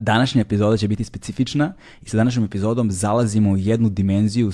Današnja epizoda će biti specifična i sa današnjom epizodom zalazimo u jednu dimenziju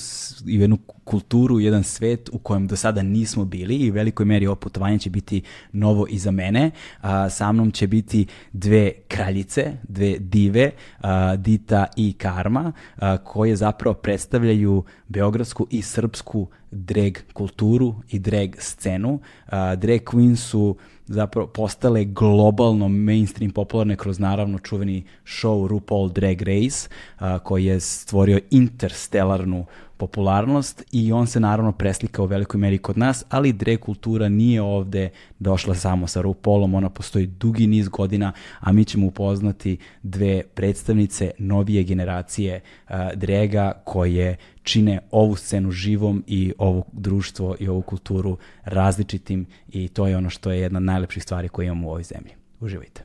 i u jednu kulturu, u jedan svet u kojem do sada nismo bili i u velikoj meri ovo putovanje će biti novo i za mene. A, sa mnom će biti dve kraljice, dve dive, a, Dita i Karma, a, koje zapravo predstavljaju beogradsku i srpsku drag kulturu i drag scenu. A, drag queen su zapravo postale globalno mainstream popularne kroz naravno čuveni show RuPaul Drag Race a, koji je stvorio interstellarnu popularnost i on se naravno preslika u velikoj meri kod nas, ali drag kultura nije ovde došla samo sa RuPaulom, ona postoji dugi niz godina, a mi ćemo upoznati dve predstavnice novije generacije uh, draga koje čine ovu scenu živom i ovo društvo i ovu kulturu različitim i to je ono što je jedna od najlepših stvari koje imamo u ovoj zemlji. Uživajte.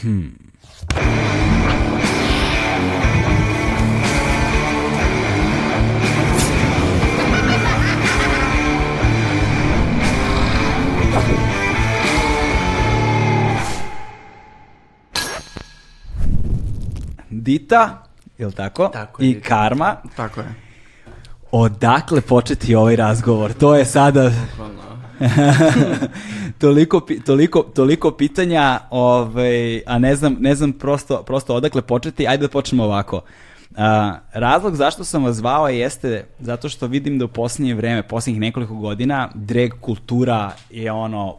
Hmm. Dita, je li tako? Tako je, I Dita. Karma. Tako je. Odakle početi ovaj razgovor? To je sada toliko, toliko, toliko pitanja, ovaj, a ne znam, ne znam prosto, prosto odakle početi. Ajde da počnemo ovako. A, razlog zašto sam vas zvao jeste zato što vidim da u posljednje vreme, posljednjih nekoliko godina, drag kultura je ono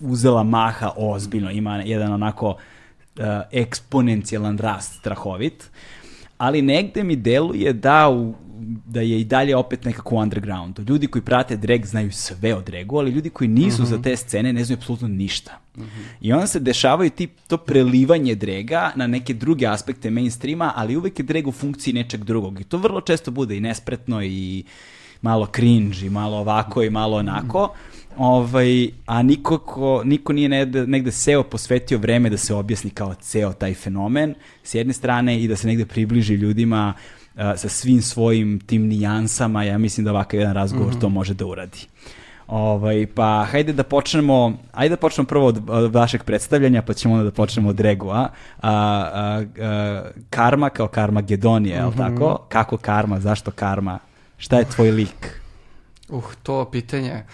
uzela maha ozbiljno, ima jedan onako uh, eksponencijalan rast strahovit, ali negde mi deluje da, u, da je i dalje opet nekako u undergroundu. Ljudi koji prate drag znaju sve o dragu, ali ljudi koji nisu za te scene ne znaju apsolutno ništa. I onda se dešavaju ti, to prelivanje drega na neke druge aspekte mainstreama, ali uvek je drag u funkciji nečeg drugog. I to vrlo često bude i nespretno i malo cringe i malo ovako i malo onako. Ovaj, a niko, ko, niko nije negde, negde seo posvetio vreme da se objasni kao ceo taj fenomen s jedne strane i da se negde približi ljudima uh, sa svim svojim tim nijansama. Ja mislim da ovakav jedan razgovor to može da uradi. Ovaj, pa hajde da počnemo, ajde da počnemo prvo od, od vašeg predstavljanja, pa ćemo onda da počnemo od Regu, a? a, a, a karma kao Karmagedonije, je li tako? Kako karma, zašto karma? Šta je tvoj lik? Uh, to pitanje.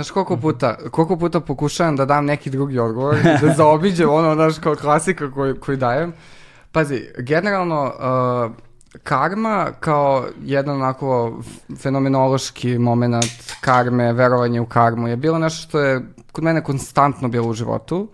Znaš koliko puta, koliko puta pokušavam da dam neki drugi odgovor, da zaobiđem ono, znaš, kao klasika koju, koju dajem. Pazi, generalno, uh, karma kao jedan onako fenomenološki moment karme, verovanje u karmu je bilo nešto što je kod mene konstantno bilo u životu.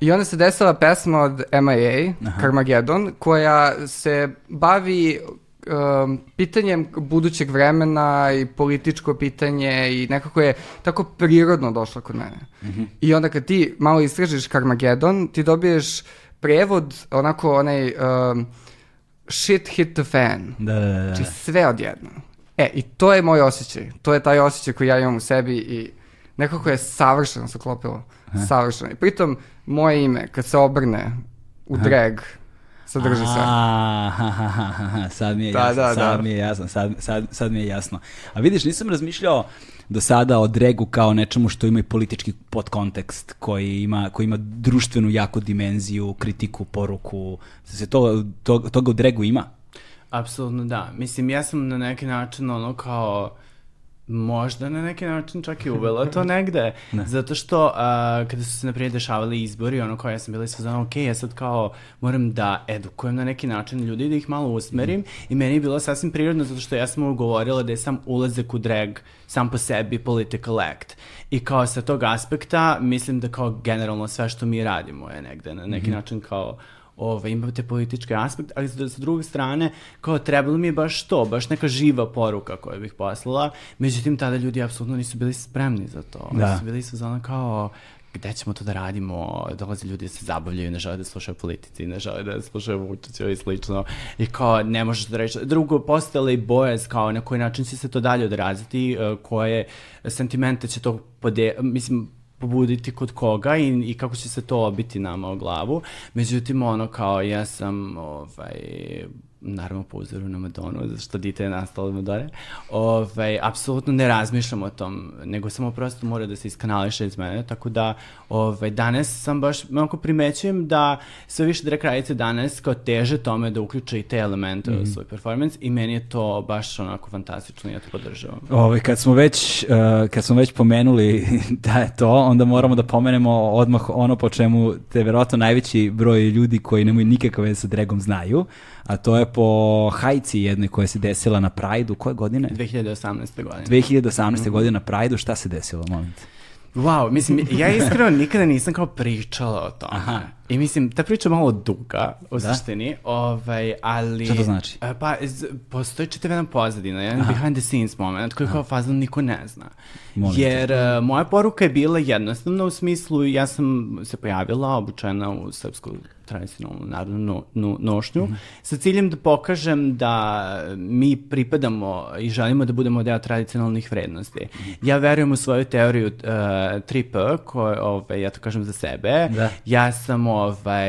I onda se desila pesma od MIA, Carmageddon, koja se bavi um, pitanjem budućeg vremena i političko pitanje i nekako je tako prirodno došla kod mene. I onda kad ti malo istražiš Carmageddon, ti dobiješ prevod, onako onaj um, shit hit the fan. Da, da, da. Znači sve odjedno. E, i to je moj osjećaj. To je taj osjećaj koji ja imam u sebi i nekako je savršeno se klopilo. Savršeno. I pritom, moje ime, kad se obrne u drag, sadrži sve. Sad mi je Da, jasno, da, sad da. mi je jasno, sad, sad, sad mi je jasno. A vidiš, nisam razmišljao do sada o dregu kao nečemu što ima i politički podkontekst, koji ima, koji ima društvenu jaku dimenziju, kritiku, poruku. Se to, to, toga u dregu ima? Apsolutno da. Mislim, ja sam na neki način ono kao možda na neki način čak i uvela to negde, zato što uh, kada su se naprijed dešavali izbori, ono kao ja sam bila sve ok, ja sad kao moram da edukujem na neki način ljudi, da ih malo usmerim. I meni je bilo sasvim prirodno zato što ja sam ugovorila da je sam ulazak u drag sam po sebi political act. I kao sa tog aspekta mislim da kao generalno sve što mi radimo je negde na neki način kao ove, imate politički aspekt, ali sa, sa druge strane, kao trebalo mi je baš to, baš neka živa poruka koju bih poslala, međutim tada ljudi apsolutno nisu bili spremni za to. Da. Su bili su zona kao, gde ćemo to da radimo, dolaze ljudi da se zabavljaju, ne žele da slušaju politici, ne žele da slušaju Vučića i slično. I kao, ne možeš da reći. Drugo, postala i bojaz kao na koji način će se to dalje odraziti, uh, koje sentimente će to pode... Mislim, pobuditi kod koga i, i kako će se to obiti nama o glavu. Međutim, ono kao ja sam ovaj, naravno po uzoru na Madonu, zato što dite je nastalo od Madone, ovaj, apsolutno ne razmišljam o tom, nego samo prosto mora da se iskanališe iz mene, tako da ovaj, danas sam baš, onako primećujem da sve više drag radice danas kao teže tome da uključe i te elemente mm -hmm. u svoj performance i meni je to baš onako fantastično i ja to podržavam. Ovaj, kad smo već, uh, kad smo već pomenuli da je to, onda moramo da pomenemo odmah ono po čemu te verovatno najveći broj ljudi koji nemaju nikakve veze sa dragom znaju, a to je po hajci jednoj koja se desila na Prajdu, koje godine? 2018. godine. 2018. Mm -hmm. godine na Prajdu, šta se desilo, molim te? Wow, mislim, ja iskreno nikada nisam kao pričala o tome. Aha. I mislim, ta priča je malo duga, u da? suštini, ovaj, ali... Šta to znači? Pa, postoji čitav jedan pozadina, jedan Aha. behind the scenes moment koji Aha. kao fazno niko ne zna. Molim Jer te. Moja poruka je bila jednostavna u smislu, ja sam se pojavila obučena u srpsku tradicionalnu narodnu no, no, nošnju, mm -hmm. sa ciljem da pokažem da mi pripadamo i želimo da budemo deo tradicionalnih vrednosti. Mm -hmm. Ja verujem u svoju teoriju uh, 3P, koju, ovaj, ja to kažem za sebe. Da. Ja sam ovaj,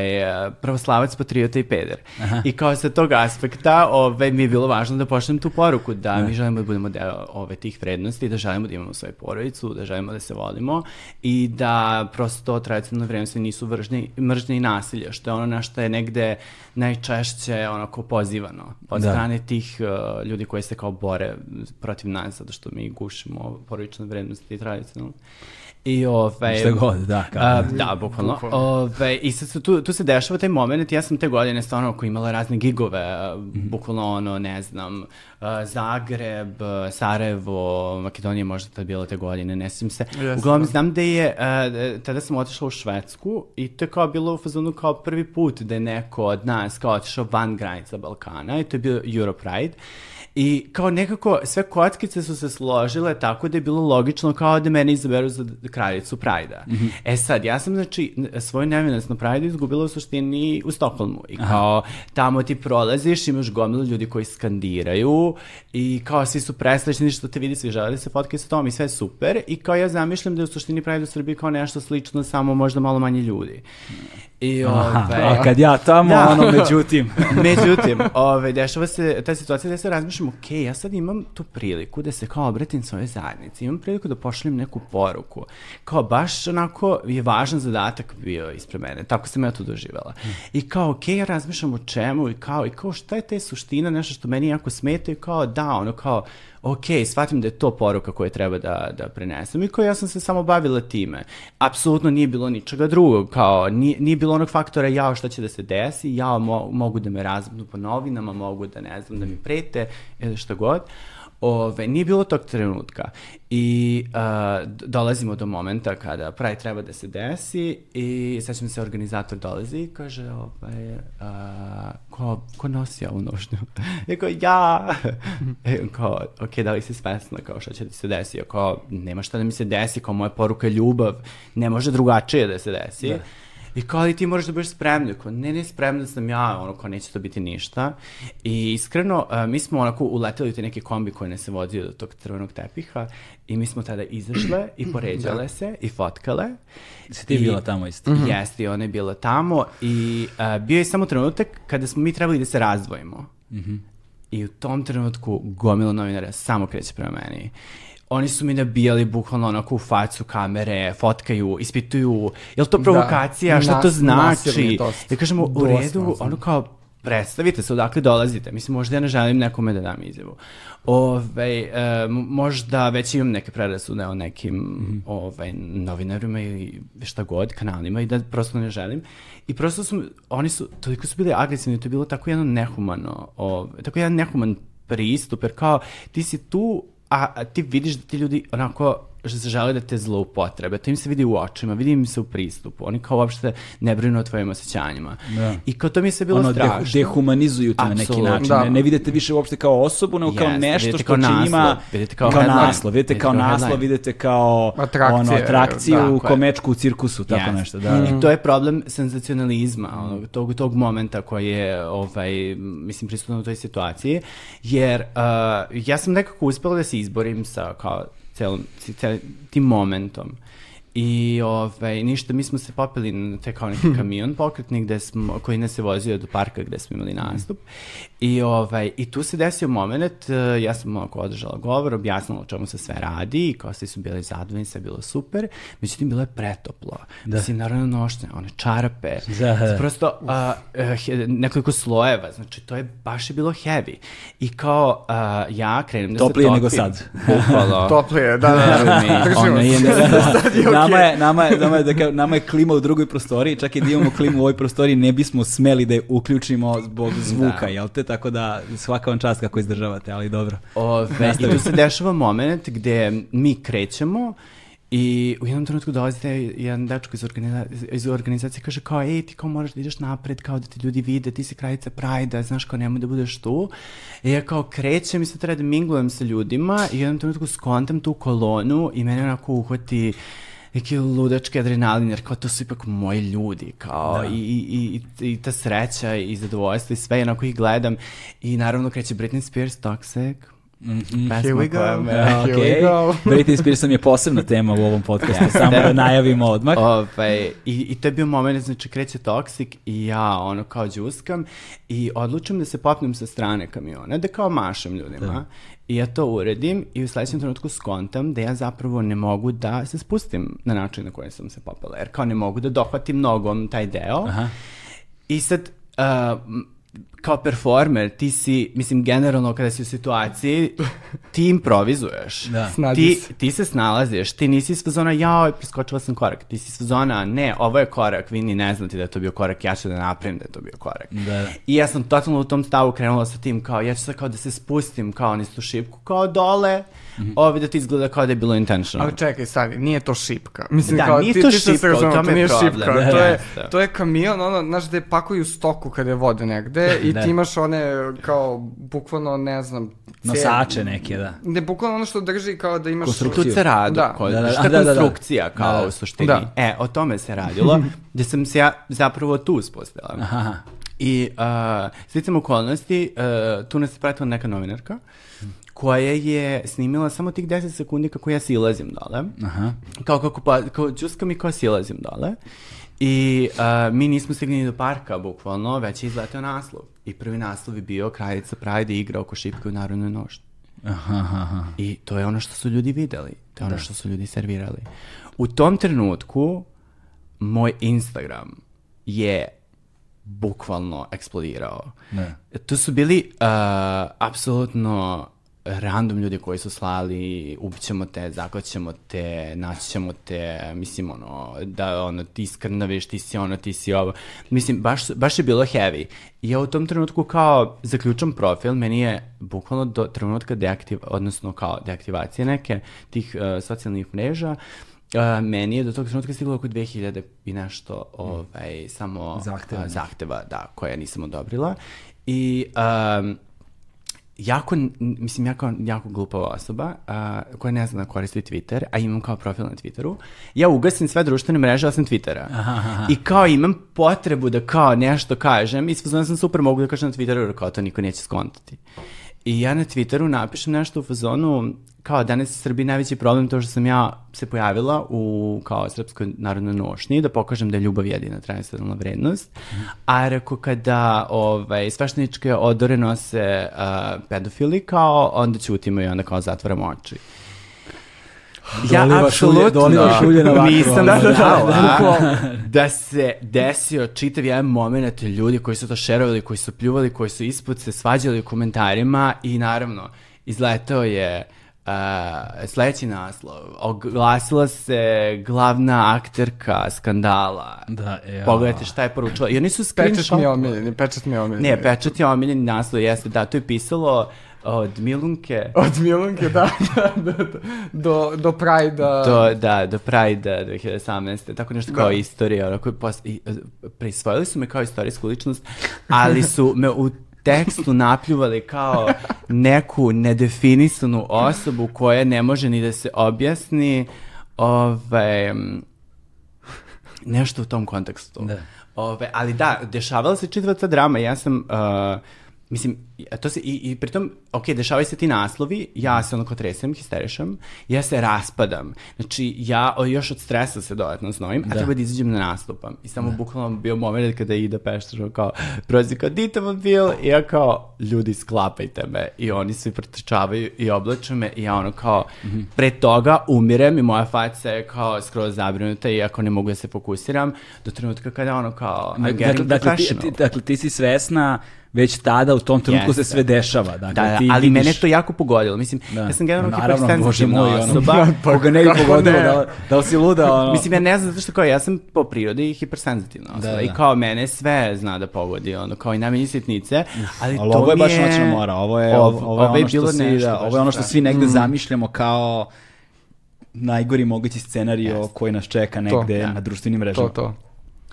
pravoslavac, patriota i peder. Aha. I kao sa tog aspekta ovaj, mi je bilo važno da pošljem tu poruku, da, da. mi želimo da budemo deo ovaj, tih vrednosti, da želimo da imamo svoju porodicu, da želimo da se volimo i da prosto tradicionalne vrednosti nisu vržnje, mržnje i nasilje, što je ono na što je negde najčešće onako pozivano od da. strane tih uh, ljudi koji se kao bore protiv nas, zato što mi gušimo porodične vrednosti i tradicionalne. I ovaj Šta god, da, kao. A, da, bukvalno. bukvalno. Ove, I sad tu, tu se dešava taj moment, ja sam te godine stvarno ako imala razne gigove, mm -hmm. bukvalno ono, ne znam, Zagreb, Sarajevo, Makedonija možda tad bilo te godine, ne sjećam se. Yes, Uglavnom znam da je, uh, tada sam otišla u Švedsku i to je kao bilo u fazonu kao prvi put da je neko od nas kao otišao van granica Balkana i to je bio Europride. I kao nekako sve kockice su se složile tako da je bilo logično kao da mene izaberu za kraljicu Prajda. Mm -hmm. E sad, ja sam znači svoju nevinost na Prajdu izgubila u suštini u Stokholmu. I kao Aha. tamo ti prolaziš, imaš gomilu ljudi koji skandiraju i kao svi su presrećni što te vidi, svi žele da se fotkaju sa tom i sve super. I kao ja zamišljam da je u suštini Pride u Srbiji kao nešto slično, samo možda malo manje ljudi. I, ove, Aha, a kad ja tamo, da. ono, međutim. međutim, ove, dešava se ta situacija da se razmišljam, ok, ja sad imam tu priliku da se kao obratim svoje zajednici, imam priliku da pošaljem neku poruku. Kao baš onako je važan zadatak bio ispred mene, tako sam ja to doživala. Mm. I kao, ok, ja razmišljam o čemu i kao, i kao šta je te suština, nešto što meni jako smeta i kao, da, ono kao, ok, shvatim da je to poruka koju treba da, da prenesem i koja ja sam se samo bavila time. Apsolutno nije bilo ničega drugog, kao nije, nije bilo onog faktora jao šta će da se desi, ja mo, mogu da me razbudu po novinama, mogu da ne znam, da mi prete ili šta god. Ove, nije bilo tog trenutka i uh, dolazimo do momenta kada Pride treba da se desi i sećam se organizator dolazi i kaže ovaj, uh, ko, ko nosi ovu nošnju? I kao ja! I kao, ok, da li si svesna kao šta će da se desi? Kao, nema šta da mi se desi, kao moja poruka je ljubav, ne može drugačije da se desi. Da. I kao ali ti moraš da budeš spremna. Kao, ne, ne, spremna sam ja, ono, kao neće to biti ništa. I iskreno, uh, mi smo onako uleteli u te neke kombi koje ne se vodio do tog crvenog tepiha i mi smo tada izašle i poređale da. se i fotkale. Si ti I, bila tamo isto? Mm -hmm. Jeste, i ona je bila tamo i uh, bio je samo trenutak kada smo mi trebali da se razdvojimo. Mm -hmm. I u tom trenutku gomila novinara samo kreće prema meni oni su mi nabijali bukvalno onako u facu kamere, fotkaju, ispituju, je li to da. provokacija, da, šta nas, to znači? Ja kažemo, u redu, ono kao, predstavite se odakle dolazite. Mislim, možda ja ne želim nekome da dam izjavu. Ove, e, možda već imam neke prerasude o nekim mm -hmm. ove, novinarima ili šta god, kanalima i da prosto ne želim. I prosto su, oni su, toliko su bili agresivni, to je bilo tako jedno nehumano, ove, tako jedan nehuman pristup, jer kao ti si tu a, a ti vidiš da ti ljudi onako žele da te zloupotrebe. To im se vidi u očima, vidi im se u pristupu. Oni kao uopšte ne brinu o tvojim osjećanjima. Da. I kao to mi sve bilo ono, strašno. dehu- dehumanizuju te na neki način. Da. Ne, ne vidite više uopšte kao osobu, nego kao Jeste, nešto vidite što kao će naslov, ima... vidite kao kao headline, naslov, vidite kao kao naslov, headline. vidite kao Atrakcije, ono, atrakciju da. komečku u cirkusu, tako Jeste. nešto. Da, da. I to je problem senzacionalizma, onog, tog, tog momenta koji je, ovaj, mislim, prisutan u toj situaciji, jer uh, ja sam nekako uspela da se izborim sa kao celom, celim tim momentom. I ovaj, ništa, mi smo se popeli na te kao neki kamion pokretni gde smo, koji nas je vozio do parka gde smo imali nastup. I, ovaj, I tu se desio moment, eh, ja sam onako održala govor, objasnila o čemu se sve radi i kao svi su bili zadovoljni, sve je bilo super. Međutim, bilo je pretoplo. Da. Mislim, naravno nošnje, one čarape. Da, da. Prosto a, eh, he- nekoliko slojeva, znači to je baš je bilo heavy. I kao a, ja krenem da Toplije se topim. nego sad. Bukvalno. Toplije, da, da, da. mi, ono je se. Sad je nama, je, nama, je, nama, je, da kažem, nama je klima u drugoj prostoriji, čak i da imamo klimu u ovoj prostoriji, ne bismo smeli da je uključimo zbog zvuka, Da. jel te? Tako da svaka vam čast kako izdržavate, ali dobro. Ove, I tu se dešava moment gde mi krećemo i u jednom trenutku dolazi jedan dečko iz, organiza iz organizacije kaže kao, ej, ti kao moraš da ideš napred, kao da te ljudi vide, ti si kraljica Prajda, znaš, kao nemoj da budeš tu. I ja kao krećem i sad treba da minglujem sa ljudima i u jednom trenutku skontam tu kolonu i mene onako uhvati neki ludački adrenalin, jer kao to su ipak moji ljudi, kao Da. i, i, i, i ta sreća i zadovoljstvo i sve, onako ih gledam i naravno kreće Britney Spears, Toxic, pesma Here we go. koja me- Here we Okay. go. Britney Spears nam je posebna tema u ovom podcastu, samo da najavimo odmah. Ovaj, i, I to je bio moment, znači kreće Toxic i ja ono kao džuskam i odlučim da se popnem sa strane kamiona, da kao mašem ljudima. I ja to uredim i u sledećem trenutku skontam da ja zapravo ne mogu da se spustim na način na koji sam se popela, jer kao ne mogu da dohvatim nogom taj deo. Aha. I sad, uh, kao performer, ti si, mislim, generalno kada si u situaciji, ti improvizuješ. Da. Ti, ti se snalaziš, ti nisi iz fazona, jao, preskočila sam korak. Ti si iz fazona, ne, ovo je korak, vi ni ne znate da je to bio korak, ja ću da napravim da je to bio korak. Da, da. I ja sam totalno u tom stavu krenula sa tim, kao, ja ću sad kao da se spustim, kao niz tu šipku, kao dole, Mhm. ovdje da ti izgleda kao da je bilo intentional. Ali čekaj, stani, nije to šipka. Mislim, Da, kao, nije ti, to ti šipka, u tome to je nije problem. šipka. Da, to, je, jeste. to je kamion, ono, znaš, gde pakuju stoku kada je vode negde i Da. ti imaš one, kao, bukvalno, ne znam, Nosače neke, da. Ne, bukvalno ono što drži kao da imaš... Konstrukciju. Tu se radi, Da. ko, Da, da, šta da, da, da. konstrukcija kao Da, da. u suštini. Da. E, o tome se radilo, gde sam se ja zapravo tu spustila. Aha. I uh, slicam okolnosti, uh, tu nas je pratila neka novinarka, koja je snimila samo tih 10 sekundi kako ja silazim dole. Aha. Kao kako pa, kao džuskam i kao silazim dole. I uh, mi nismo stigli ni do parka, bukvalno, već je izletao naslov. I prvi naslov je bio Kraljica Prajde igra oko šipke u Narodnoj nošnji. Aha, aha. I to je ono što su ljudi videli. To je ono što su ljudi servirali. U tom trenutku moj Instagram je bukvalno eksplodirao. Ne. To su bili uh, apsolutno random ljudi koji su slali ubićemo te, zaklaćemo te, naći ćemo te, mislim ono, da ono, ti skrnaviš, ti si ono, ti si ovo. Mislim, baš, baš je bilo heavy. I ja u tom trenutku kao zaključam profil, meni je bukvalno do trenutka deaktiv, odnosno kao deaktivacije neke tih uh, socijalnih mreža, Uh, meni je do tog trenutka stiglo oko 2000 i nešto ovaj, samo Zahteva. a, zahteva, da, koje ja nisam odobrila. I um, jako, mislim, ja kao jako glupava osoba, a, koja ne zna da koristi Twitter, a imam kao profil na Twitteru, ja ugasim sve društvene mreže osim Twittera. I kao imam potrebu da kao nešto kažem i sve sam super mogu da kažem na Twitteru, jer kao to niko neće skontati. I ja na Twitteru napišem nešto u fazonu, kao danas je Srbiji najveći problem to što sam ja se pojavila u kao srpskoj narodnoj nošnji da pokažem da je ljubav jedina tradicionalna vrednost. A reko kada ovaj, svešteničke odore nose uh, pedofili kao onda ćutimo i onda kao zatvaramo oči. Na vatru, nisam da, znala da. da se desio čitav jedan moment ljudi koji su to šerovali, koji su pljuvali, koji su ispod se svađali u komentarima i naravno izletao je uh, sledeći naslov. Oglasila se glavna akterka skandala. Da, ja. Pogledajte šta je poručila. I oni su Pečat mi je screenshot... omiljeni, pečat mi je omiljeni. Ne, pečat je omiljeni naslov, jeste, da, to je pisalo od Milunke Od Milunke, da, da, da, da, do, do Pride-a. do, da, do Pride 2018. Tako nešto kao Da. istorija. Onako, pos, i, e, prisvojili su me kao istorijsku ličnost, ali su me u tekstu napljuvali kao neku nedefinisanu osobu koja ne može ni da se objasni ovaj, nešto u tom kontekstu. Da. Ove, ali da, dešavala se čitava ta drama, ja sam, uh, mislim, to se, i, i pritom, ok, dešavaju se ti naslovi, ja se onako tresem, histerišam, ja se raspadam, znači ja o, još od stresa se dodatno znojim, a Da. treba da izađem na nastupam. I samo bukvalno bio moment kada Ida Peštažo kao, prozi kao, dite mobil, i ja kao, ljudi, sklapajte me, i oni svi pretrčavaju i oblače me, i ja ono kao, Mhm. pre toga umirem i moja faca je kao skroz zabrinuta, iako ne mogu da se fokusiram, do trenutka kada ono kao, I'm Dakle, getting dakle, ti, ti, dakle, ti si svesna već tada u tom trenutku se Jeste. sve dešava. Dakle, Da, da, ti ali vidiš- mene to jako pogodilo. Mislim, Da. ja sam generalno hipersenzitivna moj, ono, osoba. koga ne bi pogodilo, ne? da, da li si luda, ono. Mislim, ja ne znam zato što kao ja sam po prirodi hipersenzitivna osoba Da, i da. kao mene sve zna da pogodi, ono, kao i najmanje sitnice, ali, Ali to ovo je baš noćna mora, ovo je, Ov- ovo, ovo je ono što svi, da, ovo je ono što svi negde zamišljamo kao najgori mogući scenario Jeste. koji nas čeka negde da. na društvenim mrežama. To, to.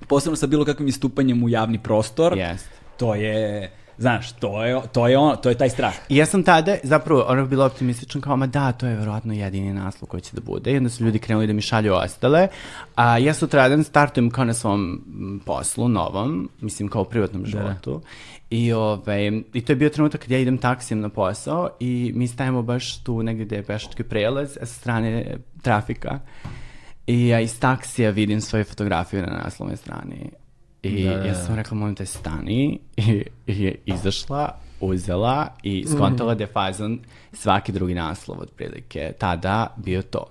Posebno sa bilo kakvim istupanjem u javni prostor, Jeste. To je, znaš, to je, to je, on, to je taj strah. I ja sam tada zapravo ono bila optimistična kao, ma da, to je verovatno jedini naslov koji će da bude. I onda su ljudi krenuli da mi šalju ostale. A ja sutradan startujem kao na svom poslu, novom, mislim kao u privatnom životu. I, ovaj, I to je bio trenutak kad ja idem taksijem na posao i mi stajemo baš tu negdje gde je pešački prelaz sa strane trafika. I ja iz taksija vidim svoje fotografije na naslovnoj strani. I Da, da, ja da. sam rekla, molim te, stani. I, i je izašla, uzela i skontala da je fazon svaki drugi naslov otprilike. Tada bio to.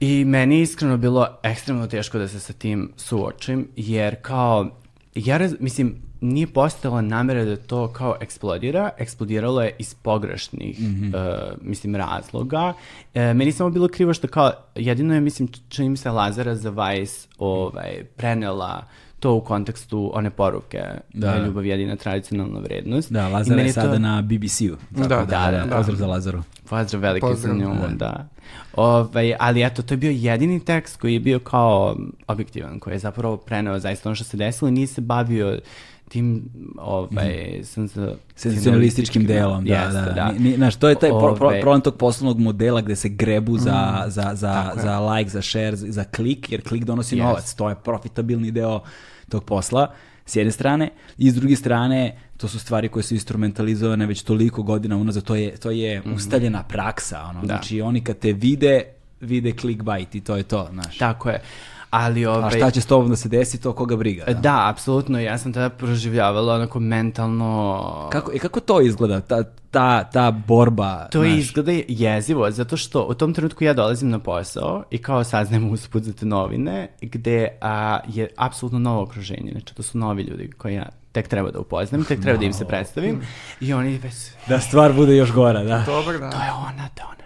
I meni je iskreno bilo ekstremno teško da se sa tim suočim, jer kao, ja raz, mislim, nije postojala namera da to kao eksplodira, eksplodiralo je iz pogrešnih, eh, mislim, razloga. E, meni samo bilo krivo što kao, jedino je, mislim, čini mi se Lazara za Vice ovaj, prenela to u kontekstu one poruke da, Da. je ljubav jedina tradicionalna vrednost. Da, I Lazar meni je to- sada na BBC-u. tako Da, da, da. Pozdrav za Lazaru. Pozdrav veliki Pozdrav. za nju, da. Ovaj, ali eto, to je bio jedini tekst koji je bio kao objektivan, koji je zapravo preneo zaista ono što se desilo i nije se bavio tim ovaj, senza- senzacionalističkim delom, da, Jeste, da. da. Ni, znaš, to je taj pro, pro, Ove- problem tog poslovnog modela gde se grebu za, za, za, je. za like, za share, za klik, jer klik donosi Jest. novac. To je profitabilni deo tog posla, s jedne strane. I s druge strane, to su stvari koje su instrumentalizovane već toliko godina unazad. To je, to je ustaljena praksa. Ono. Da. Znači, oni kad te vide, vide clickbait i to je to, znaš. Tako je. Ali, ovaj, A šta će s tobom da se desi, to koga briga. Da. Da, apsolutno. Ja sam tada proživljavala onako mentalno... Kako, i kako to izgleda, ta, ta, ta borba? To znaš? izgleda jezivo, zato što u tom trenutku ja dolazim na posao i kao saznajem usput za te novine, gde a, je apsolutno novo okruženje. Znači, to su novi ljudi koji ja tek treba da upoznam, tek treba da im se predstavim. I oni već... Da stvar bude još gora, da. Dobar dan. To je ona, to je ona.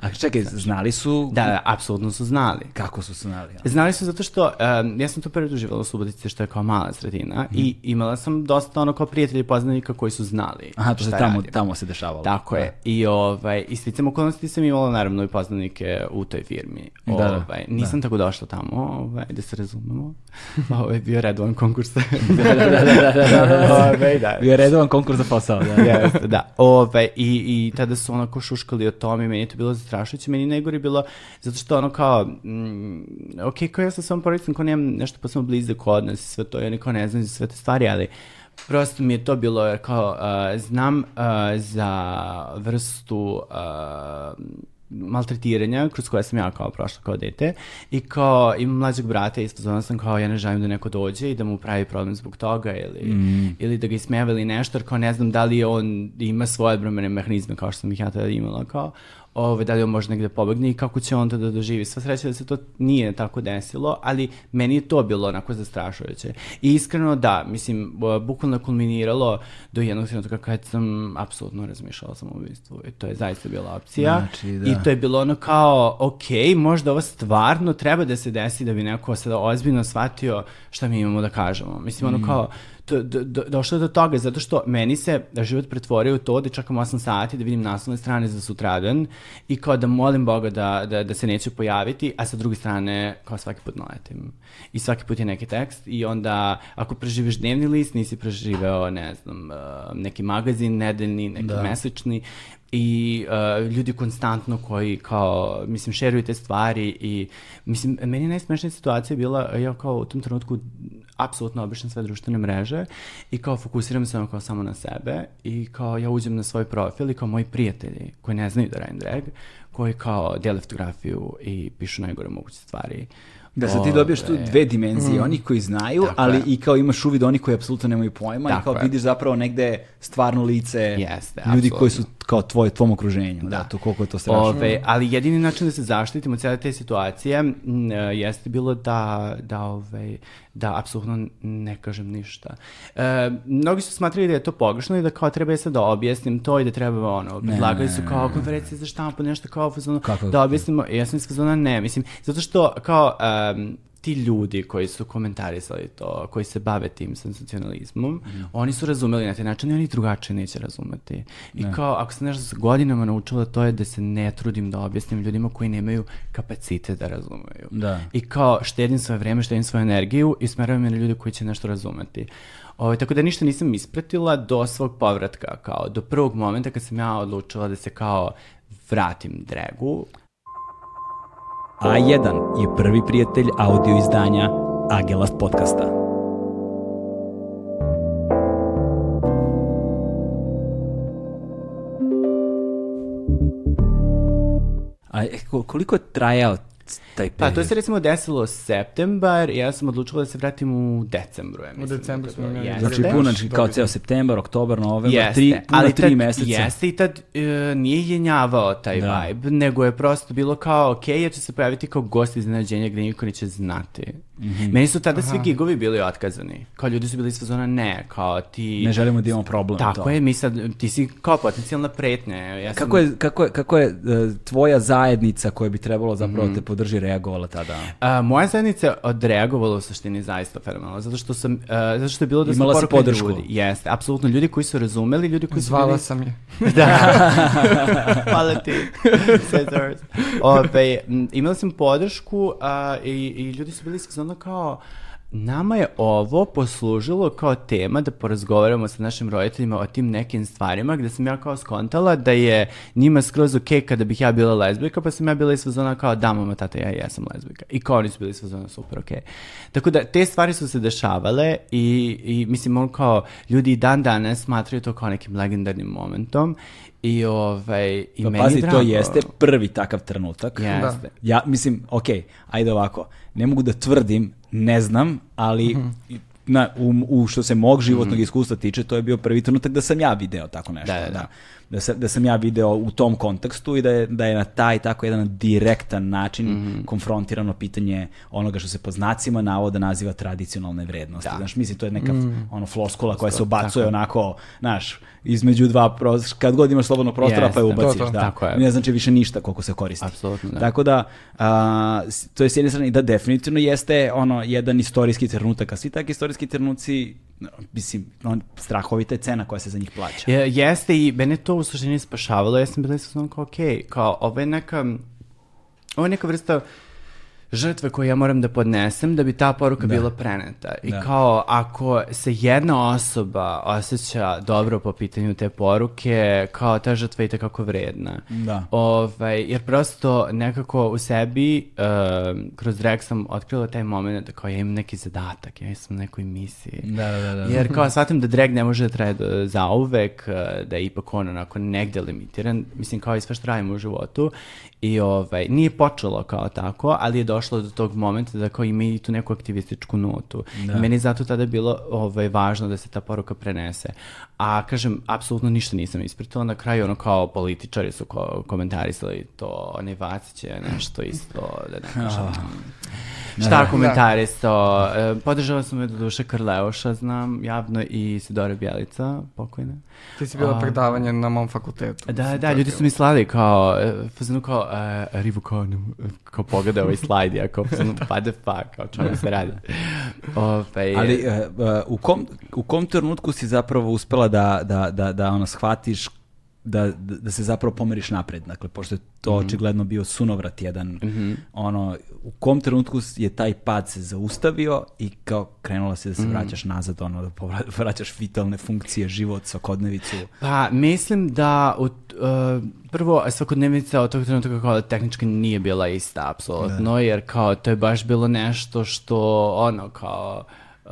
A čekaj, znali su Da, da, apsolutno su znali. kako su znali? ono? Znali su zato što, um, ja sam to prvi doživjela u Subotici, što je kao mala sredina, i imala sam dosta ono kao prijatelji i poznanika koji su znali Aha, to se tamo, radim. tamo se dešavalo. Tako je. I, ovaj, i sticam okolnosti sam imala naravno i poznanike u toj firmi. Da, da. Ovaj, nisam tako došla tamo, ovaj, da se razumemo. Ovo je bio redovan konkurs. Ovaj, da. Bio redovan konkurs za posao, da. Jeste, da. Ove, i, I tada su onako šuškali o tome i meni je to bilo zastrašujuće. Meni najgore bilo zato što ono kao, mm, ok, kao ja sa svojom porodicom, kao nemam nešto posebno blizak odnos i sve to, i oni kao ne znam za sve te stvari, ali prosto mi je to bilo, jer kao, uh, znam uh, za vrstu uh, maltretiranja kroz koje sam ja kao prošla kao dete i kao imam mlađeg brata i ispozvana sam kao ja ne želim da neko dođe i da mu pravi problem zbog toga ili, ili da ga ismeva ili nešto jer kao ne znam da li on ima svoje odbrambene mehanizme kao što sam ih ja tada imala kao ove, da li on može negde pobegne i kako će on to da doživi. Sva sreća da se to nije tako desilo, ali meni je to bilo onako zastrašujuće. I iskreno da, mislim, bu- bukvalno kulminiralo do jednog trenutka kad sam apsolutno razmišljala o samoubistvu. I to je zaista bila opcija. Znači, da. I to je bilo ono kao, ok, možda ovo stvarno treba da se desi da bi neko sada ozbiljno shvatio šta mi imamo da kažemo. Mislim, ono kao, došlo do toga, zato što meni se život pretvorio u to da čekam 8 sati da vidim naslovne strane za sutradan i kao da molim Boga da, da, da se neću pojaviti, a sa druge strane kao svaki put naletim. I svaki put je neki tekst i onda ako preživiš dnevni list, nisi preživeo, ne znam, uh, neki magazin, nedeljni, neki Da. mesečni i uh, ljudi konstantno koji kao, mislim, šeruju te stvari i, mislim, meni je najsmešnija situacija bila, ja kao u tom trenutku apsolutno obrišem sve društvene mreže i kao fokusiram se ono kao samo na sebe i kao ja uđem na svoj profil i kao moji prijatelji koji ne znaju da radim drag, koji kao dijele fotografiju i pišu najgore moguće stvari. Da sad ti dobiješ tu dve dimenzije, oni koji znaju, Tako ali je. i kao imaš uvid oni koji apsolutno nemaju pojma i Tako kao je. vidiš zapravo negde stvarno lice Jeste, ljudi koji su apsolutno. Kao tvoj, tvom okruženju. Da, Da. to koliko je to strašno. Ove, ali jedini način da se zaštitimo od cijele te situacije m, e, jeste bilo da, da, ove, da apsolutno ne kažem ništa. E, mnogi su smatrali da je to pogrešno i da kao treba je sad da objasnim to i da treba ono, predlagali su kao konferencije za štampu, nešto kao Kako? da objasnimo, ja sam iz fazona ne, mislim, zato što kao em, ti ljudi koji su komentarisali to, koji se bave tim sensacionalizmom, Mhm. oni su razumeli na taj način i oni drugačije neće razumeti. I kao, ako sam nešto s godinama naučila, to je da se ne trudim da objasnim ljudima koji nemaju kapacitet da razumeju. Da. I kao, štedim svoje vreme, štedim svoju energiju i smeravam je na ljude koji će nešto razumeti. Ovo, tako da ništa nisam ispratila do svog povratka, kao do prvog momenta kad sam ja odlučila da se kao vratim dragu, A1 je prvi prijatelj audio izdanja Agelast podcasta. A e, ko- koliko je trajao taj Pa, period? to se recimo desilo septembar i ja sam odlučila da se vratim u decembru. Ja mislim, decembru da smo to imali- jeste. Znači puno, znači, kao ceo septembar, oktobar, novembar, Jeste, tri, puna ali tri tad, meseca. Jeste i tad e, nije jenjavao taj Da. vibe, nego je prosto bilo kao, ok, ja ću se pojaviti kao gost iznenađenja gde niko neće znati. Mhm. Meni su tada svi gigovi bili otkazani. Kao ljudi su bili iz fazona, ne, kao ti... Ne želimo da imamo problem. Tako to. je, mi sad, ti si kao potencijalna pretnja. Ja sam, Kako je, kako je, kako je e, tvoja zajednica koja bi trebalo zapravo Mhm. te podrži reagovala tada? A, moja zajednica je odreagovala u suštini zaista fenomenalno, zato što sam, a, zato što je bilo da Imala si poruka podršku. Ljudi. Jeste, apsolutno, ljudi koji su razumeli, ljudi koji su Zvala bili... sam je. Hvala ti. Ove, imala sam podršku a, i, i ljudi su bili skazano kao Nama je ovo poslužilo kao tema da porazgovaramo sa našim roditeljima o tim nekim stvarima gde sam ja kao skontala da je njima skroz ok kada bih ja bila lezbijka pa sam ja bila iz fazona kao da mama tata ja jesam lezbijka i kao oni su bili iz fazona super ok. Tako da te stvari su se dešavale i, i mislim on kao ljudi dan danas smatraju to kao nekim legendarnim momentom i ovaj i Pa meni pazi, drago. to jeste prvi takav trenutak. Jeste. Ja mislim, ok, ajde ovako, ne mogu da tvrdim, ne znam, ali Mhm. i- na, u, u što se mog životnog iskustva tiče, to je bio prvi trenutak da sam ja video tako nešto. Da, da, da. Da, sam, da sam ja video u tom kontekstu i da je, da je na taj tako jedan direktan način Mhm. konfrontirano pitanje onoga što se po znacima navoda naziva tradicionalne vrednosti. Da. Znaš, mislim, to je neka ono floskula koja se ubacuje tako onako, znaš, između dva, pros- kad god imaš slobodnog prostora pa je ubaciš. To, to. Da. Tako je. Ne znači više ništa koliko se koristi. Apsolutno, da. Tako da, a, to je s jedne strane da definitivno jeste ono jedan istorijski trenutak, a svi takvi istorijski trenuci, mislim, on, strahovita je cena koja se za njih plaća. Je, jeste i mene to u suštini spašavalo, ja sam bila sam kao, ok, kao, ovo je neka, ovo je neka vrsta žrtve koju ja moram da podnesem da bi ta poruka bila preneta. I Da. kao, ako se jedna osoba osjeća dobro po pitanju te poruke, kao ta žrtva je tekako vredna. Da. Ovaj, jer prosto nekako u sebi, um, kroz drag sam otkrila taj moment da kao ja imam neki zadatak, ja sam u nekoj misiji. Da, da, da, da. Jer kao shvatim da drag ne može da traje do- zauvek, eh, da je ipak on onako negde limitiran, mislim kao i sve što radimo u životu. I ovaj, nije počelo kao tako, ali je došlo do tog momenta da kao ima i tu neku aktivističku notu. Da. I meni zato tada bilo ovaj, važno da se ta poruka prenese. A kažem, apsolutno ništa nisam ispratila. Na kraju ono kao političari su ko komentarisali to, onaj Vacić je nešto isto, da ne kažem. Šta komentarisao? E, podržala sam je do duše Krleuša, znam, javno i Sidore Bjelica, pokojna. Ti si bila predavanje na mom fakultetu. Da, Mislim, da, ljudi su mi slali kao, e, fazonu kao, e, Rivu kao, ne- kao pogledaj ovaj slajd, ja kao, fazonu, pa the fuck, kao čemu se radi. Ovaj, Ali e, u, kom, u kom trenutku si zapravo uspela da, da, da, da ono, shvatiš da, da da se zapravo pomeriš napred, dakle, pošto je to očigledno bio sunovrat jedan, ono, u kom trenutku je taj pad se zaustavio i kao krenula se da se vraćaš nazad, ono, da povra- vraćaš vitalne funkcije, život, svakodnevicu. Pa, mislim da u, uh, prvo svakodnevnica od tog trenutka kao da tehnički nije bila ista, apsolutno, jer kao to je baš bilo nešto što ono kao uh,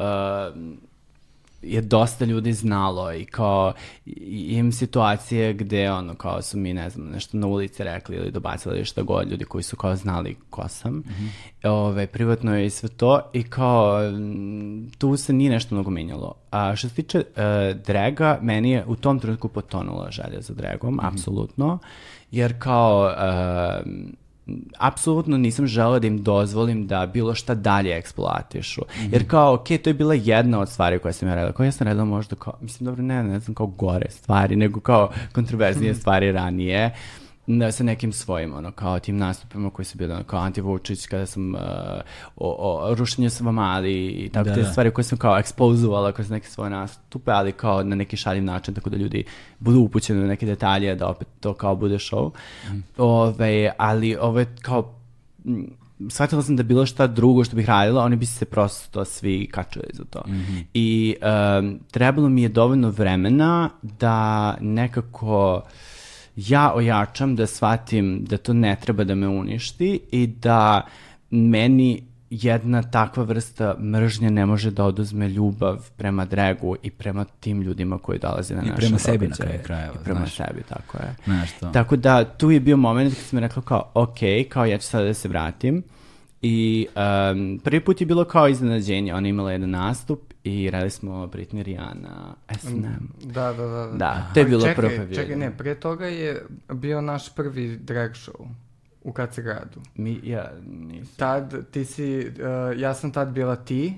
je dosta ljudi znalo i kao i- imam situacije gde ono kao su mi ne znam nešto na ulici rekli ili dobacili ili šta god ljudi koji su kao znali ko sam. Ove, privatno je i sve to i kao mm, tu se nije nešto mnogo menjalo. A što se tiče e, draga meni je u tom trenutku potonula želja za dragom apsolutno jer kao e, apsolutno nisam želeo da im dozvolim da bilo šta dalje eksploatišu. Jer kao, ok, to je bila jedna od stvari koje sam ja radila. Kao ja sam radila možda kao, mislim, dobro, ne, ne znam, kao gore stvari, nego kao kontroverznije stvari ranije na, sa nekim svojim, ono, kao tim nastupima koji su bili, ono, kao Anti Vučić, kada sam uh, o, o rušenju Savamali i tako Da, te da. stvari koje sam kao ekspozovala kroz neke svoje nastupe, ali kao na neki šaljiv način, tako da ljudi budu upućeni na neke detalje, da opet to kao bude show. Ove, ali ovo je kao shvatila sam da bilo šta drugo što bih radila, oni bi se prosto svi kačili za to. I em, trebalo mi je dovoljno vremena da nekako ja ojačam, da shvatim da to ne treba da me uništi i da meni jedna takva vrsta mržnje ne može da oduzme ljubav prema dragu i prema tim ljudima koji dolaze na I naše prema sebi na događaje. kraju krajeva, I prema znaš. sebi, tako je. Znaš to. Tako da tu je bio moment kad sam rekla kao, ok, kao ja ću sada da se vratim. I um, prvi put je bilo kao iznenađenje. Ona je imala jedan nastup i radili smo Britney Rihanna, S&M. Da, da, da. Da, to je bilo čekaj, prvo pojavljivanje. Čekaj, ne, pre toga je bio naš prvi drag show u Kacegradu. Mi, ja nisam. Tad ti si, uh, ja sam tad bila ti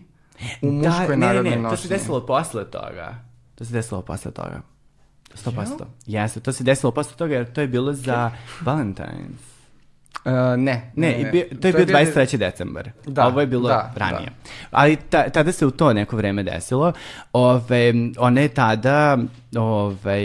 u Da, muškoj ne, ne, narodnoj ne, to nošnji. se desilo posle toga. To se desilo posle toga. 100%. Jeste, to se desilo posle toga jer to je bilo za Valentine's. Uh, ne, Ne, i bio, to je bio 23. decembar. Da, Ovo je bilo da, ranije. Ali ta, tada se u to neko vreme desilo. Ove, ona je tada, ove,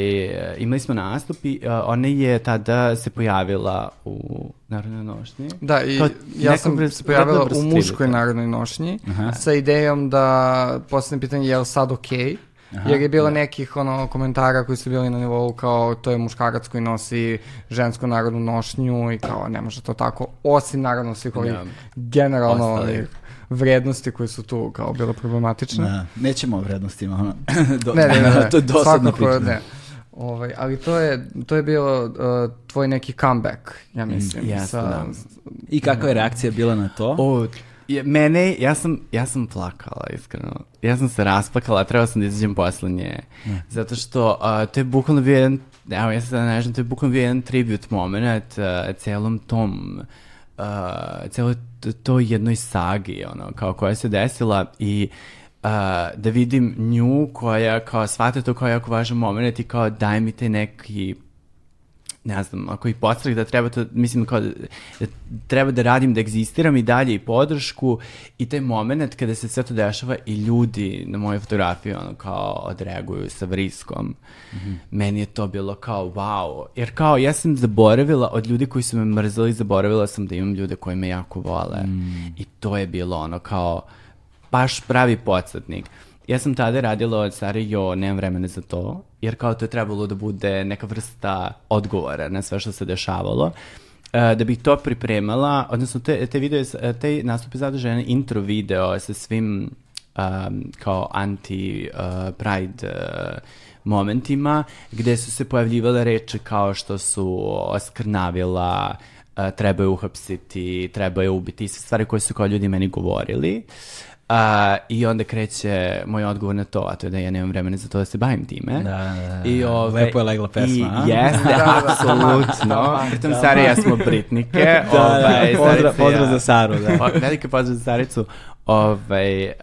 imali smo nastup i uh, ona je tada se pojavila u Narodnoj nošnji. Da, i Kao ja sam vrst- se pojavila u muškoj narodnoj nošnji sa idejom da postavim pitanje je li sad okej? Jer je bilo nekih ono komentara koji su bili na nivou kao to je muškarac koji nosi žensku narodnu nošnju i kao ne može to tako, osim naravno svih ovih Da. generalno ovih vrednosti koje su tu kao bile problematične. Da, nećemo o vrednostima, ono. Do- Ne, ne, ne, ne. to je dosadna priča. ne. Ovaj, ali to je, to je bilo uh, tvoj neki comeback, ja mislim. jeste, sa, da. I kakva je reakcija bila na to? O, je, mene, ja sam, ja sam plakala, iskreno. Ja sam se rasplakala, trebala sam da izađem poslednje. Zato što a, to je bukvalno bio jedan, evo ja se sada nežem, to je bukvalno bio jedan tribut moment a, celom tom, a, celoj t- toj jednoj sagi, ono, kao koja se desila i a, da vidim nju koja kao shvata to kao jako važan moment i kao daj mi te neki ne znam, ako ih podstrah da treba to, mislim kao da, da treba da radim, da egzistiram i dalje i podršku i taj moment kada se sve to dešava i ljudi na moje fotografije ono kao odreaguju sa vriskom. Meni je to bilo kao wow. Jer kao ja sam zaboravila od ljudi koji su me mrzeli, zaboravila sam da imam ljude koji me jako vole. I to je bilo ono kao baš pravi podsjetnik. Ja sam tada radila od stvari, jo, nemam vremena za to, jer kao to je trebalo da bude neka vrsta odgovora na sve što se dešavalo. E, da bih to pripremala, odnosno te, te video, te nastupe zadržene intro video sa svim um, kao anti-pride momentima, gde su se pojavljivale reči kao što su oskrnavila, uh, treba je uhapsiti, treba je ubiti, sve stvari koje su kao ljudi meni govorili. Uh, I onda kreće moj odgovor na to, a to je da ja nemam vremena za to da se bavim time. Da, da, da. I ove, Lepo je legla pesma, I a? jeste, Da, da, da. apsolutno. Pritom Sara i ja smo Britnike. Da, da, ovaj, pozdrav- pozdrav za Saru, da. Veliki pozdrav za Saricu. Ovaj, uh,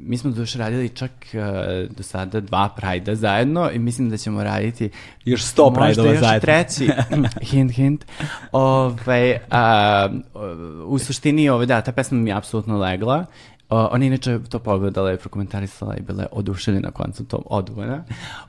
mi smo duše radili čak uh, do sada dva prajda zajedno i mislim da ćemo raditi Još sto možda prajdova još zajedno. treći, hint, hint. Ovaj, a, u suštini, ovaj, da, ta pesma mi je apsolutno legla. O, ona je inače to pogledala i prokomentarisala i bila je oduševljena konceptom odvojena.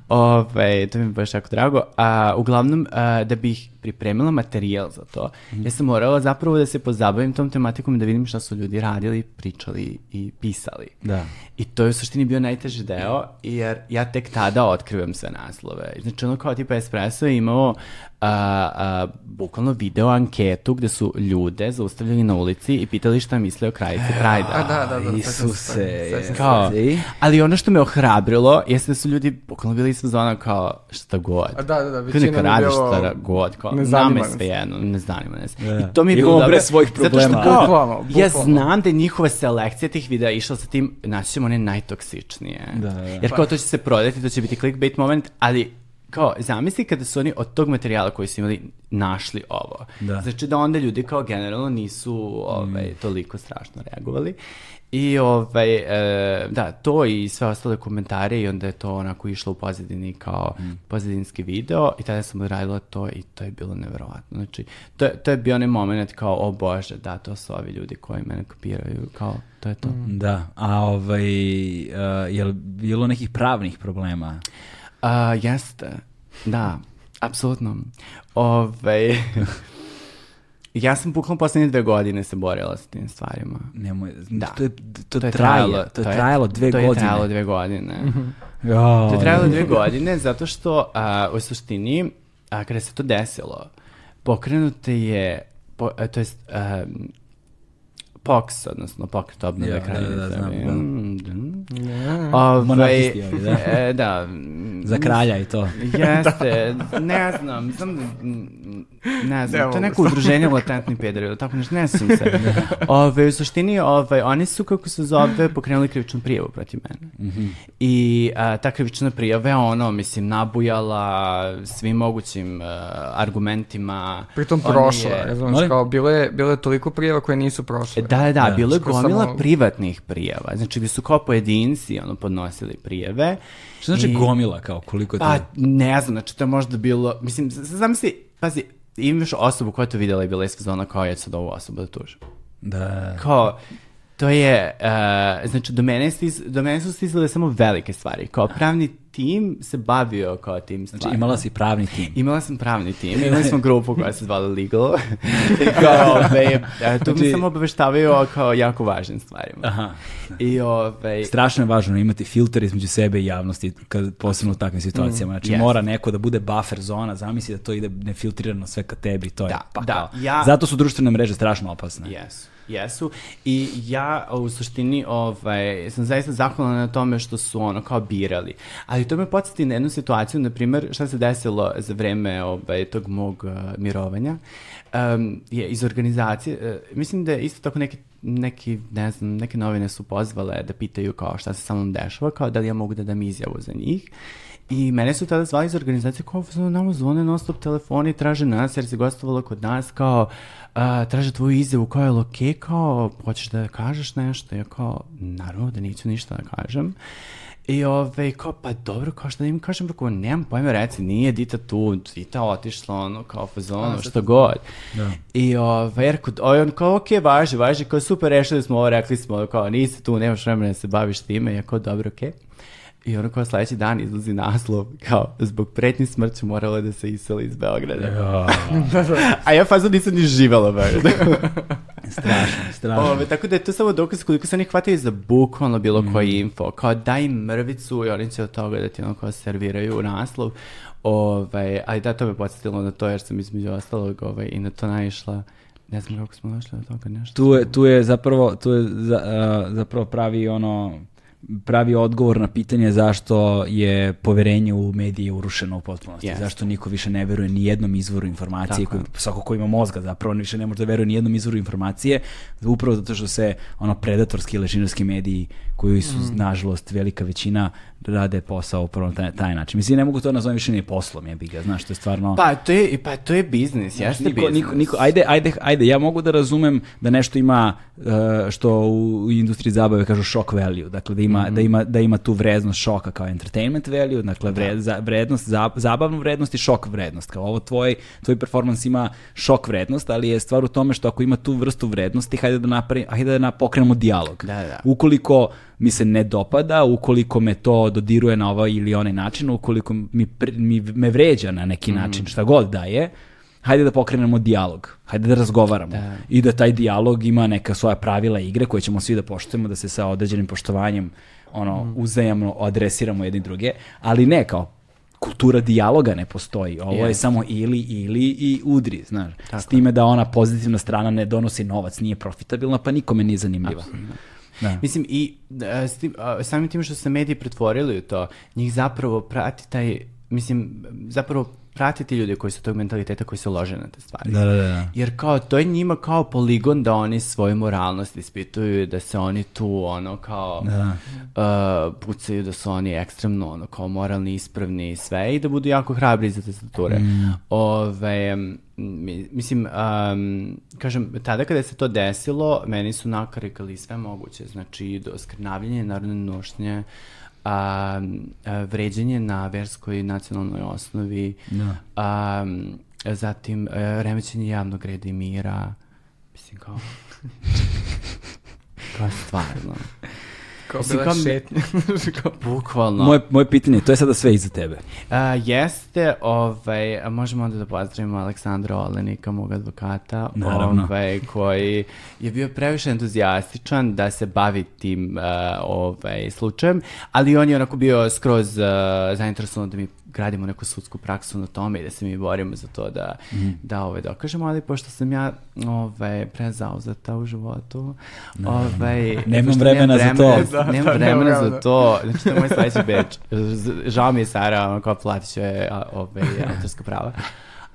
Ove, to mi je baš jako drago. A, uglavnom, a, da bih pripremila materijal za to, ja sam morala zapravo da se pozabavim tom tematikom i da vidim šta su ljudi radili, pričali i pisali. Da. I to je u suštini bio najteži deo, jer ja tek tada otkrivam sve naslove. Znači, ono kao tipa Espresso je imao a, a, bukvalno video anketu gde su ljude zaustavljali na ulici i pitali šta misle o krajici Prajda. A da, da, da. Isuse. Kao, ali ono što me ohrabrilo jeste da su ljudi bukvalno bili iz fazona kao šta god. A da, da, da, Kao većina neka radi šta god, kao, ne nama je ne zanima nas. Da. I to mi je bilo dobro. svojih Zato što problema. kao, Bukvalno, ja bukvalno. znam da je njihova selekcija tih videa išla sa tim, naći ćemo one najtoksičnije. Da, da. Jer kao to će se prodati, to će biti clickbait moment, ali kao, zamisli kada su oni od tog materijala koji su imali našli ovo. Da. Znači da onda ljudi kao generalno nisu ovaj, toliko strašno reagovali. I ovaj, e, da, to i sve ostale komentare i onda je to onako išlo u pozadini kao pozadinski video i tada sam odradila to i to je bilo neverovatno. Znači, to, je- to je bio onaj moment kao, o bože, da, to su ovi ljudi koji mene kopiraju, kao, to je to. Da, a ovaj, uh, je li bilo nekih pravnih problema? A, jeste, da, apsolutno. Ove, ja sam bukvalno poslednje dve godine se borila sa tim stvarima. Nemoj, Da. to, je, to, To je traje, trajalo, to je trajalo dve to godine. je trajalo dve godine. Jao, To je trajalo dve godine zato što a, u suštini, a, kada se to desilo, pokrenute je, po, a, to jest, a, POX, odnosno pokret obnove Ja, ja, da, kraljevine da, znam, da. Mm. Ja. Ovaj, Monarhisti ovi, da. e, da. Za kralja i to. Jeste, ne znam, znam da, ne znam, to je neko udruženje latentni pederi, ili tako nešto, ne sjećam se. Ove, u suštini, ove, oni su, kako se zove, pokrenuli krivičnu prijavu protiv mene. Mhm. I a, ta krivična prijava je ono, mislim, nabujala svim mogućim a, argumentima. Pritom prošla, je- Molim? kao bilo je, bilo je toliko prijava koje nisu prošle. Da, da, da, bilo je gomila samo- privatnih prijava. Znači, gde su kao pojedinci ono, podnosili prijeve. Što znači I- gomila, kao koliko to Pa, je? ne znam, znači to je možda bilo, mislim, zamisli, pazi, imaš osobu koja to videla i bila je sezona kao ja sad ovu osobu da tužim. Da. Kao, to je, uh, znači do mene, stiz, do mene su stizale samo velike stvari. Kao pravni tim se bavio kao tim stvarima. Znači imala si pravni tim. Imala sam pravni tim, imali smo grupu koja se zvala Legal. I kao, ove, e, tu Znači- mi samo obaveštavaju o kao jako važnim stvarima. Aha. I ove, Strašno je važno imati filter između sebe i javnosti, kad, posebno u takvim situacijama. Znači Yes. mora neko da bude buffer zona, zamisli da to ide nefiltrirano sve ka tebi, to je Da, pa da, kao. ja- Zato su društvene mreže strašno opasne. Jesu, jesu. I ja u suštini ovaj, sam zaista zahvalna na tome što su ono kao birali. Ali to me podsjeti na jednu situaciju, na primjer, šta se desilo za vreme ovaj, tog mog uh, mirovanja. Um, je iz organizacije, uh, mislim da je isto tako neki neki, ne znam, neke novine su pozvale da pitaju kao šta se sa mnom dešava, kao da li ja mogu da dam izjavu za njih. I mene su tada zvali iz organizacije kao "Fazon, nama zvone non stop telefoni, traže nas jer se gostovala kod nas kao a, traže tvoju izjavu kao je okej, kao hoćeš da kažeš nešto? Ja kao, naravno da neću ništa da kažem. I ove, kao, pa dobro, kao što da im kažem, rekao, nemam pojma, reci, nije Dita tu, Dita otišla, ono, kao fazonu, što god. Da. I ovaj, rekao, ovaj, on kao, okej, važi, važi, kao, super, rešili smo ovo, rekli smo, kao, nisi tu, nemaš vremena da se baviš time, ja kao, dobro, okej. I ono kao sledeći dan izlazi naslov, kao, zbog pretnji smrću morala da se iseli iz Beograda. Ja, A ja fazom nisam ni živela u Beogradu. strašno, strašno. Ove, tako da je to samo dokaz koliko se oni hvataju za bukvalno bilo koji info. Kao daj mrvicu i oni će od toga da ti ono kao serviraju naslov. Ove, ali da, to me podsjetilo na to jer sam između ostalog ovaj, i na to naišla. Ne znam kako smo došli do toga nešto. tu je, tu je zapravo, tu je za, a, zapravo pravi ono pravi odgovor na pitanje zašto je poverenje u medije urušeno u potpunosti. Jeste. Zašto niko više ne veruje ni jednom izvoru informacije, koji, svako ko ima mozga zapravo on više ne može da veruje ni jednom izvoru informacije, upravo zato što se ono predatorski lešinarski mediji koji su Mm. nažalost velika većina rade posao upravo na taj, taj način. Mislim, ne mogu to nazvati više ni poslom, jebi ga, znaš, to je stvarno... Pa to je, pa to je biznis, jeste Niko, biznis. niko, niko, ajde, ajde, ajde, ja mogu da razumem da nešto ima, uh, što u, industriji zabave kažu shock value, dakle da ima ima, da ima, da ima tu vrednost šoka kao entertainment value, dakle vred, za, vrednost, za, zabavnu vrednost i šok vrednost. Kao ovo tvoj, tvoj performans ima šok vrednost, ali je stvar u tome što ako ima tu vrstu vrednosti, hajde da, napravi, hajde da pokrenemo dijalog. Da, da. Ukoliko mi se ne dopada, ukoliko me to dodiruje na ovaj ili onaj način, ukoliko mi, mi me vređa na neki Mhm. način, šta god da je, hajde da pokrenemo dijalog, hajde da razgovaramo Da. i da taj dijalog ima neka svoja pravila igre koje ćemo svi da poštujemo, da se sa određenim poštovanjem ono, Mhm. uzajamno adresiramo jedni druge, ali ne kao kultura dijaloga ne postoji. Ovo je Jeste. samo ili, ili i udri, znaš. S time da ona pozitivna strana ne donosi novac, nije profitabilna, pa nikome nije zanimljiva. Da. Mislim, i a, s tim, samim tim što se mediji pretvorili u to, njih zapravo prati taj, mislim, zapravo prati ti ljudi koji su tog mentaliteta koji se lože na te stvari. Da, da, da, da. Jer kao, to je njima kao poligon da oni svoju moralnost ispituju, da se oni tu, ono, kao, uh, pucaju da su oni ekstremno, ono, kao moralni, ispravni i sve, i da budu jako hrabri za te stature. Ove, m, mi- mislim, um, kažem, tada kada se to desilo, meni su nakarikali sve moguće, znači, do skrnavljanje narodne nošnje, a, a, vređanje na verskoj i nacionalnoj osnovi, a, zatim a, remećenje javnog reda i mira, mislim kao... kao stvarno. Kao bila kao šetnja. Kao- Bukvalno. Moje, moje pitanje, to je sada sve iza tebe. A, jeste, ovaj, a možemo onda da pozdravimo Aleksandra Olenika, mog advokata, Naravno. ovaj, koji je bio previše entuzijastičan da se bavi tim a, ovaj, slučajem, ali on je onako bio skroz a, zainteresovan da mi gradimo neku sudsku praksu na tome i da se mi borimo za to da, da ovaj, dokažemo, ali pošto sam ja ovaj, prezauzeta u životu, ovaj, Nemam pošto vremena za to. Da, Nemam vremena za vremena. to, znači to je moj sledeći beč. Žao mi je Sara, ono kao platit će ovaj, autorska prava.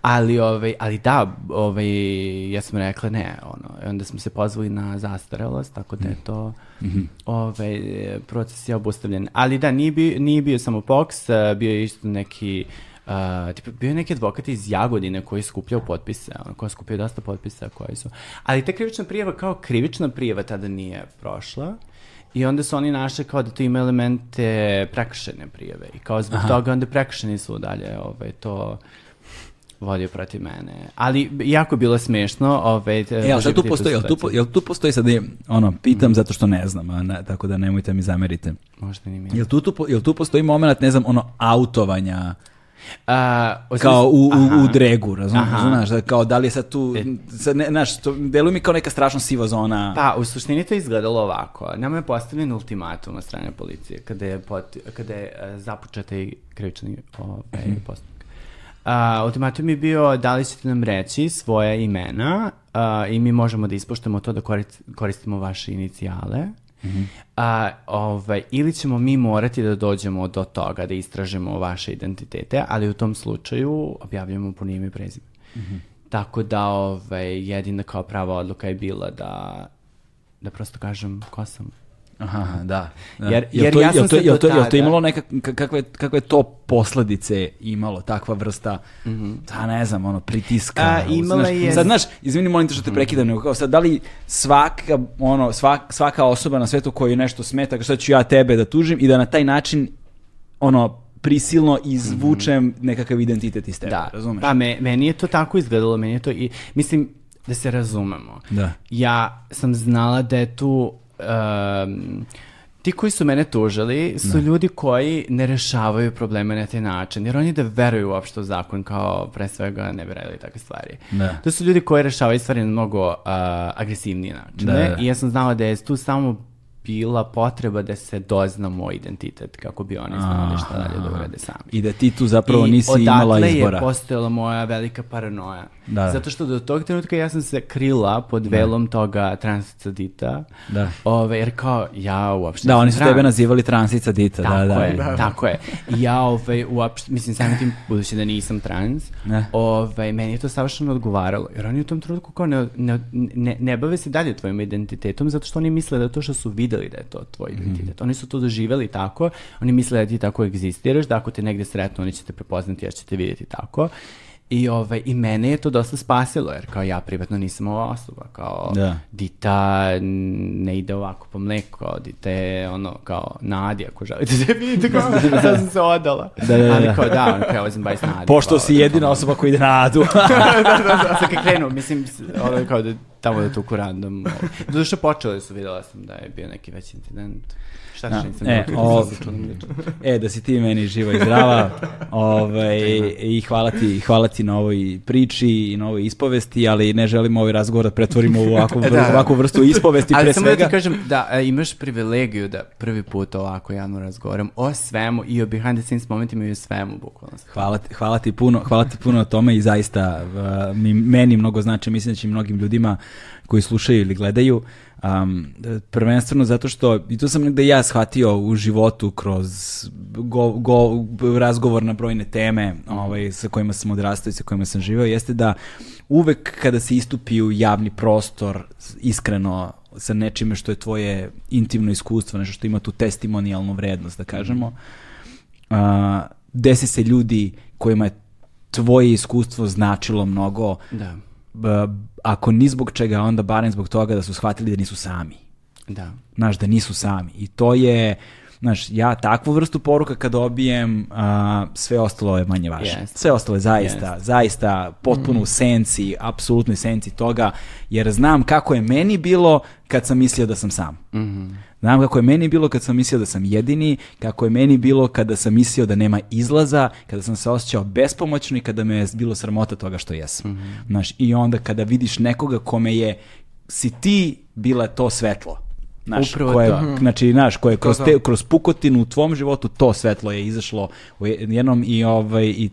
Ali, ovaj, ali da, ovaj, ja sam rekla ne, ono, onda smo se pozvali na zastarelost, tako da je to ovaj, proces je obustavljen. Ali da, nije bio, nije bio samo POX, a, bio je isto neki Uh, tipa, bio je neki advokat iz Jagodine koji je skupljao potpise, ono, koji je skupio dosta potpisa koji su... Ali ta krivična prijava kao krivična prijava tada nije prošla. I onda su oni našli kao da to ima elemente prekršene prijave. I kao zbog toga onda prekršeni su dalje ovaj, to vodio protiv mene. Ali jako je bilo smešno. Ovaj, E, ali šta tu postoji? Jel tu, jel tu postoji sad, je, ono, pitam zato što ne znam, a ne, tako da nemojte mi zamerite. Možda ni mi. Jel tu, tu, jel tu postoji moment, ne znam, ono, autovanja, A, o kao u, u, u dregu, razumiješ, da kao da li je sad tu, E. sad ne, znaš, to deluje mi kao neka strašno siva zona. Pa, u suštini to je izgledalo ovako. Nama je postavljen ultimatum od strane policije kada je, pot, kada je uh, započeta i krivični ovaj, postupak. Uh, ultimatum je bio da li ćete nam reći svoje imena uh, i mi možemo da ispoštujemo to da korist, koristimo vaše inicijale. A, ovaj, ili ćemo mi morati da dođemo do toga da istražimo vaše identitete, ali u tom slučaju objavljamo po ime i prezime. Tako da ovaj, jedina kao prava odluka je bila da, da prosto kažem ko sam. Aha, da. da. Jer- jer to, ja jel sam to, se jel to, jel to imalo neka, ka- kakve, kakve to posledice imalo, takva vrsta, ta ne znam, ono, pritiska. A, imala znaš, je- Sad, znaš, izvini, molim te što te prekidam, nego kao sad, da li svaka, ono, svak, svaka osoba na svetu koju nešto smeta, kao sad ću ja tebe da tužim i da na taj način, ono, prisilno izvučem nekakav identitet iz tebe, Da, razumeš? pa me, meni je to tako izgledalo, meni je to i, mislim, da se razumemo. Da. Ja sam znala da je tu, um, ti koji su mene tužili su ljudi koji ne rešavaju probleme na taj način, jer oni da veruju uopšte u zakon kao pre svega ne bi radili takve stvari. Da. To su ljudi koji rešavaju stvari na mnogo uh, agresivniji način. Da, da. I ja sam znala da je tu samo bila potreba da se dozna moj identitet kako bi oni znali šta dalje da urade sami. I da ti tu zapravo I nisi imala odatle izbora. je postojala moja velika paranoja. Da, da. Zato što do tog trenutka ja sam se krila pod velom toga transcadita. Da. Ove, jer kao, ja uopšte Da, oni su trans. tebe nazivali transica dita, Tako da, da. je, tako je. I ja ovaj, uopšte, mislim, samim tim, budući da nisam trans, Ne. ovaj, meni je to savršeno odgovaralo. Jer oni u tom trenutku kao ne, ne, ne, ne bave se dalje tvojim identitetom, zato što oni misle da to što su videli da je to tvoj identitet. Oni su to doživeli tako, oni misle da ti tako egzistiraš, da ako te negde sretnu, oni će te prepoznati, jer će te vidjeti tako. I, ovaj, I mene je to dosta spasilo, jer kao ja privatno nisam ova osoba, kao Da. Dita ne ide ovako po mleku, kao Dita je ono, kao Nadi, ako želite da vidite, kao sad sam se odala. Da, da, da. Ali kao da, ono, kao sam bajs Nadi. Pošto kao, si jedina osoba koja ide na adu. da, da, da, sad kad krenu, mislim, ono kao da tamo da tuku random. ovaj. Zato što počeli su, videla sam da je bio neki veći incident. Šta Da. nisam E, o-. E, da si ti meni živa i zdrava. Ovaj, I hvala ti, hvala ti na ovoj priči i na ovoj ispovesti, ali ne želimo ovaj razgovor da pretvorimo u ovakvu, Da. ovakvu vrstu ispovesti Ali pre samo da svega. ti kažem da e, imaš privilegiju da prvi put ovako javno razgovaram o svemu i o behind the scenes momentima i o svemu bukvalno. Hvala ti, hvala ti puno, hvala ti puno na tome i zaista uh, mi, meni mnogo znači, mislim da će i mnogim ljudima koji slušaju ili gledaju, um, prvenstveno zato što, i to sam negde ja shvatio u životu kroz go, go, razgovor na brojne teme ovaj, sa kojima sam odrastao i sa kojima sam živeo, jeste da uvek kada se istupi u javni prostor iskreno sa nečime što je tvoje intimno iskustvo, nešto što ima tu testimonijalnu vrednost, da kažemo, a, desi se ljudi kojima je tvoje iskustvo značilo mnogo, Da, ako ni zbog čega, onda barem zbog toga da su shvatili da nisu sami. da. Znaš, da nisu sami. I to je, znaš, ja takvu vrstu poruka kad dobijem, a, sve ostalo je manje važno. Jeste. Sve ostalo je zaista, zaista potpuno u senci, apsolutnoj senci toga, jer znam kako je meni bilo kad sam mislio da sam sam. Znam kako je meni bilo kad sam mislio da sam jedini, kako je meni bilo kada sam mislio da nema izlaza, kada sam se osjećao bespomoćno i kada me je bilo sramota toga što jesam. Znaš, i onda kada vidiš nekoga kome je, si ti bila to svetlo. Znaš, Upravo koje, to. znači, znaš, koje kroz, to. te, kroz pukotinu u tvom životu to svetlo je izašlo u jednom i, ovaj, i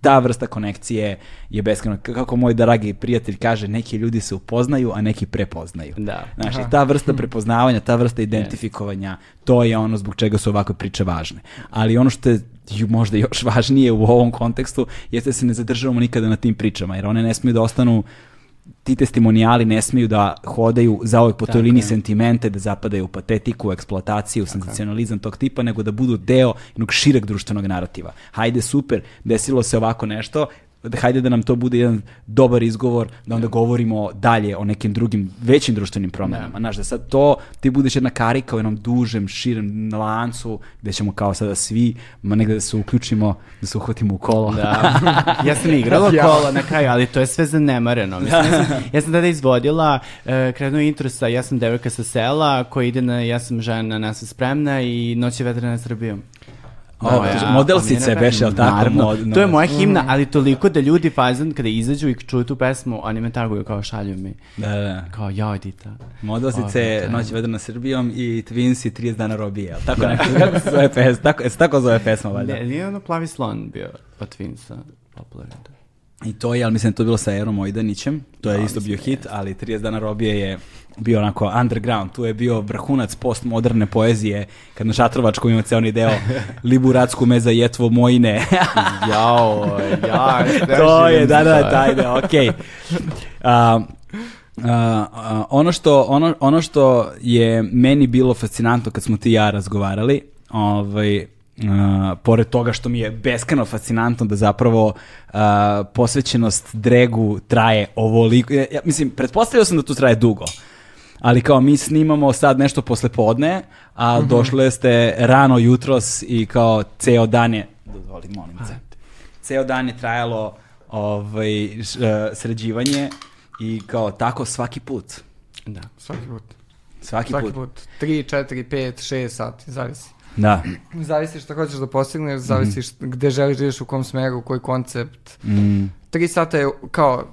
ta vrsta konekcije je beskreno. Kako moj dragi prijatelj kaže, neki ljudi se upoznaju, a neki prepoznaju. Da. Znaš, i ta vrsta prepoznavanja, ta vrsta identifikovanja, to je ono zbog čega su ovakve priče važne. Ali ono što je možda još važnije u ovom kontekstu jeste da se ne zadržavamo nikada na tim pričama, jer one ne smiju da ostanu ti testimonijali ne smiju da hodaju za ovoj po toj liniji sentimente, da zapadaju u patetiku, eksploataciju, senzacionalizam tog tipa, nego da budu deo jednog šireg društvenog narativa. Hajde, super, desilo se ovako nešto, hajde da nam to bude jedan dobar izgovor, da onda govorimo dalje o nekim drugim većim društvenim promenama. Znaš, da sad to ti budeš jedna karika u jednom dužem, širem lancu, gde ćemo kao sada svi, ma negde da se uključimo, da se uhvatimo u kolo. Da. ja sam igrala Ja. kola na kraju, ali to je sve zanemareno. Mislim, ja, sam, ja sam tada izvodila, uh, krenuo intro sa Ja sam devojka sa sela, koja ide na Ja sam žena, nas je spremna i Noć je vetrana Srbijom. O, modelsice omiljena beše, jel tako? Naravno, Mod- to je moja himna, ali toliko da ljudi fazan kada izađu i čuju tu pesmu, oni me taguju kao šalju mi. Da, da. Kao, jao, Dita. Modelsice, O, da. Noć vedrena Srbijom i Twins i 30 dana robije, jel tako neko, kako se zove pesma, tako, se tako zove pesma, valjda. Ne, nije ono plavi slon bio od Twinsa, popularan. I to je, ali mislim da je to bilo sa Erom Ojdanićem, to je Da, isto bio da hit, ali 30 dana robije je bio onako underground, tu je bio vrhunac postmoderne poezije, kad na Šatrovačkom ima ceo deo Liburatsku me za jetvo mojine. Jao, ja, to je, da, da, taj deo, okej. A, a, a, ono, što, ono, ono što je meni bilo fascinantno kad smo ti i ja razgovarali, ovaj, a, pored toga što mi je beskreno fascinantno da zapravo posvećenost dregu traje ovoliko, ja, ja, mislim, pretpostavio sam da tu traje dugo, ali kao mi snimamo sad nešto posle podne, a došle ste rano jutros i kao ceo dan je, dozvoli, molim te, ceo dan je trajalo ovaj, š- e, sređivanje i kao tako svaki put. Da. Svaki put. Svaki, Svaki put. put. 3, 4, 5, 6 sati, zavisi. Da. Zavisi šta hoćeš da postigneš, zavisi št- gde želiš da ideš, u kom smeru, koji koncept. Mm, 3 sata je kao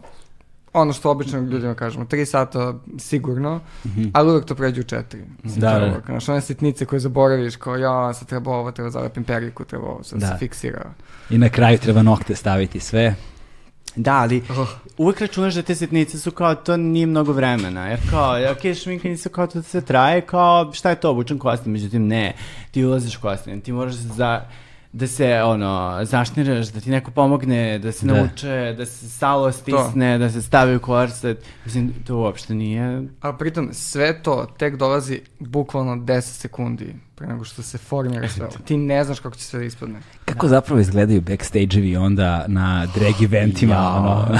ono što obično ljudima kažemo, 3 sata sigurno, ali uvek to pređe u 4. Mhm. Da, da. Znaš, one sitnice koje zaboraviš, kao ja, sad treba ovo, treba zalepim periku, treba ovo, sad Da. se fiksira. I na kraju treba nokte staviti sve. Da, ali Oh. uvek računaš da te sitnice su kao to nije mnogo vremena. Jer kao, ok, šminkanje su kao to sve traje, kao šta je to, obučen kostim, međutim ne, ti ulaziš kostim, ti moraš za, da se ono zašniraš, da ti neko pomogne, da se Da. nauče, da se salo stisne, da se stavi u korset. Mislim, to uopšte nije... A pritom sve to tek dolazi bukvalno 10 sekundi pre nego što se formira sve ovo. Ti ne znaš kako će sve da ispadne. Kako zapravo izgledaju backstage-evi onda na drag eventima? Jao. ono?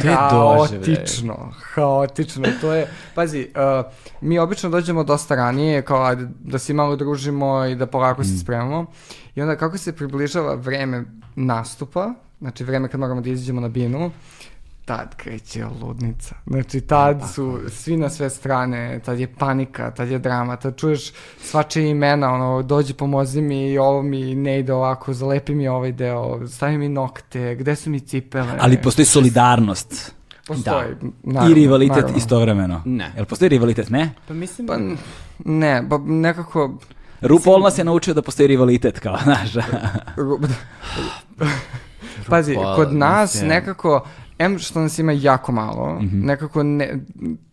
To je doživljaj. Haotično, haotično. To je, pazi, uh, mi obično dođemo dosta ranije, kao ajde, da se malo družimo i da polako Mm. se spremamo. I onda kako se približava vreme nastupa, znači vreme kad moramo da izađemo na binu, tad kreće ludnica. Znači, tad su svi na sve strane, tad je panika, tad je drama, tad čuješ svačije imena, ono, dođi pomozi mi, ovo mi ne ide ovako, zalepi mi ovaj deo, stavi mi nokte, gde su mi cipele. Ali postoji solidarnost Postoji, i naravno, rivalitet naravno. istovremeno. Ne. Jel postoji rivalitet? Ne? Pa mislim... Pa, ne, pa nekako... RuPaul nas je naučio da postoji rivalitet, kao, znaš. ru- Pazi, kod nas nekako, em što nas ima jako malo, Mhm. nekako ne,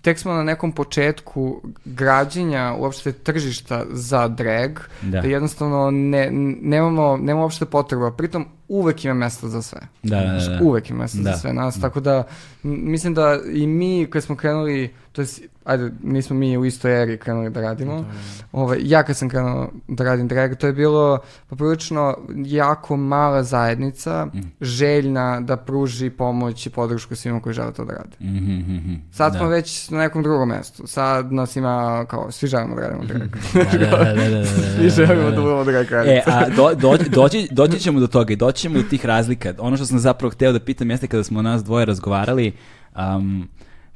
tek smo na nekom početku građenja uopšte tržišta za drag, Da. da, jednostavno ne, nemamo, nemamo uopšte potreba, pritom uvek ima mesta za sve. Da, da, da. Uvek ima mesta Da. za sve nas, tako da mislim da i mi kad smo krenuli, to jest, ajde, nismo mi u istoj eri krenuli da radimo, Ovaj, ja kad sam krenuo da radim drag, to je bilo poprilično jako mala zajednica, Mm. željna da pruži pomoć i podršku svima koji žele to da rade. Mhm, mhm. Sad Da. smo već na nekom drugom mestu. Sad nas ima, kao, svi želimo da radimo drag. Da, da, da, da, da, svi želimo da budemo drag E, a do, doći, doći, doći ćemo do toga i doći ćemo do tih razlika. Ono što sam zapravo hteo da pitam jeste kada smo nas dvoje razgovarali, um,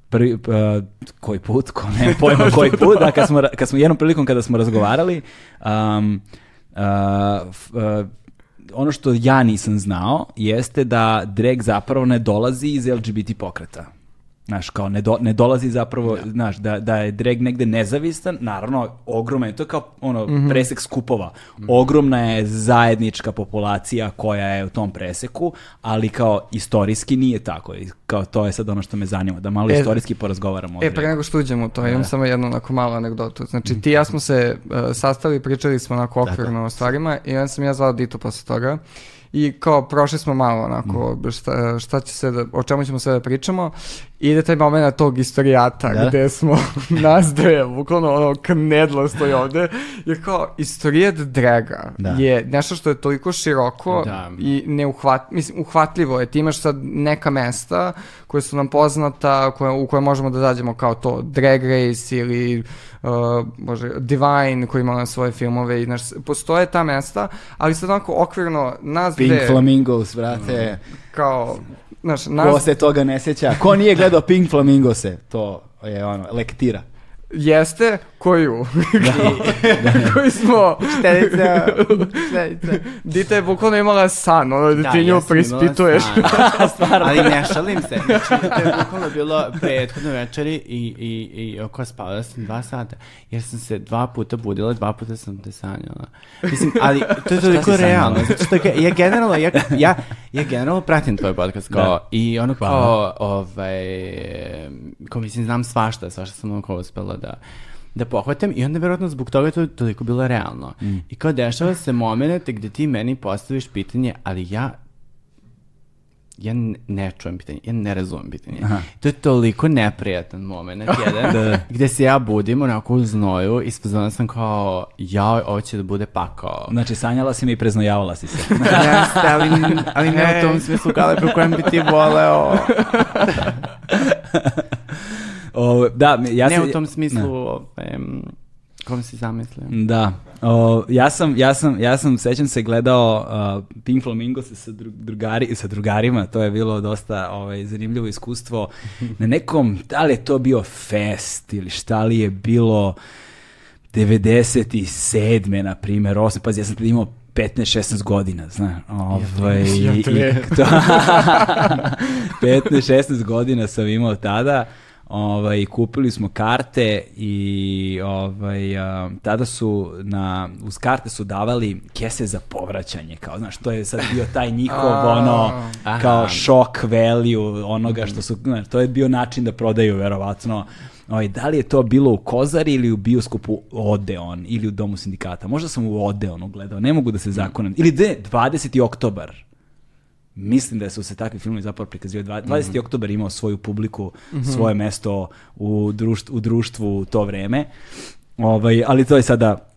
prvi, uh, koji put, ko ne pojma koji put, da, kad smo, kad smo jednom prilikom kada smo razgovarali, um, uh, f- uh, ono što ja nisam znao jeste da drag zapravo ne dolazi iz LGBT pokreta. Znaš, kao ne, do- ne dolazi zapravo, znaš, da, da je drag negde nezavistan, naravno, ogroman je, to je kao ono, presek skupova. Ogromna je zajednička populacija koja je u tom preseku, ali kao istorijski nije tako. I Kao to je sad ono što me zanima, da malo E, istorijski porazgovaramo. E, pre nego što uđemo u to, imam Da. samo jednu onako malu anegdotu. Znači, ti i ja smo se uh, sastali, pričali smo onako okvirno o stvarima i onda sam ja zvao Ditu posle toga. I kao prošli smo malo onako šta, šta će se da, o čemu ćemo sve da pričamo i ide taj moment tog istorijata Da. gde smo nas dve, bukvalno ono knedlo stoji ovde, jer kao istorijat draga Da. je nešto što je toliko široko Da. i neuhvat, mislim, uhvatljivo je. Ti imaš sad neka mesta koje su nam poznata, koje, u koje možemo da zađemo kao to Drag Race ili uh, bože, Divine koji ima svoje filmove i naš, postoje ta mesta, ali sad onako okvirno nas Pink dve Flamingos, brate. kao znaš, Ko nas se toga ne sjeća? Ko nije gledao Pink Flamingose? To je ono, lektira. jeste koju koji smo Štedica, štedica. Dita je bukvalno imala san, ono da, ti nju prispituješ. san. Ali ne šalim se. Znači, to je bukvalno bilo prethodno večeri i, i, i oko spavala sam dva sata. Jer sam se dva puta budila, dva puta sam te sanjala. Mislim, ali to je toliko si sanjala? realno. Zato što ga- ja generalno, ja, ja, ja generalno pratim tvoj podcast kao, Da. i ono kao, ovaj, kao mislim, znam svašta, svašta sam ono kao uspela da da pohvatam i onda verovatno zbog toga je to toliko bilo realno. Mm. I kao dešava se moment gde ti meni postaviš pitanje, ali ja ja ne, ne čujem pitanje, ja ne razumem pitanje. Aha. To je toliko neprijatan moment, jedan, Da. gde se ja budim onako u znoju i spoznala sam kao, ja, ovo će da bude pakao. Znači, sanjala si mi i preznojavala si se. Jeste, ali, ali ne u tom smislu galepe u kojem bi ti voleo. O, da, ja ne u tom smislu, em, kom si zamislio. Da. O, ja sam, ja sam, ja sam, sećam se, gledao uh, Pink Flamingos sa, dru- drugari, sa drugarima, to je bilo dosta ovaj, zanimljivo iskustvo. Na nekom, da li je to bio fest ili šta li je bilo 97. na primjer, 8, pazi, ja sam tada imao 15-16 godina, znaš, ovaj, ja i, tre. to, 15-16 godina sam imao tada, ovaj, kupili smo karte i ovaj, a, tada su na, uz karte su davali kese za povraćanje, kao, znaš, to je sad bio taj njihov, ono, kao šok value onoga što su, znaš, to je bio način da prodaju, verovatno, ovaj, da li je to bilo u Kozari ili u bioskopu Odeon ili u Domu sindikata. Možda sam u Odeonu gledao, ne mogu da se zakonem. Ili de, 20. oktobar. Mislim da su se takvi filmovi zapravo prikazivali. 20. oktobar imao svoju publiku, svoje mesto u društvu, u društvu u to vreme. Ovaj, ali to je sada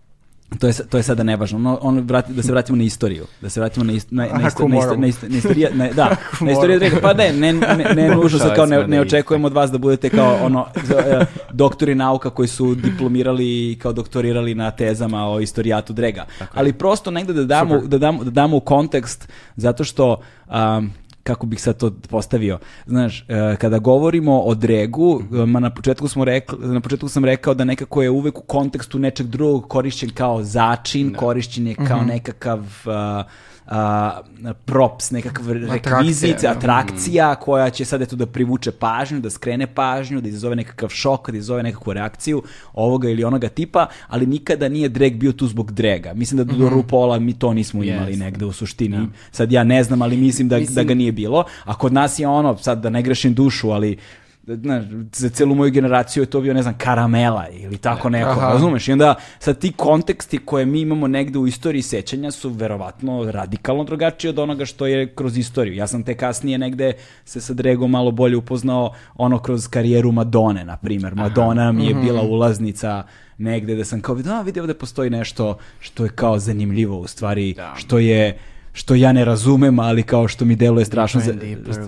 to je, to je sada nevažno. No, on vrati, da se vratimo na istoriju. Da se vratimo na, ist, na, na, isto, na, isto, na, isto, na istorija, na, da, na istoriju Drega. Pa ne, ne, ne, ne nužno sad kao ne, ne očekujemo od vas da budete kao ono e, doktori nauka koji su diplomirali i kao doktorirali na tezama o istorijatu Drega. Ali prosto negde da damo, da damo, da damo u kontekst zato što um, kako bih sad to postavio. Znaš, e, kada govorimo o Dregu, e, ma na početku smo rekli, na početku sam rekao da nekako je uvek u kontekstu nečeg drugog korišćen kao začin, korišćen je kao nekakav a, a, props, nekakav rekvizit, da. atrakcija koja će sad eto da privuče pažnju, da skrene pažnju, da izazove nekakav šok, da izazove nekakvu reakciju ovoga ili onoga tipa, ali nikada nije drag bio tu zbog drega. Mislim da do RuPaula mi to nismo imali Jeste. negde u suštini. Sad ja ne znam, ali mislim da, Mislim- da ga nije bilo. A kod nas je ono, sad da ne grešim dušu, ali znaš, za celu moju generaciju je to bio, ne znam, karamela ili tako neko, Aha. razumeš? I onda sad ti konteksti koje mi imamo negde u istoriji sećanja su verovatno radikalno drugačiji od onoga što je kroz istoriju. Ja sam te kasnije negde se sa Dregom malo bolje upoznao ono kroz karijeru Madone, na primjer. Madonna mi je bila ulaznica negde da sam kao, da, vidi ovde postoji nešto što je kao zanimljivo u stvari, Da. što je što ja ne razumem, ali kao što mi deluje strašno, za,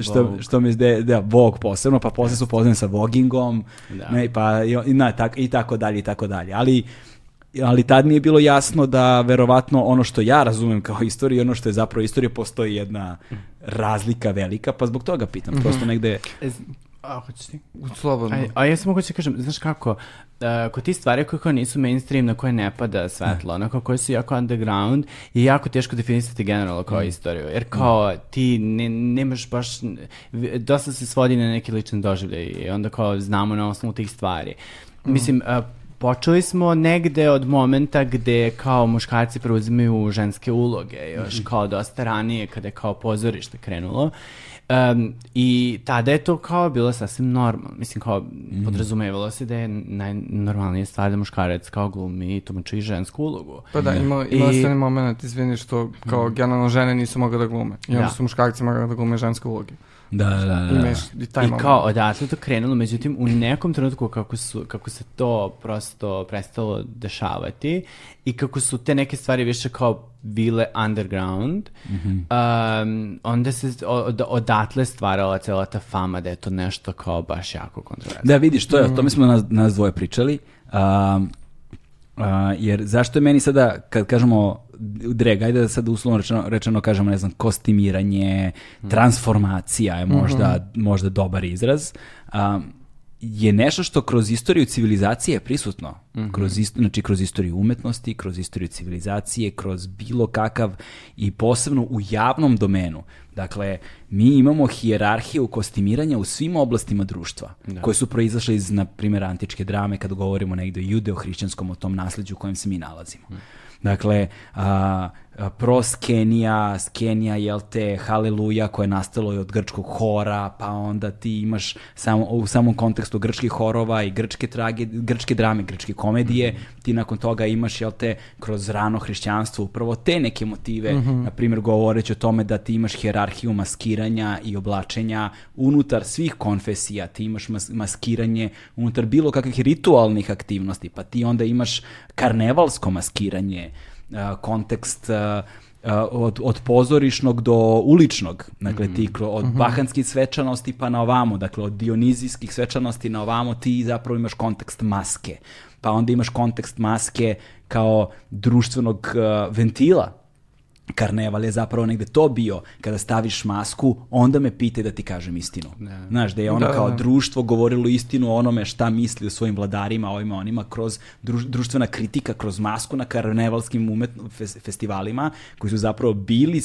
što, što mi zde, da, Vogue posebno, pa posle su poznani sa Vogingom, Da. ne, pa i, i, na, tak, i tako dalje, i tako dalje. Ali, ali tad mi je bilo jasno da verovatno ono što ja razumem kao istoriju, ono što je zapravo istorija, postoji jedna razlika velika, pa zbog toga pitam, prosto negde... E, z- A, hoćeš ti? Slobodno. A, a ja samo hoću da kažem, znaš kako, uh, kod ti stvari koje kao nisu mainstream, na koje ne pada svetlo, onako koje su jako underground, je jako teško definisati generalno kao istoriju. Jer kao ti ne, nemaš baš, dosta se svodi na neki lični doživljaj i onda kao znamo na osnovu tih stvari. Mislim, uh, počeli smo negde od momenta gde kao muškarci preuzimaju ženske uloge, još kao dosta ranije kada je kao pozorište krenulo. Um, I tada je to kao bilo sasvim normalno. Mislim, kao podrazumevalo se da je najnormalnija stvar da muškarac kao glumi i tumači žensku ulogu. Pa da, imali, imali I- onaj moment, izvini, što kao generalno žene nisu mogle da glume. I onda Da. su muškarci mogli da glume ženske uloge. Da, da, da. Imaš i taj I kao odatle to krenulo, međutim u nekom trenutku kako, su, kako se to prosto prestalo dešavati i kako su te neke stvari više kao bile underground, um, onda se od, odatle stvarala cela ta fama da je to nešto kao baš jako kontroverzno. Da, vidiš, to je, o tome smo nas, nas dvoje pričali. Um, a, jer zašto je meni sada, kad kažemo drag, ajde da sad uslovno rečeno, rečeno kažemo, ne znam, kostimiranje, transformacija je možda, možda dobar izraz, um, je nešto što kroz istoriju civilizacije je prisutno. Kroz, ist, znači, kroz istoriju umetnosti, kroz istoriju civilizacije, kroz bilo kakav i posebno u javnom domenu. Dakle, mi imamo hijerarhiju kostimiranja u svim oblastima društva, koje su proizašle iz, na primjer, antičke drame, kad govorimo negde o judeo-hrišćanskom, o tom nasleđu u kojem se mi nalazimo. Dakle, a, a, proskenija, skenija, jel te, haleluja, koje je nastalo od grčkog hora, pa onda ti imaš samo, u samom kontekstu grčkih horova i grčke, trage, grčke drame, grčke komedije, ti nakon toga imaš, jel te, kroz rano hrišćanstvo upravo te neke motive, na primjer govoreći o tome da ti imaš hjerarhiju maskiranja i oblačenja unutar svih konfesija, ti imaš mas- maskiranje unutar bilo kakvih ritualnih aktivnosti, pa ti onda imaš karnevalsko maskiranje, kontekst od, od pozorišnog do uličnog, dakle ti kro- od bahanskih svečanosti pa na ovamo, dakle od dionizijskih svečanosti na ovamo ti zapravo imaš kontekst maske, pa onda imaš kontekst maske kao društvenog a, ventila, karneval je zapravo negde to bio, kada staviš masku, onda me pitaj da ti kažem istinu. Znaš, da je ono Da, kao da. društvo govorilo istinu o onome šta misli o svojim vladarima, ovima, onima, kroz druž- društvena kritika, kroz masku na karnevalskim umetno, fes- festivalima, koji su zapravo bili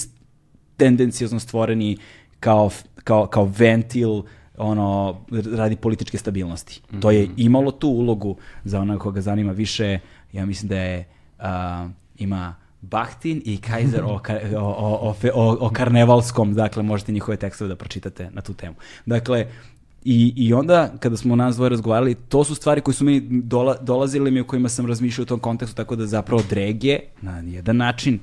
tendencijozno stvoreni kao, kao, kao ventil ono, radi političke stabilnosti. To je imalo tu ulogu za onoga koga zanima više, ja mislim da je, a, ima Bahtin i Kaiser o, o, o, o, karnevalskom, dakle možete njihove tekstove da pročitate na tu temu. Dakle, I, I onda, kada smo nas dvoje razgovarali, to su stvari koje su meni dola, dolazile mi u kojima sam razmišljao u tom kontekstu, tako da zapravo drag je na jedan način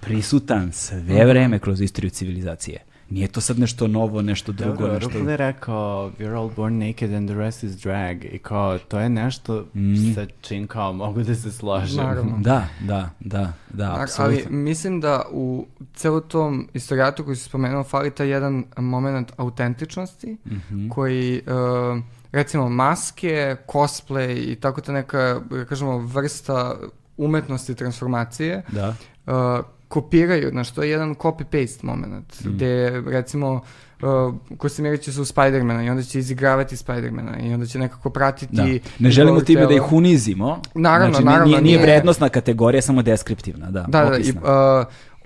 prisutan sve vreme kroz istoriju civilizacije. Nije to sad nešto novo, nešto drugo, Dobro, nešto... RuPaul je rekao We're all born naked and the rest is drag i kao to je nešto Mm. sa čim kao mogu da se složim. Naravno. Da, da, da, da, A- Ali apsolutno. mislim da u celom tom istorijatu koji si spomenuo fali taj jedan moment autentičnosti Mhm. koji uh, recimo maske, cosplay i tako ta neka, da kažemo, vrsta umetnosti transformacije Da. uh, kopiraju, znaš, to je jedan copy-paste moment, Mm. gde recimo uh, Kostimirat će se u Spidermana i onda će izigravati Spidermana i onda će nekako pratiti... Da. Ne želimo time da ih unizimo. Naravno, znači, naravno, Nije, nije nije- vrednostna kategorija, samo deskriptivna, da. Da, da, i, opisna.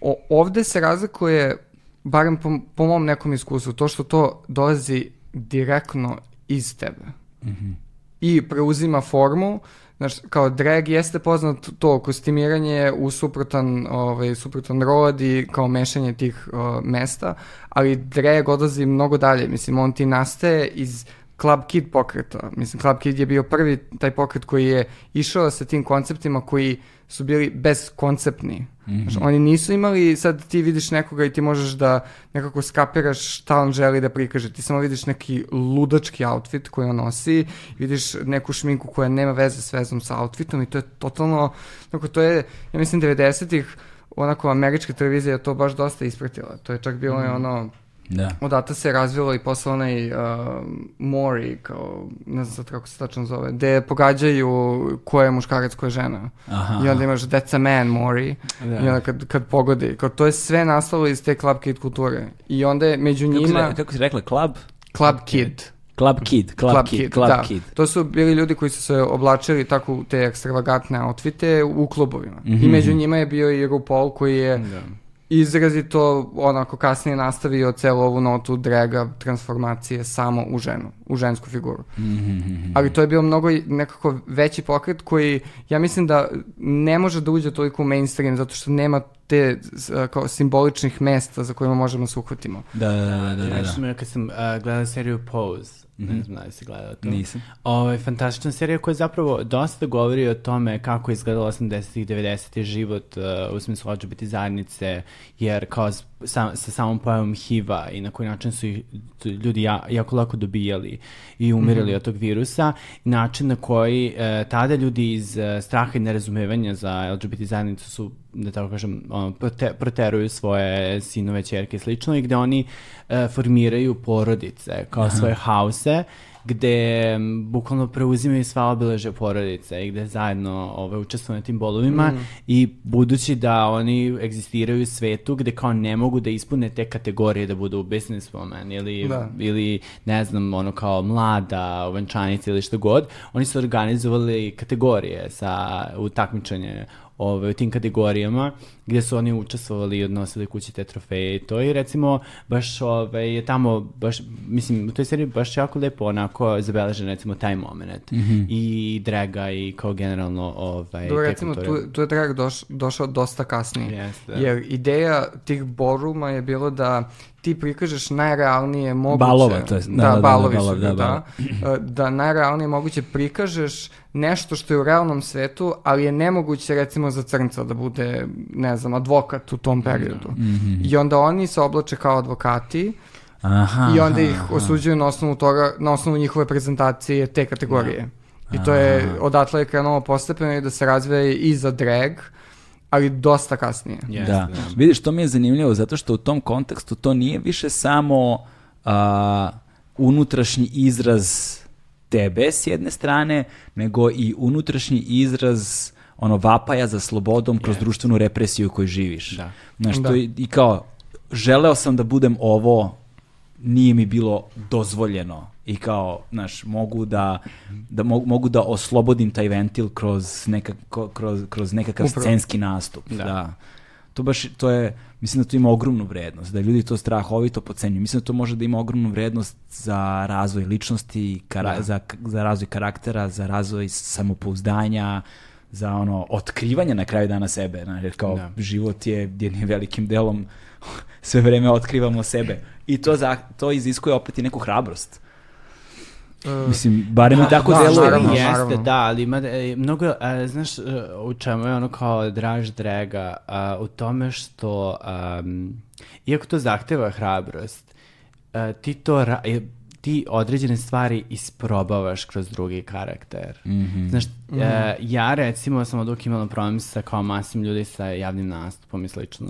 uh, ovde se razlikuje, barem po, po mom nekom iskustvu, to što to dolazi direktno iz tebe. Mhm. I preuzima formu, znaš, kao drag jeste poznat to kostimiranje u suprotan, ovaj, suprotan rod i kao mešanje tih uh, mesta, ali drag odlazi mnogo dalje, mislim, on ti nastaje iz Club Kid pokreta. Mislim, Club Kid je bio prvi taj pokret koji je išao sa tim konceptima koji su bili bezkonceptni. Mhm. Znaš, oni nisu imali, sad ti vidiš nekoga i ti možeš da nekako skapiraš šta on želi da prikaže. Ti samo vidiš neki ludački outfit koji on nosi, vidiš neku šminku koja nema veze s vezom sa outfitom i to je totalno, tako to je, ja mislim, 90-ih onako američka televizija je to baš dosta ispratila. To je čak bilo Mhm. i ono, Da. Odata se razvilo i posle onaj uh, Mori, kao, ne znam sad kako se tačno zove, gde pogađaju ko je muškarac, ko je žena. Aha. I onda imaš That's a man, Mori. Da. I onda kad, kad pogodi, kao, to je sve nastalo iz te Club Kid kulture. I onda je među Kako si, njima kako si rekla, club? Club Kid. Club Kid, Club, Kid, Club da. Kid. To su bili ljudi koji su se oblačili tako u te ekstravagantne outfite u klubovima. Mhm. I među njima je bio i RuPaul koji je Da. Izrazito onako kasnije nastavio celu ovu notu draga transformacije samo u ženu, u žensku figuru. Mhm. Ali to je bio mnogo nekako veći pokret koji ja mislim da ne može da uđe toliko u mainstream zato što nema te kao simboličnih mesta za kojima možemo se uhvatimo. Da, da, da, da, da, da. Ja kad sam uh, gledala seriju Pose, ne znam da li si gledala to. Nisam. Ovaj, fantastična serija koja zapravo dosta govori o tome kako je izgledalo 80-ih, 90-ih život uh, u smislu LGBT zajednice, jer kao s- sa, sa samom pojavom HIV-a i na koji način su ih ljudi ja, jako lako dobijali i umirali od tog virusa, način na koji e, tada ljudi iz e, straha i nerazumevanja za LGBT zajednicu su da tako kažem, ono, prote, proteruju svoje sinove, čerke i slično i gde oni e, formiraju porodice kao svoje hause gde bukvalno preuzimaju sva obeležja porodice i gde zajedno ovaj, učestvuju na tim bolovima i budući da oni egzistiraju u svetu gde kao ne mogu da ispune te kategorije da budu businesswoman ili, Da. ili ne znam, ono kao mlada, venčanica ili što god, oni su organizovali kategorije sa, u ove, u tim kategorijama gdje su oni učestvovali i odnosili kući te trofeje i to i recimo baš ove, je tamo baš, mislim u toj seriji baš jako lepo onako zabeležen recimo taj moment i draga i kao generalno ovaj, Dobro, te recimo, tu, tu je drag doš, došao dosta kasnije. Jeste. Jer ideja tih boruma je bilo da ti prikažeš najrealnije moguće... Balova, to jest, da, da, da, da, balovi balov, su, da, da, da, da najrealnije moguće prikažeš nešto što je u realnom svetu, ali je nemoguće recimo za crnca da bude, ne znam, advokat u tom periodu. Mhm. I onda oni se oblače kao advokati Aha, i onda ih aha. osuđuju na osnovu toga, na osnovu njihove prezentacije te kategorije. I to je, odatle je krenulo postepeno i da se razvije i za drag, ali dosta kasnije. Jeste, Da. Vidiš, to mi je zanimljivo zato što u tom kontekstu to nije više samo a, unutrašnji izraz tebe s jedne strane, nego i unutrašnji izraz ono vapaja za slobodom kroz društvenu represiju u kojoj živiš. Da. Znaš, Da. to je, i kao, želeo sam da budem ovo, nije mi bilo dozvoljeno i kao, znaš, mogu da, da mogu, mogu da oslobodim taj ventil kroz, nekako, kroz, kroz nekakav Upravo. scenski nastup. Da. Da. To baš, to je, mislim da to ima ogromnu vrednost, da ljudi to strahovito pocenjuju. Mislim da to može da ima ogromnu vrednost za razvoj ličnosti, kara, za, za razvoj karaktera, za razvoj samopouzdanja, za ono otkrivanje na kraju dana sebe, znaš, jer kao Da. život je jednim velikim delom sve vreme otkrivamo sebe. I to, za, to iziskuje opet i neku hrabrost. Mislim, barem mi tako da, deluje. naravno. Jeste, naravno. da, ali ima, e, mnogo, a, znaš, e, u čemu je ono kao draž drega, a, u tome što, am, iako to zahteva hrabrost, a, ti to, ra- e, ti određene stvari isprobavaš kroz drugi karakter. Znaš, e, ja recimo sam od uvijek imala problem sa kao masom ljudi sa javnim nastupom i slično.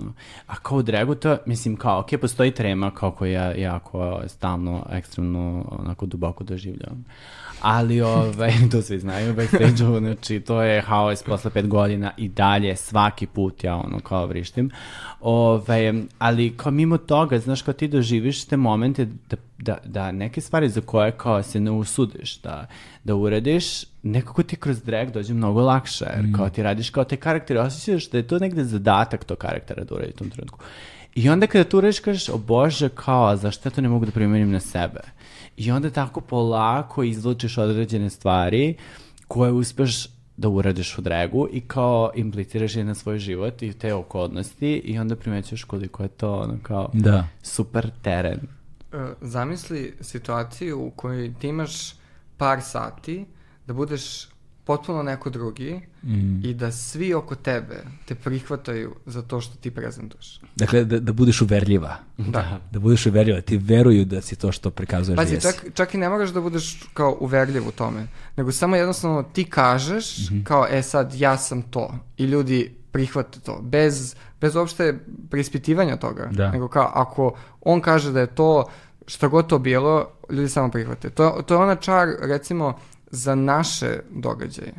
A kao u dragu to, mislim kao, ok, postoji trema kao koju ja jako stalno, ekstremno, onako duboko doživljavam. Ali, ovaj, to svi znaju backstage-u, znači, to je haos posle pet godina i dalje, svaki put ja ono kao vrištim. Ovaj, ali kao mimo toga, znaš, kao ti doživiš te momente da, da, da neke stvari za koje kao se ne usudiš da, da uradiš, nekako ti kroz drag dođe mnogo lakše, jer kao ti radiš kao te karaktere, osjećaš da je to negde zadatak tog karaktera da uradi u tom trenutku. I onda kada tu uradiš, kažeš, o Bože, kao, zašto ja to ne mogu da primenim na sebe? I onda tako polako izlučiš određene stvari koje uspeš da uradiš u dragu i kao impliciraš je na svoj život i te okolnosti i onda primećuješ koliko je to ono kao Da. super teren. E, zamisli situaciju u kojoj ti imaš par sati da budeš potpuno neko drugi i da svi oko tebe te prihvataju za to što ti prezentuješ. Dakle, da, da budeš uverljiva. Da. Da budeš uverljiva. Ti veruju da si to što prikazuješ da Pazi, jesi. čak, čak i ne moraš da budeš kao uverljiv u tome, nego samo jednostavno ti kažeš kao, e sad, ja sam to. I ljudi prihvate to, bez, bez uopšte preispitivanja toga. Da. Nego kao, ako on kaže da je to šta god to bilo, ljudi samo prihvate. To, to je ona čar, recimo, za naše događaje.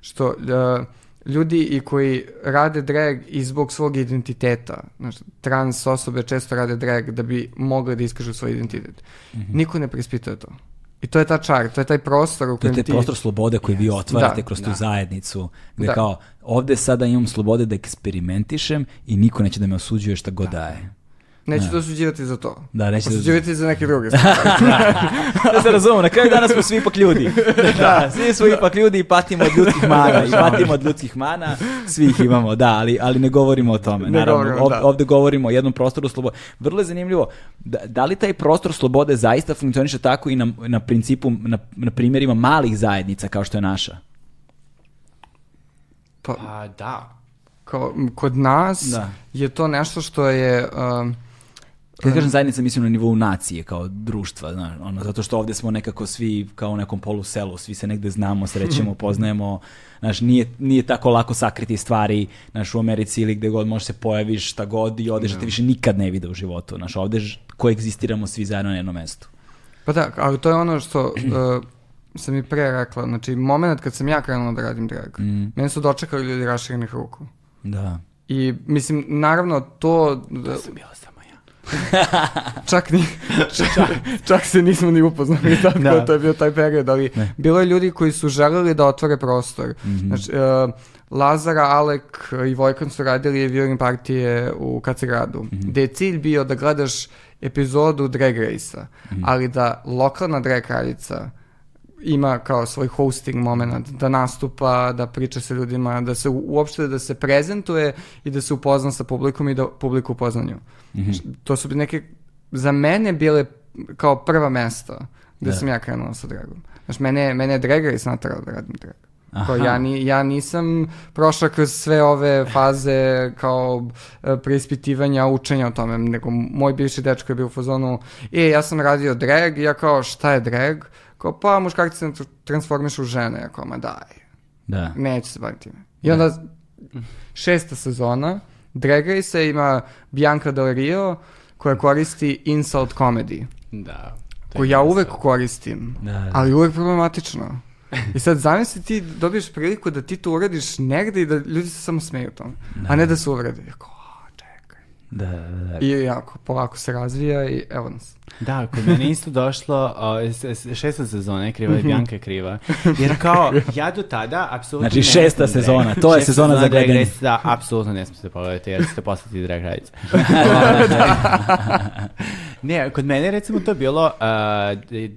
Što uh, ljudi i koji rade drag i zbog svog identiteta, znaš, trans osobe često rade drag da bi mogli da iskažu svoj identitet. Niko ne preispituje to. I to je ta čar, to je taj prostor u To je kojem taj ti... prostor slobode koji vi otvarate Da, kroz tu da. zajednicu. Gde Da. kao, ovde sada imam slobode da eksperimentišem i niko neće da me osuđuje šta god daje. Neću da osuđivati za to. Da, neće da- Osuđivati za neke druge stvari. da se razumemo, na kraju dana smo svi ipak ljudi. da, svi smo ipak ljudi i patimo od ljudskih mana. I patimo od ljudskih mana, svi ih imamo, da, ali, ali ne govorimo o tome. Ne Naravno, govorimo, ov- da. ovde govorimo o jednom prostoru slobode. Vrlo je zanimljivo, da, da li taj prostor slobode zaista funkcioniše tako i na, na principu, na, na primjerima malih zajednica kao što je naša? Pa, Pa da. kao, kod nas Da. je to nešto što je... Um, Kad kažem zajednica, mislim na nivou nacije, kao društva, znaš, ono, zato što ovde smo nekako svi kao u nekom poluselu, svi se negde znamo, srećemo, poznajemo, znaš, nije, nije tako lako sakriti stvari, znaš, u Americi ili gde god možeš se pojaviš, šta god i odeš, da te više nikad ne vide u životu, znaš, ovde koegzistiramo svi zajedno na jednom mestu. Pa da, ali to je ono što uh, sam i pre rekla. Znači, moment kad sam ja krenula da radim drag, Mm. mene su dočekali ljudi raširenih ruku. Da. I, mislim, naravno, to... Da, Sam bila. Čak, ni, čak, čak se nismo ni upoznali, tako Da. to je bio taj period, ali Ne. bilo je ljudi koji su želeli da otvore prostor. Znači, uh, Lazara, Alek i Vojkan su radili violin partije u KC gradu, gde je cilj bio da gledaš epizodu Drag Race-a, ali da lokalna drag kraljica ima kao svoj hosting moment, da nastupa, da priča sa ljudima, da se uopšte da se prezentuje i da se upozna sa publikom i da publiku upozna nju. Znači, To su neke, za mene bile kao prva mesta gde Da. sam ja krenula sa dragom. Znaš, mene, mene je Drag Race naterao da radim drag. Kao ja, ni, ja nisam prošla kroz sve ove faze kao e, preispitivanja, učenja o tome, nego moj bivši dečko je bio u fazonu, e, ja sam radio drag, ja kao, šta je drag? Kao, pa muškarci se tr- transformišu u žene, ja kao, ma daj, Da. neću se baviti time. I onda šesta sezona, Drag Race ima Bianca Del Rio, koja koristi insult comedy, Da. koju ja uvek koristim, Da, da. ali uvek problematično. I sad zamisli ti dobiješ priliku da ti to uradiš negde i da ljudi se samo smeju tome, a ne da se uvrede. Ja kao, "A, čekaj. Da, da, da. I jako, polako se razvija i evo nas. Da, kod mene isto došlo, s- šesta sezona je kriva i Bjanka je kriva. Jer kao, ja do tada, apsolutno Znači, šesta sezona, to je sezona za gledanje. Da, apsolutno ne smijete pogledati jer ćete postati drag radice. ne, kod mene je recimo to bilo uh,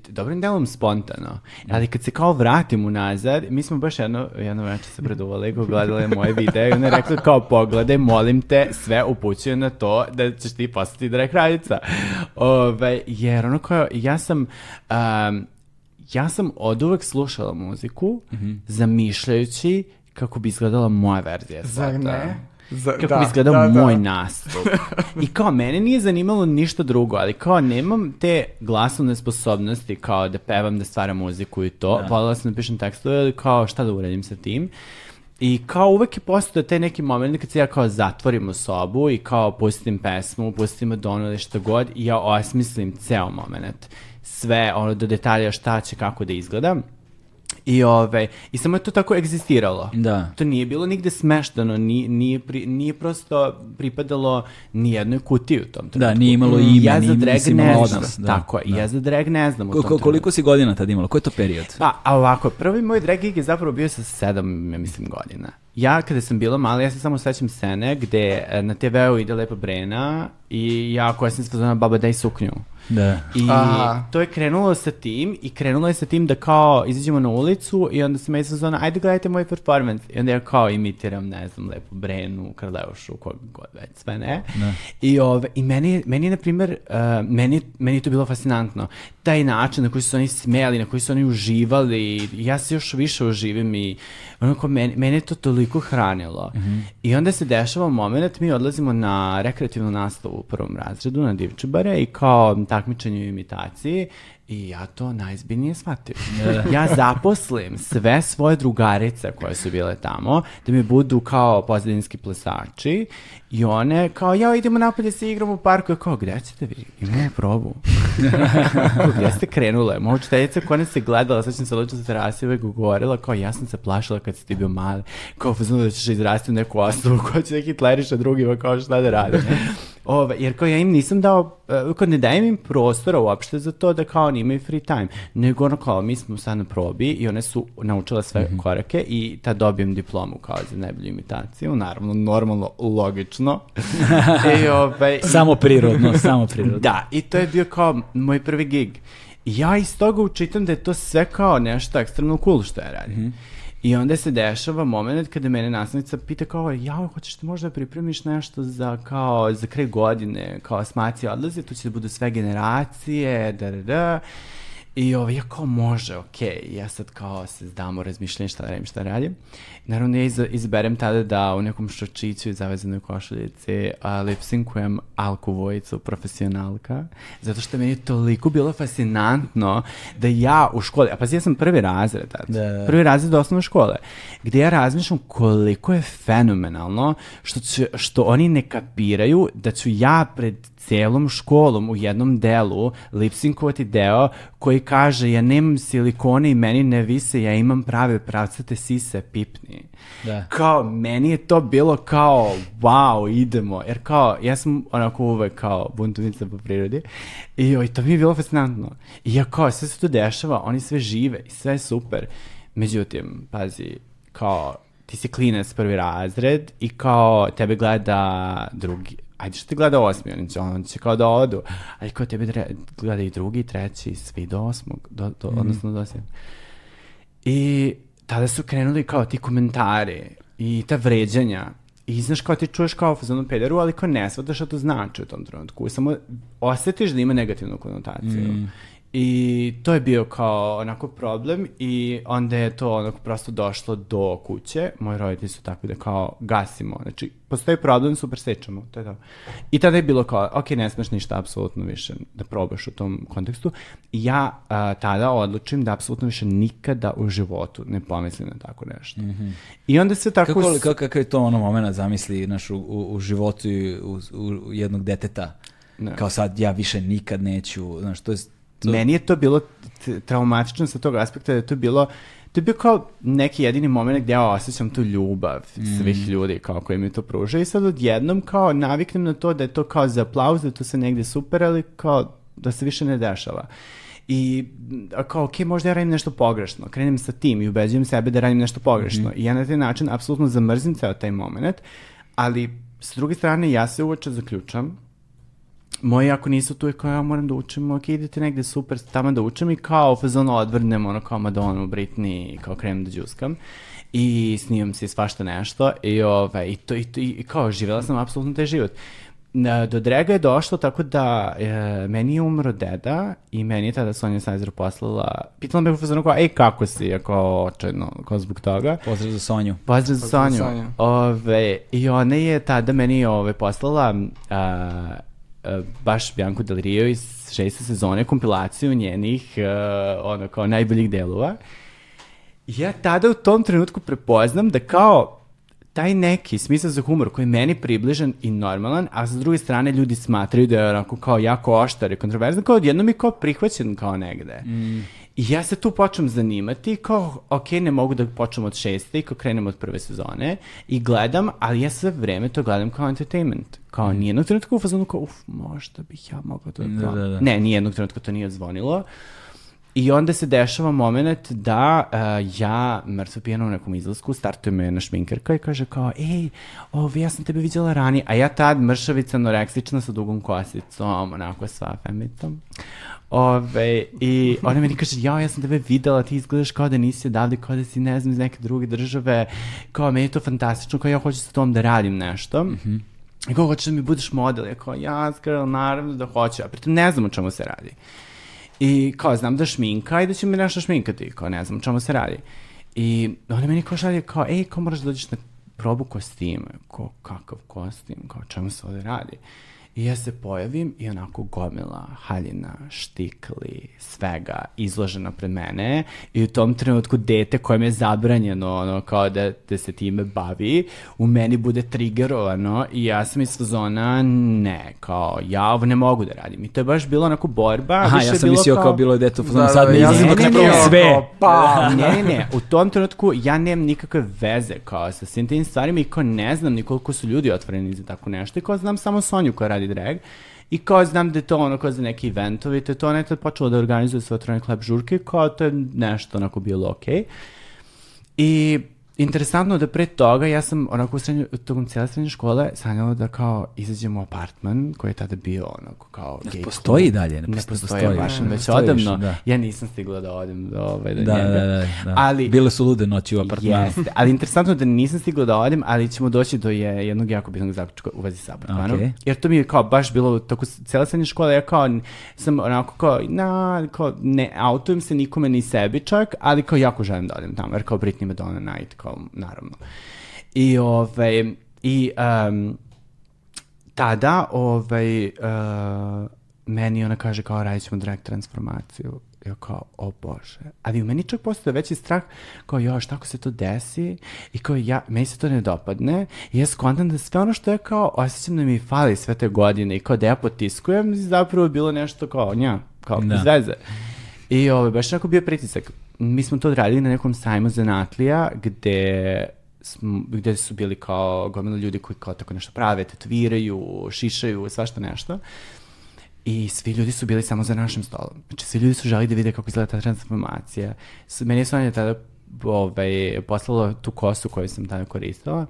dobrim delom spontano, ali kad se kao vratim unazad, mi smo baš jedno, jedno večer se preduvali, gledali moje videe i ona je rekla kao pogledaj, molim te, sve upućuje na to da ćeš ti postati drag radica. Ove, jer ono kao, ja sam, um, ja sam od uvek slušala muziku, zamišljajući kako bi izgledala moja verzija Zar spota. ne? Za, Kako bi izgledao moj nastup. I kao, mene nije zanimalo ništa drugo, ali kao, nemam te glasovne sposobnosti kao da pevam, da stvaram muziku i to. Da. Voljela sam da pišem tekstove, ali kao, šta da uradim sa tim? I kao uvek je postoje taj neki moment kad se ja kao zatvorim u sobu i kao pustim pesmu, pustim Madonna ili šta god i ja osmislim ceo moment. Sve, ono, do detalja šta će, kako da izgleda. I, ove, I samo je to tako egzistiralo. Da. To nije bilo nigde smeštano, nije, nije, pri, nije prosto pripadalo nijednoj kutiji u tom trenutku. Da, nije imalo I ime, ja nije- drag nisi ne imala znam. odnos, da, Tako je, da. ja za drag ne znam u tom ko- koliko trenutku. si godina tad imalo? Koji je to period? Pa, a ovako, prvi moj drag gig je zapravo bio sa sedam, ja mislim, godina. Ja, kada sam bila mala, ja se samo sećam scene gde e, na TV-u ide Lepa Brena i ja koja sam zvana Baba daj suknju. Da. I Aha. to je krenulo sa tim i krenulo je sa tim da kao izađemo na ulicu i onda sam ja zona, ajde gledajte moj performance. I onda ja kao imitiram, ne znam, lepu Brenu, Karleušu, kog god već, sve ne. I, ove, i meni, meni je, na primjer, uh, meni, meni je to bilo fascinantno. Taj način na koji su se oni smijali, na koji su oni uživali, ja se još više uživim i onako, meni, meni je to toliko hranilo. I onda se dešava moment, mi odlazimo na rekreativnu nastavu u prvom razredu, na divčibare i kao takmičenje u imitaciji i ja to najzbiljnije shvatio. ja zaposlim sve svoje drugarice koje su bile tamo da mi budu kao pozadinski plesači i one kao, ja idemo napolje se igramo u parku. Ja kao, gde ćete vi? Imamo probu. Kao, gde ste krenule? Moja učiteljica koja se gledala, sad sam se lično sa terasi uvek govorila, kao ja sam se plašila kad si ti bio mali, kao fazonu da ćeš izrasti u neku osnovu koja će da hitleriša drugima, kao šta da radi. Ove, jer kao ja im nisam dao, uh, kao ne dajem im prostora uopšte za to da kao oni imaju free time, nego ono kao mi smo sad na probi i one su naučile sve korake i tad dobijem diplomu kao za najbolju imitaciju, naravno normalno, logično. I, ovaj, Samo prirodno, samo prirodno. da, i to je bio kao moj prvi gig. Ja iz toga učitam da je to sve kao nešto ekstremno cool što ja radim. I onda se dešava moment kada mene nastavnica pita kao, ja, hoćeš ti možda da pripremiš nešto za kao, za kraj godine, kao smaci odlaze, tu će da budu sve generacije, da, da, da. I ovo, ja kao može, okej, ja sad kao se zdamo razmišljanje šta da radim, šta da radim. Naravno, ja iz- izberem tada da u nekom šočiću i zavezanoj košuljici lipsinkujem Alku Vojicu, profesionalka, zato što meni je toliko bilo fascinantno da ja u školi, a pazi, ja sam prvi razred tad, Da, da. prvi razred osnovne škole, gdje ja razmišljam koliko je fenomenalno što, će, što oni ne kapiraju da ću ja pred celom školom u jednom delu lipsinkovati deo koji kaže ja nemam silikone i meni ne vise, ja imam prave pravcate sise, pipni. Da. Kao, meni je to bilo kao, wow, idemo. Jer kao, ja sam onako uvek kao buntovnica po prirodi. I joj, to mi je bilo fascinantno. I ja kao, sve se to dešava, oni sve žive i sve je super. Međutim, pazi, kao, ti si klinac prvi razred i kao tebe gleda drugi, ajde što ti gleda osmi, on će, on će kao da odu, ali kao tebe dre- gleda i drugi, treći, svi do osmog, do, do, odnosno do sedmog. I tada su krenuli kao ti komentari i ta vređanja. I znaš kao ti čuješ kao fazonu pederu, ali kao ne shvataš šta to znači u tom trenutku. Samo osjetiš da ima negativnu konotaciju. I to je bio kao onako problem i onda je to onako prosto došlo do kuće. Moji roditelji su tako da kao gasimo. Znači, postoji problem, super sečamo. To je to. I tada je bilo kao, ok, ne smeš ništa apsolutno više da probaš u tom kontekstu. I ja a, tada odlučim da apsolutno više nikada u životu ne pomislim na tako nešto. I onda se tako... Kako, kako, kakav je to ono momena zamisli naš, u, u, u životu u, u jednog deteta? Ne. Kao sad ja više nikad neću, znaš, to je... To, Meni je to bilo traumatično sa tog aspekta da je to bilo to je bio kao neki jedini moment gdje ja osjećam tu ljubav svih ljudi kao koji mi to pružaju i sad odjednom kao naviknem na to da je to kao za aplauz, da je to se negdje super, ali kao da se više ne dešava. I kao, ok, možda ja radim nešto pogrešno. Krenem sa tim i ubeđujem sebe da radim nešto pogrešno. I ja na taj način apsolutno zamrzim ceo taj moment, ali s druge strane ja se uoče zaključam moji ako nisu tu je kao ja moram da učim, ok, idete negde super, tamo da učim i kao u fazonu odvrnem ono kao Madonu, Britney, kao krenem da džuskam i snimam se svašta nešto i, ovaj, i, to, i, to, i kao živjela sam apsolutno taj život. na- do drega je došlo tako da e, meni je umro deda i meni je tada Sonja Sajzer poslala, pitala me u fazonu kao, ej, kako si, ja kao očajno, kao zbog toga. Pozdrav za Sonju. Pozdrav za Pozdrav za Sonju. Sonju. Ove, I ona je tada meni ove, poslala a, baš Bianco Del Rio iz šeste sezone kompilaciju njenih a, ono kao najboljih delova. Ja tada u tom trenutku prepoznam da kao taj neki smisao za humor koji je meni približan i normalan, a sa druge strane ljudi smatraju da je onako kao jako oštar i kontroverzan, kao odjednom je kao prihvaćen kao negde. I ja se tu počnem zanimati, kao, ok, ne mogu da počnem od šeste i kao krenem od prve sezone i gledam, ali ja sve vreme to gledam kao entertainment. Kao nijednog trenutka u fazonu kao, uf, možda bih ja mogao to da, Da, da, da. Ne, nijednog trenutka to nije odzvonilo. I onda se dešava moment da uh, ja, mrtvo pijena u nekom izlasku, startuje me jedna šminkerka i kaže kao, ej, ovi, ja sam tebe vidjela ranije, a ja tad mršavica, anoreksična sa dugom kosicom, onako sva femicom. Ove, I ona meni kaže, ja, ja sam tebe videla, ti izgledaš kao da nisi odavde, kao da si, ne znam, iz neke druge države, kao, meni je to fantastično, kao ja hoću sa tom da radim nešto. I kao, hoćeš da mi budeš model? Ja kao, ja, girl, naravno da hoću, a pritom ne znam o čemu se radi. I kao, znam da šminka da će mi nešto šminkati, kao ne znam čemu se radi. I ona meni kao šalje kao, ej, kao moraš da dođeš na probu kostime. Kao, kakav kostim, kao čemu se ovde radi. I ja se pojavim i onako gomila, haljina, štikli, svega izložena pred mene i u tom trenutku dete kojem je zabranjeno ono kao da, da se time bavi, u meni bude triggerovano i ja sam iz fazona ne, kao ja ovo ne mogu da radim. I to je baš bilo onako borba. Aha, više ja sam bilo mislio kao bilo je deto, Da, sad da, ne ja izlazim sam dok ne ne, ne, sve. kao, pa, ne, ne, ne, u tom trenutku ja nemam nikakve veze kao sa svim tim stvarima i kao ne znam ni koliko su ljudi otvoreni za tako nešto i kao znam samo Sonju koja radi drag i kao znam da je to ono kao za neki eventovi, to je to tad počela da organizuje sve otvorene klub žurke, kao to je nešto onako bilo okej. I interesantno da pre toga ja sam onako u srednjoj, tokom cijele srednje škole sanjala da kao izađem u apartman koji je tada bio onako kao gay postoji klub. dalje, ne ne posto- postoji, postoji. baš Ne već odavno. da. Ja nisam stigla da odem do, ovaj, do Da, njega. da, da, da. Ali, Bile su lude noći u apartmanu. Jeste, ali interesantno da nisam stigla da odem, ali ćemo doći do je, jednog jako bitnog zaključka u vezi sa apartmanom. Okej. Jer to mi je kao baš bilo, toko cijela srednje škole, ja kao sam onako kao, na, kao ne autujem se nikome ni sebi čak, ali kao jako želim da odem tamo, jer kao Britney Madonna Night, kao naravno. I ovaj, i um, tada, ovaj, uh, meni ona kaže kao radit ćemo drag transformaciju. Ja kao, o bože. Ali u meni čak postoje veći strah, kao još, tako se to desi i kao ja, meni se to ne dopadne i ja skontam da sve ono što je kao, osjećam da mi fali sve te godine i kao da ja potiskujem, zapravo bilo nešto kao, nja, kao, Da. bez veze. I ovaj, baš onako bio pritisak. Mi smo to odradili na nekom sajmu zanatlija gde gde su bili kao gomila ljudi koji kao tako nešto prave, tetoviraju, šišaju, svašta nešto. I svi ljudi su bili samo za našim stolom. Znači, svi ljudi su želi da vide kako izgleda ta transformacija. Meni je Sonja tada ovaj, poslala tu kosu koju sam tada koristila.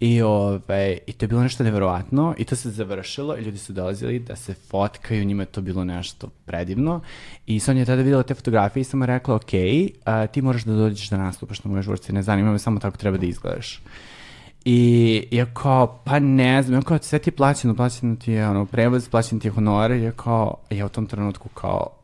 I, ovaj, I to je bilo nešto neverovatno i to se završilo i ljudi su dolazili da se fotkaju, njima je to bilo nešto predivno. I Sonja je tada videla te fotografije i samo rekla, ok, a, ti moraš da dođeš da nastupaš na moje žurci, ne zanima me samo tako treba da izgledaš. I ja kao, pa ne znam, ja kao, sve ti je plaćeno, plaćeno ti je ono, prevoz, plaćeno ti je honor, ja kao, ja u tom trenutku kao,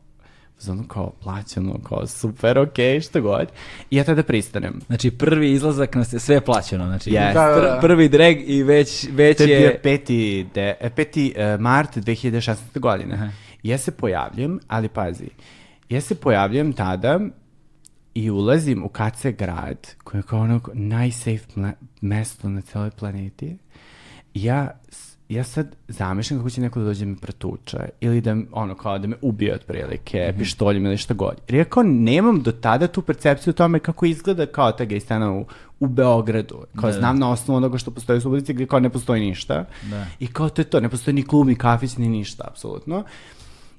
ono kao plaćeno, kao super, okej, šta god. I ja tada pristanem. Znači prvi izlazak nas je sve plaćeno, znači Yes. Da, da, da. pr- prvi drag i već, već To je bio je... 5. De, e, 5. e, mart 2016. godine. Aha. Ja se pojavljam, ali pazi, ja se pojavljam tada i ulazim u KC grad, koji je kao ono najsafe mesto na celoj planeti. Ja, ja sad zamišljam kako će neko da dođe me pretuče ili da, ono, kao da me ubije otprilike, pištoljem ili šta god. Jer ja kao nemam do tada tu percepciju o tome kako izgleda kao ta gej scena u, u Beogradu. Kao Da, da. znam na osnovu onoga što postoji u Subotici gdje kao ne postoji ništa. Da. I kao to je to, ne postoji ni klub, ni kafić, ni ništa, apsolutno.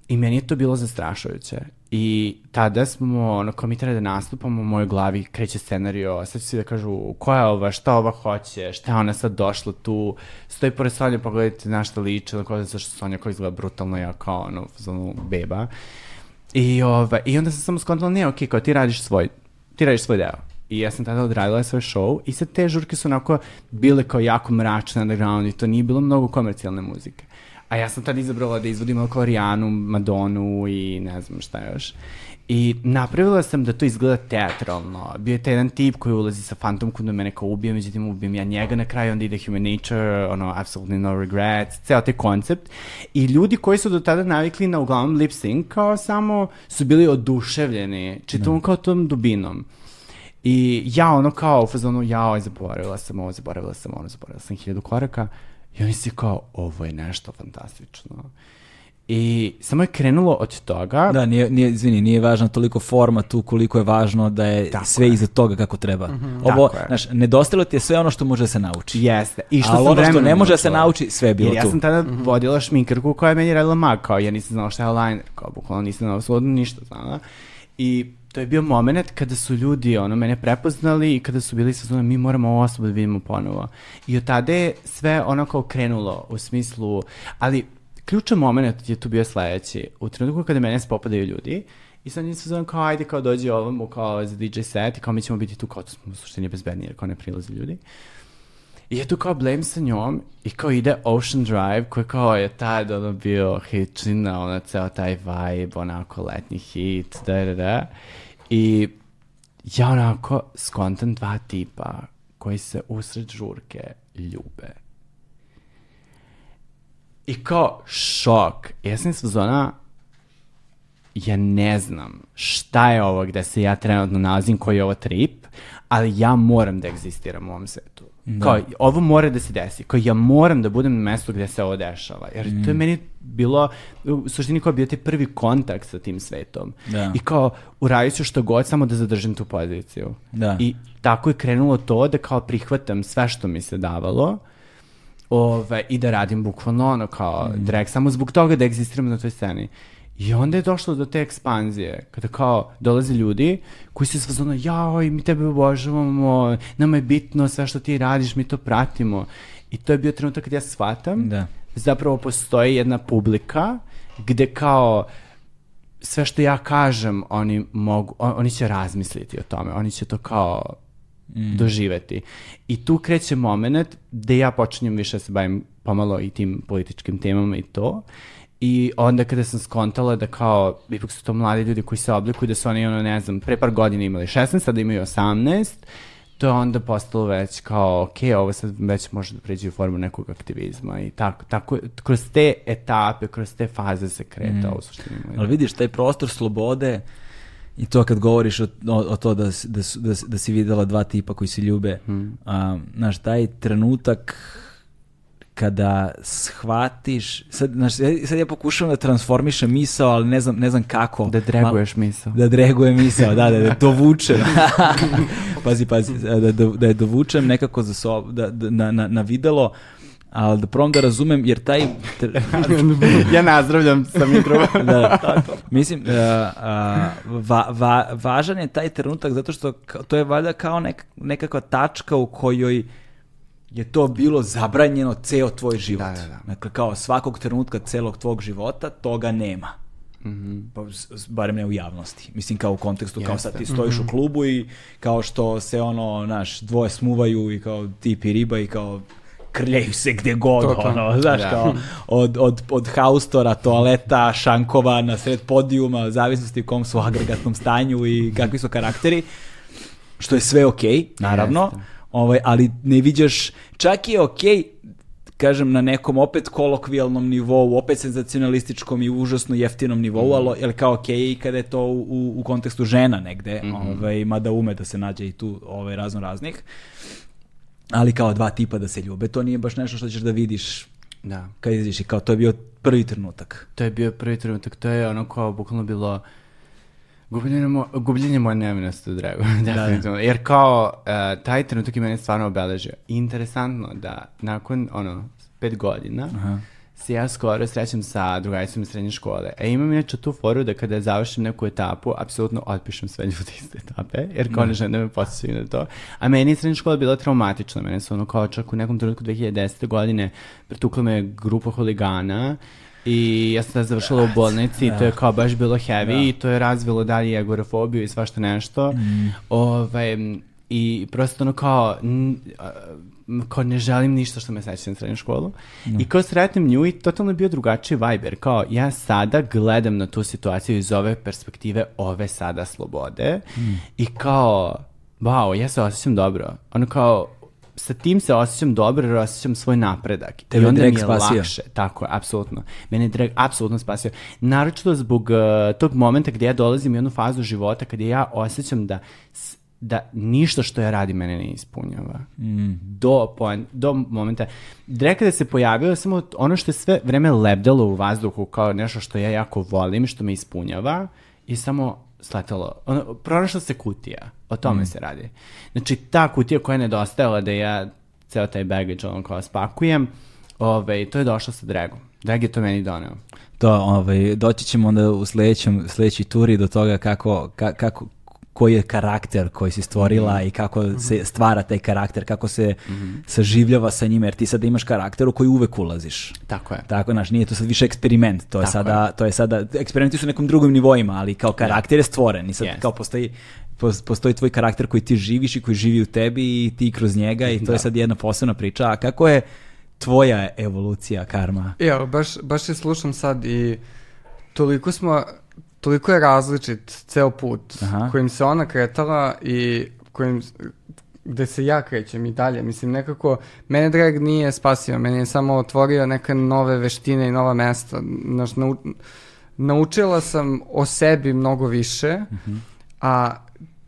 I meni je to bilo zastrašujuće. I tada smo, ono, kao mi treba da nastupamo, u mojoj glavi kreće scenario, sad će svi da kažu, koja je ova, šta ova hoće, šta je ona sad došla tu, stoji pored Sonja, pogledajte na šta liče, na koja zašto Sonja koja izgleda brutalno, ja kao, ono, zonu beba. I, ova, I onda sam samo skontala, ne, okej, kao ti radiš svoj, ti radiš svoj deo. I ja sam tada odradila svoj show i sad te žurke su onako bile kao jako mračne underground i to nije bilo mnogo komercijalne muzike. A ja sam tada izabrala da izvodim oko Rijanu, Madonu i ne znam šta još. I napravila sam da to izgleda teatralno. Bio je taj jedan tip koji ulazi sa fantomkom da mene kao ubije, međutim ubijem ja njega na kraju, onda ide Human Nature, ono, Absolutely No Regrets, ceo taj koncept. I ljudi koji su do tada navikli na uglavnom lip sync, kao samo su bili oduševljeni čitavom kao tom dubinom. I ja ono kao u fazonu, jao, zaboravila sam ovo, zaboravila sam ono, zaboravila sam hiljadu koraka. I oni si kao, ovo je nešto fantastično. I samo je krenulo od toga. Da, nije, nije, izvini, nije važno toliko forma tu koliko je važno da je Tako sve je. iza toga kako treba. Mhm, Ovo, tako je. znaš, nedostajalo ti je sve ono što može da se nauči. Jeste. I što Ali ono što ne može da se nauči, sve je bilo Jer ja tu. sam tada vodila šminkarku koja je meni radila mag, kao ja nisam znala šta je liner, kao bukvalno nisam znala apsolutno ništa znala. I to je bio moment kada su ljudi ono, mene prepoznali i kada su bili sa mi moramo ovo osobu da vidimo ponovo. I od tada je sve ono kao krenulo u smislu, ali ključan moment je tu bio sledeći. U trenutku kada mene spopadaju ljudi, I sad nisam zovem kao, ajde, kao dođi ovom, kao za DJ set i kao mi ćemo biti tu, kao to smo u suštini bezbedni jer kao ne prilaze ljudi. I ja tu kao blame sa njom i kao ide Ocean Drive koji kao je tad ono bio hitčina, ono ceo taj vibe, onako letnji hit, da, da, da. I ja onako skontam dva tipa koji se usred žurke ljube. I kao šok. Ja sam iz fazona, ja ne znam šta je ovo gde se ja trenutno nalazim, koji je ovo trip, ali ja moram da egzistiram u ovom svetu. Kao, ovo mora da se desi. Kao, ja moram da budem na mestu gde se ovo dešava. Jer to je meni bilo, u suštini kao bio taj prvi kontakt sa tim svetom. Da. I kao, uradit ću što god, samo da zadržim tu poziciju. Da. I tako je krenulo to da kao prihvatam sve što mi se davalo, Ove, i da radim bukvalno ono kao Mm. drag, samo zbog toga da egzistiram na toj sceni. I onda je došlo do te ekspanzije, kada kao dolaze ljudi koji se svazano, jao, mi tebe obožavamo, nama je bitno sve što ti radiš, mi to pratimo. I to je bio trenutak kad ja shvatam Da. zapravo postoji jedna publika gde kao sve što ja kažem, oni mogu, on- oni će razmisliti o tome, oni će to kao doživeti. I tu kreće moment gde ja počinjem više da se bavim pomalo i tim političkim temama i to. I onda kada sam skontala da kao, ipak su to mladi ljudi koji se oblikuju, da su oni, ono, ne znam, pre par godina imali 16, sada imaju 18, to je onda postalo već kao, ok, ovo sad već može da pređe u formu nekog aktivizma i tako, tako, kroz te etape, kroz te faze se kreta u suštini. Ali vidiš, taj prostor slobode i to kad govoriš o, o, o to da, da, da, da si videla dva tipa koji se ljube, a, znaš, taj trenutak kada shvatiš, sad, znaš, sad sad ja pokušavam da transformišem misao, ali ne znam, ne znam kako. Da dreguješ misao. Da dregujem misao, da, da, da dovučem. pazi, pazi, da, da, da je dovučem nekako za sob, da, da, na, na, na videlo, ali da probam da razumem, jer taj... ja nazdravljam sa mikrofona. da, da. Mislim, uh, uh, va, va, važan je taj trenutak zato što to je valjda kao nek, nekakva tačka u kojoj je to bilo zabranjeno ceo tvoj život. Da, da, da. Dakle, kao svakog trenutka celog tvog života, toga nema. Pa, s- s- barem ne u javnosti. Mislim kao u kontekstu kao sad ti stojiš u klubu i kao što se ono, naš, dvoje smuvaju i kao tip i riba i kao krljaju se gdje god, To, to. ono, znaš, Da. kao od, od, od haustora, toaleta, šankova, na sred podijuma, u zavisnosti u kom su agregatnom stanju i kakvi su karakteri, što je sve okej, naravno, Jeste. Ovaj, ali ne viđaš, čak je okej, kažem, na nekom opet kolokvijalnom nivou, opet senzacionalističkom i užasno jeftinom nivou, Mhm. ali, ali kao okej i kada je to u, u, kontekstu žena negde, Mhm. ovaj, mada ume da se nađe i tu ovaj, razno raznih. Ali kao dva tipa da se ljube, to nije baš nešto što ćeš da vidiš Da. kad izađeš i kao to je bio prvi trenutak. To je bio prvi trenutak, to je ono kao bukvalno bilo gubljenje, mo gubljenje moje nevinosti u dragu, definitivno. Jer kao, uh, taj trenutak je mene stvarno obeležio. Interesantno da nakon, ono, pet godina, se ja skoro srećem sa drugaricom iz srednje škole. E imam inače tu foru da kada završim neku etapu, apsolutno otpišem sve ljude iz te etape, jer kao one žene me posjećaju na to. A meni je srednja škola bila traumatična. Mene su ono kao čak u nekom trenutku 2010. godine pretukla me grupa huligana i ja sam tada završila u bolnici i to je kao baš bilo heavy i to je razvilo dalje agorafobiju i svašta nešto. Ovaj, i prosto ono kao, n- kao ne želim ništa što me seća na srednju školu. I kao sretnem nju i totalno je bio drugačiji vibe, jer kao ja sada gledam na tu situaciju iz ove perspektive ove sada slobode i kao, wow, ja se osjećam dobro. Ono kao, sa tim se osjećam dobro jer osjećam svoj napredak. Tebe I onda mi je spasio. lakše. Tako je, apsolutno. Mene je drag apsolutno spasio. Naročito zbog uh, tog momenta gdje ja dolazim u jednu fazu života kad ja osjećam da da ništa što ja radim mene ne ispunjava. Do, poen, do momenta. Drag kada se pojavio samo ono što je sve vreme lebdalo u vazduhu kao nešto što ja jako volim, što me ispunjava i samo sletalo. Ono, pronašla se kutija. O tome se radi. Znači, ta kutija koja je nedostajala da ja ceo taj baggage ono kao spakujem, ovaj, to je došlo sa dragom. Drag je to meni doneo. To, ovaj, doći ćemo onda u sledećem, sledećoj turi do toga kako, ka- kako, koji je karakter koji si stvorila i kako se stvara taj karakter, kako se saživljava sa njima, jer ti sada imaš karakter u koji uvek ulaziš. Tako je. Tako, znaš, nije to sad više eksperiment, to je Tako sada, to je sada, eksperimenti su na nekom drugim nivoima, ali kao karakter je stvoren i sad Jest. kao postoji, pos- postoji tvoj karakter koji ti živiš i koji živi u tebi i ti kroz njega i to je sad jedna posebna priča. A kako je tvoja evolucija karma? Evo, baš, baš je slušam sad i toliko smo, toliko je različit ceo put Aha. kojim se ona kretala i kojim, gde se ja krećem i dalje. Mislim, nekako, mene drag nije spasio, meni je samo otvorio neke nove veštine i nova mesta. Znaš, nau, naučila sam o sebi mnogo više, a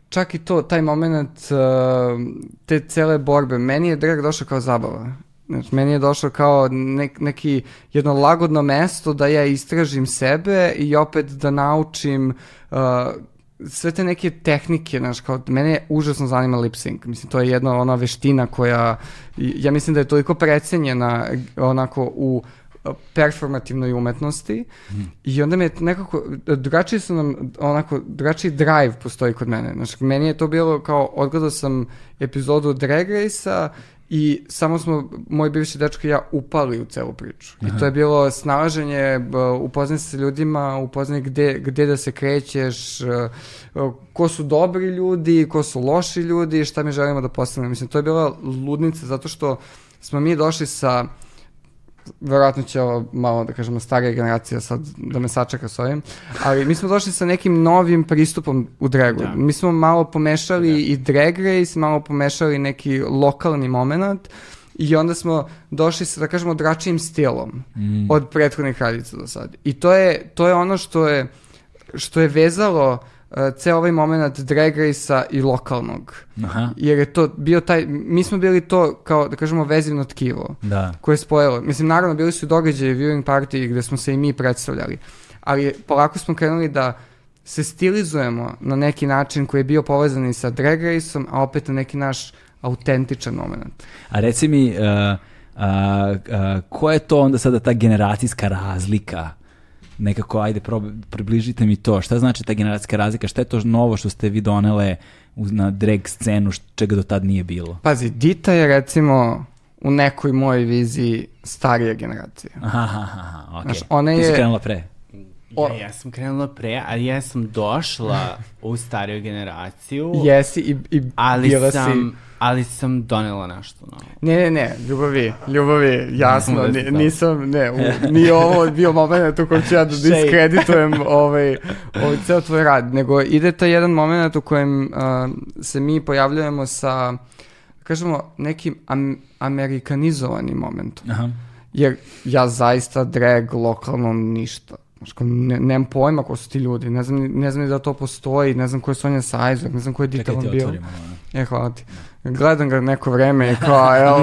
čak i to, taj moment uh, te cele borbe, meni je drag došao kao zabava. Znači, meni je došao kao nek, neki jedno lagodno mesto da ja istražim sebe i opet da naučim uh, sve te neke tehnike, znaš, kao, mene užasno zanima lip sync. Mislim, to je jedna ona veština koja, ja mislim da je toliko precenjena onako u uh, performativnoj umetnosti i onda me je nekako, drugačiji su nam, onako, drugačiji drive postoji kod mene. Znači, meni je to bilo kao, odgledao sam epizodu Drag Race-a i samo smo, moj bivši dečko i ja upali u celu priču. I to je bilo snalaženje, upoznaj se sa ljudima, upoznaj gde, gde da se krećeš, uh, ko su dobri ljudi, ko su loši ljudi, šta mi želimo da postanemo. Mislim, to je bila ludnica zato što smo mi došli sa verovatno će ovo malo, da kažemo, starija generacija sad da me sačeka s ovim, ali mi smo došli sa nekim novim pristupom u dragu. Da. Mi smo malo pomešali i drag race, malo pomešali neki lokalni moment i onda smo došli sa, da kažemo, dračijim stilom od prethodnih radica do sad. I to je, to je ono što je, što je vezalo uh, ceo ovaj moment drag race-a i lokalnog. Aha, Jer je to bio taj, mi smo bili to kao, da kažemo, vezivno tkivo da. koje je spojilo. Mislim, naravno, bili su događaji, viewing party gde smo se i mi predstavljali. Ali polako smo krenuli da se stilizujemo na neki način koji je bio povezan i sa drag race-om, a opet na neki naš autentičan moment. A reci mi, uh, uh, uh, koja je to onda sada ta generacijska razlika? Nekako, ajde, prob, približite mi to. Šta znači ta generacijska razlika? Šta je to novo što ste vi donele na drag scenu, čega do tad nije bilo? Pazi, Dita je recimo u nekoj mojoj viziji starija generacija. Aha, aha, aha, okej. Znaš, ona Ti si je- krenula pre. O- Ja, ja sam krenula pre, a ja sam došla u stariju generaciju, Jesi i, i ali bila sam, si... ali sam donela nešto novo. Ne, ne, ne, ljubavi, ljubavi, jasno, Da ni- si to. nisam, ne, u, nije ovo bio moment u kojem ću ja da diskreditujem ovaj, ovaj ceo tvoj rad, nego ide taj jedan moment u kojem uh, se mi pojavljujemo sa, kažemo, nekim am, amerikanizovanim momentom. Aha. Jer ja zaista drag lokalno ništa. Znaš, kao, ne, nemam pojma ko su ti ljudi, ne znam, ne znam ni da to postoji, ne znam ko je Sonja Sajzor, ne znam ko je Dita otvorimo. ono. E, hvala ti. Gledam ga neko vreme i kao, jel,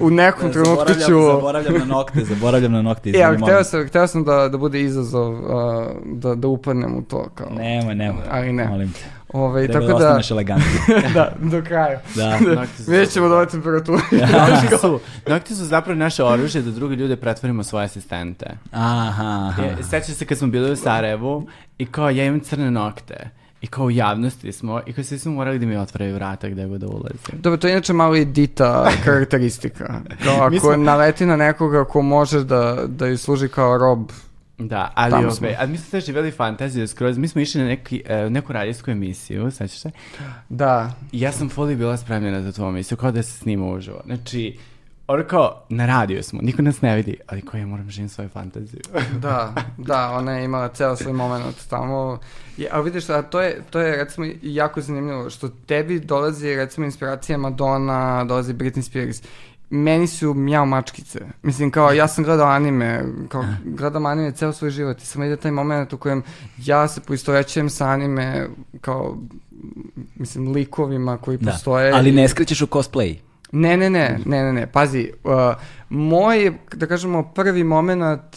u nekom trenutku Zaboravljam, ću... zaboravljam na nokte, zaboravljam na nokte. Izvini, hteo sam, hteo sam da, da bude izazov, uh, da, da upadnem u to, kao. Nemoj, nemoj. Ali ne. Molim te. Ovaj, Treba tako da da, ostaneš elegantni. da, do kraja. Da. Nokti su- Vidjet ćemo do ove temperature. Nokti su, nokti su zapravo naše oružje da druge ljude pretvorimo u svoje asistente. Aha, aha. Je, sećam se kad smo bili u Sarajevu i kao ja imam crne nokte. I kao u javnosti smo, i kao svi smo morali da mi otvaraju vrata gde god da ulazim. Dobro, to je inače malo i dita karakteristika. Kao ako smo- naleti na nekoga ko može da, da ju služi kao rob, Da, ali Tamo ove, smo. ali mi smo sve živjeli fantaziju skroz, mi smo išli na neki, e, neku radijsku emisiju, sećaš se? Da, I ja sam fully bila spremljena za tu emisiju, kao da se snima uživo. Znači, ono kao, na radiju smo, niko nas ne vidi, ali kao ja moram živim svoju fantaziju. da, da, ona je imala ceo svoj moment tamo. I, a vidiš, a to je, to je recimo jako zanimljivo, što tebi dolazi recimo inspiracija Madonna, dolazi Britney Spears. Meni su mjau mačkice. Mislim, kao, ja sam gledao anime, kao, gledam anime ceo svoj život i samo ide taj moment u kojem ja se poistovećujem sa anime, kao, mislim, likovima koji Da. postoje. Ali ne skrećeš u cosplay. Ne, ne, ne, ne, ne, ne, pazi, uh, moj, da kažemo, prvi moment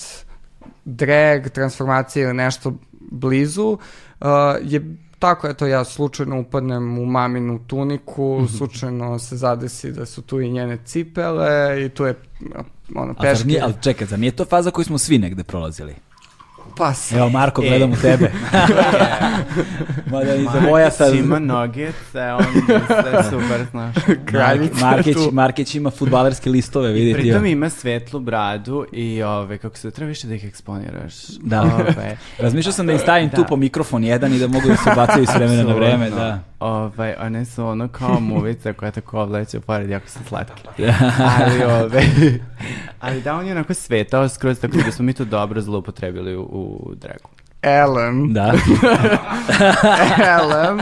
drag, transformacije ili nešto blizu uh, je tako, eto, ja slučajno upadnem u maminu tuniku, Mhm. slučajno se zadesi da su tu i njene cipele i tu je ono, A zar peške. nije, ali čekaj, zar nije to faza koju smo svi negde prolazili? Pas. Evo, Marko, E. gledam u tebe. Mada i za moja sad... ima nogice, on sve super, znaš. Kraljica Markić. Markić ima futbalerske listove, I vidite. pritom ima svetlu bradu i ove, kako se treba više da ih eksponiraš. Da. Ove, Razmišljao sam da im stavim Da. tu po mikrofon jedan i da mogu da se bacaju s vremena na vreme, da. Ovaj, one su ono kao muvice koja tako vleće pored, jako su slatke. ali, ove, ali da, on je onako svetao skroz, tako da smo mi to dobro zloupotrebili u, u dragu. Ellen. Da. Ellen.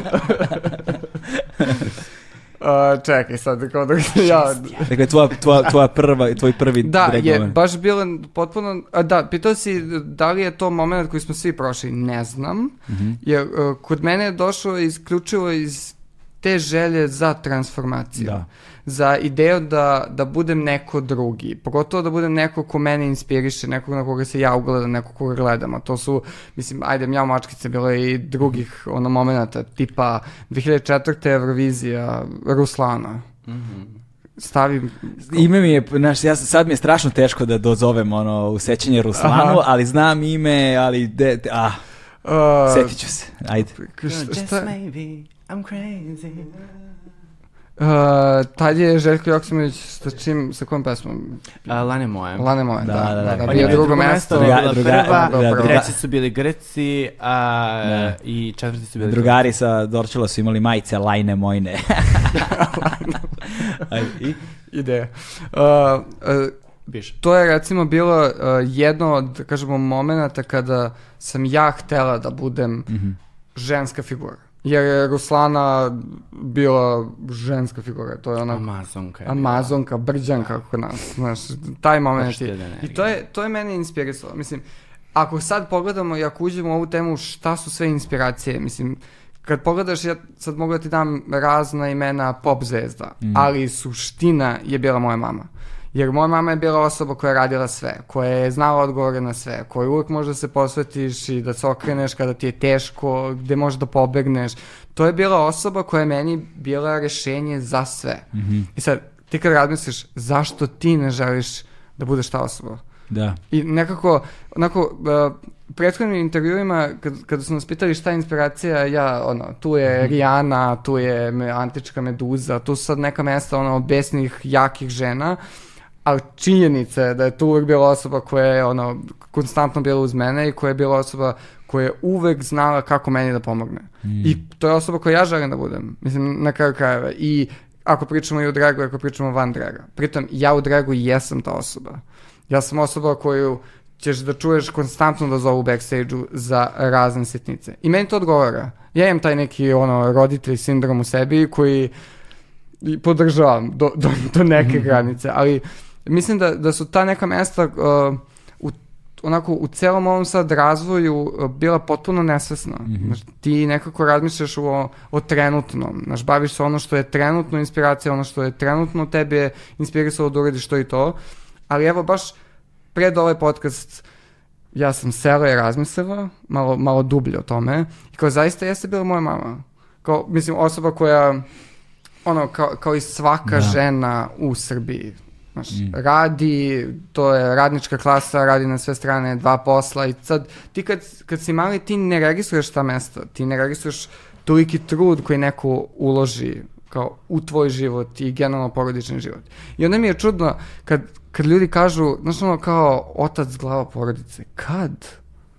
Uh, čekaj sad, kao da ja... Dakle, tvoja, tvoja, tvoja prva, tvoj prvi Da, je moment. baš bilo potpuno... A, da, pitao si da li je to moment koji smo svi prošli, ne znam. Mhm. Jer uh, kod mene je došlo isključivo iz te želje za transformaciju. Da. Za ideju da, da budem neko drugi. Pogotovo da budem neko ko mene inspiriše, neko na koga se ja ugledam, neko koga gledam. A to su, mislim, ajde, mjau mačkice, bilo je i drugih ono momenta, tipa 2004. Eurovizija, Ruslana. Stavim Ime mi je, znaš, ja, sam- sad mi je strašno teško da dozovem ono u sećanje Ruslanu, Aha. ali znam ime, ali de, de- ah, Uh, setit ću se. Ajde. šta- šta- maybe, I'm crazy. Uh, tad je Željko Joksimović sa čim, sa kojom pesmom? A, Lane moje. Lane moje, da. Da, da, da. da, On On bio drugo drugo mesto. Druga- bila druga- prva, da, druga- treći su bili Grci, a, Da. i četvrti su bili Drugari sa Dorčela su imali majice lajne mojne. I? Ideja. Uh, uh, Biš. to je recimo bilo uh, jedno od, da kažemo, momenta kada sam ja htela da budem Mhm. ženska figura. Jer je Ruslana bila ženska figura. To je ona Amazonka je bila. Amazonka, brđanka kod nas. Znaš, taj moment. Je- jedan I to je, to je mene inspirisalo. Mislim, ako sad pogledamo i ako uđemo u ovu temu šta su sve inspiracije, mislim, kad pogledaš, ja sad mogu da ti dam razna imena pop zvezda, ali suština je bila moja mama. Jer moja mama je bila osoba koja je radila sve, koja je znala odgovore na sve, koja uvijek može da se posvetiš i da se okreneš kada ti je teško, gde možeš da pobegneš. To je bila osoba koja je meni bila rešenje za sve. I sad, ti kad razmisliš, zašto ti ne želiš da budeš ta osoba? Da. I nekako, onako, uh, prethodnim intervjuima, kad, kada su nas pitali šta je inspiracija, ja, ono, tu je Rijana, tu je me, antička meduza, tu su sad neka mesta, ono, besnih, jakih žena, ali činjenica je da je tu uvek bila osoba koja je, ono, konstantno bila uz mene i koja je bila osoba koja je uvek znala kako meni da pomogne. I to je osoba koja ja želim da budem, mislim, na kraju krajeva. I ako pričamo i o dragu, ako pričamo van draga. Pritom, ja u dragu jesam ta osoba. Ja sam osoba koju ćeš da čuješ konstantno da zovu backstage-u za razne sitnice. I meni to odgovara. Ja imam taj neki ono, roditelj sindrom u sebi koji podržavam do, do, do neke granice, ali mislim da, da su ta neka mesta uh, u, onako u celom ovom sad razvoju uh, bila potpuno nesvesna. Znaš, ti nekako razmišljaš o, o trenutnom, znaš, baviš se ono što je trenutno inspiracija, ono što je trenutno tebe inspirisalo da uradiš to i to, ali evo baš pred ovaj podcast ja sam sela i razmislila malo, malo dublje o tome i kao zaista jeste bila moja mama. Kao, mislim, osoba koja ono, kao, kao i svaka Da. žena u Srbiji. Znaš, radi, to je radnička klasa, radi na sve strane, dva posla i sad ti kad, kad si mali ti ne registruješ ta mesta, ti ne registruješ toliki trud koji neko uloži kao u tvoj život i generalno porodični život. I onda mi je čudno kad, kad ljudi kažu, znaš ono kao otac glava porodice, kad?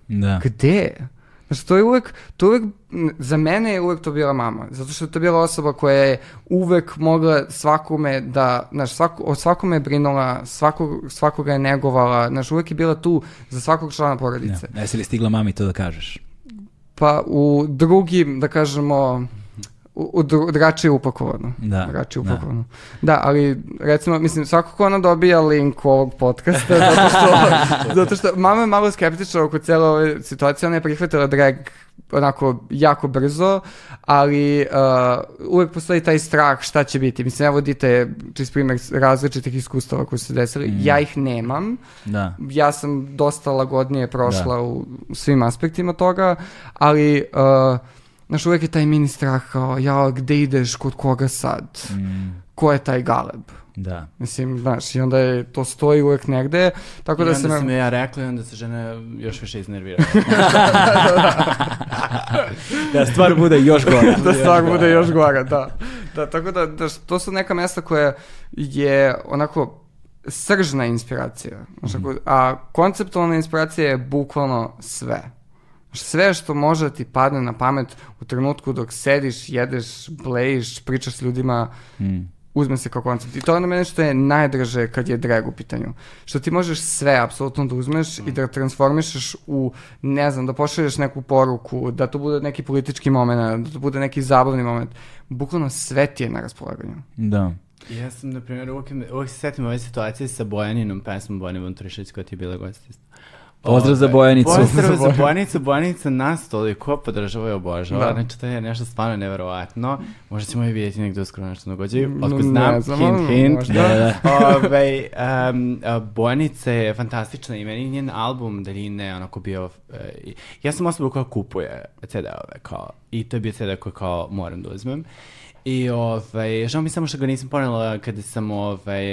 Da. Gde? Znači, to je uvek, to uvek, za mene je uvek to bila mama, zato što je to bila osoba koja je uvek mogla svakome da, znaš, svako, o svakome je brinula, svakog, svakoga je negovala, znaš, uvek je bila tu za svakog člana porodice. Da. Jesi li stigla mami to da kažeš? Pa u drugim, da kažemo, u, u dru- drugačije upakovano. Da, Drugačije da. upakovano. Da. ali recimo, mislim, svakako ona dobija link ovog podcasta, zato što, zato što mama je malo skeptična oko cijele ove situacije, ona je prihvatila drag onako jako brzo, ali uh, uvek postoji taj strah šta će biti. Mislim, evo dite čist primjer različitih iskustava koji su se desili. Mm. Ja ih nemam, Da. ja sam dosta lagodnije prošla Da. u svim aspektima toga, ali uh, znaš, uvek je taj mini strah kao, ja, gde ideš, kod koga sad? Mm, Ko je taj galeb? da. Mislim, znaš, i onda je, to stoji uvek negde, tako I da onda se... sam me- je ja rekla i onda se žena još više iznervirala. Da stvar bude još gora. da stvar bude još gora, da. Da, tako da, da, to su neka mesta koja je onako sržna inspiracija. Znaš, ako- a konceptualna inspiracija je bukvalno sve. Sve što može da ti padne na pamet u trenutku dok sediš, jedeš, blejiš, pričaš s ljudima, Mm. uzme se kao koncept. I to je ono mene što je najdraže kad je drag u pitanju. Što ti možeš sve apsolutno da uzmeš i da transformišeš u, ne znam, da pošalješ neku poruku, da to bude neki politički moment, da to bude neki zabavni moment. Bukvalno sve ti je na raspolaganju. Da. ja sam, na primjer, uvijek, uvijek se setim ove situacije sa Bojaninom pesmom Bojane Von Trišić koja ti je bila gost isto. Pozdrav za Bojanicu. Pozdrav za Bojanicu. Bojanica nas toliko podržava i obožava. Da. Znači, to je nešto stvarno neverovatno. Možda ćemo i vidjeti negdje uskoro nešto događaju. No, Otko ne znam, znam, hint, hint. možda. Da, da. Ove, um, a, Bojanica je fantastična i meni njen album Daljine onako bio... i- ja sam osoba koja kupuje CD-ove kao, i to je bio CD koji kao moram da uzmem. I ovaj, žao mi samo što ga nisam ponela kada sam ovaj,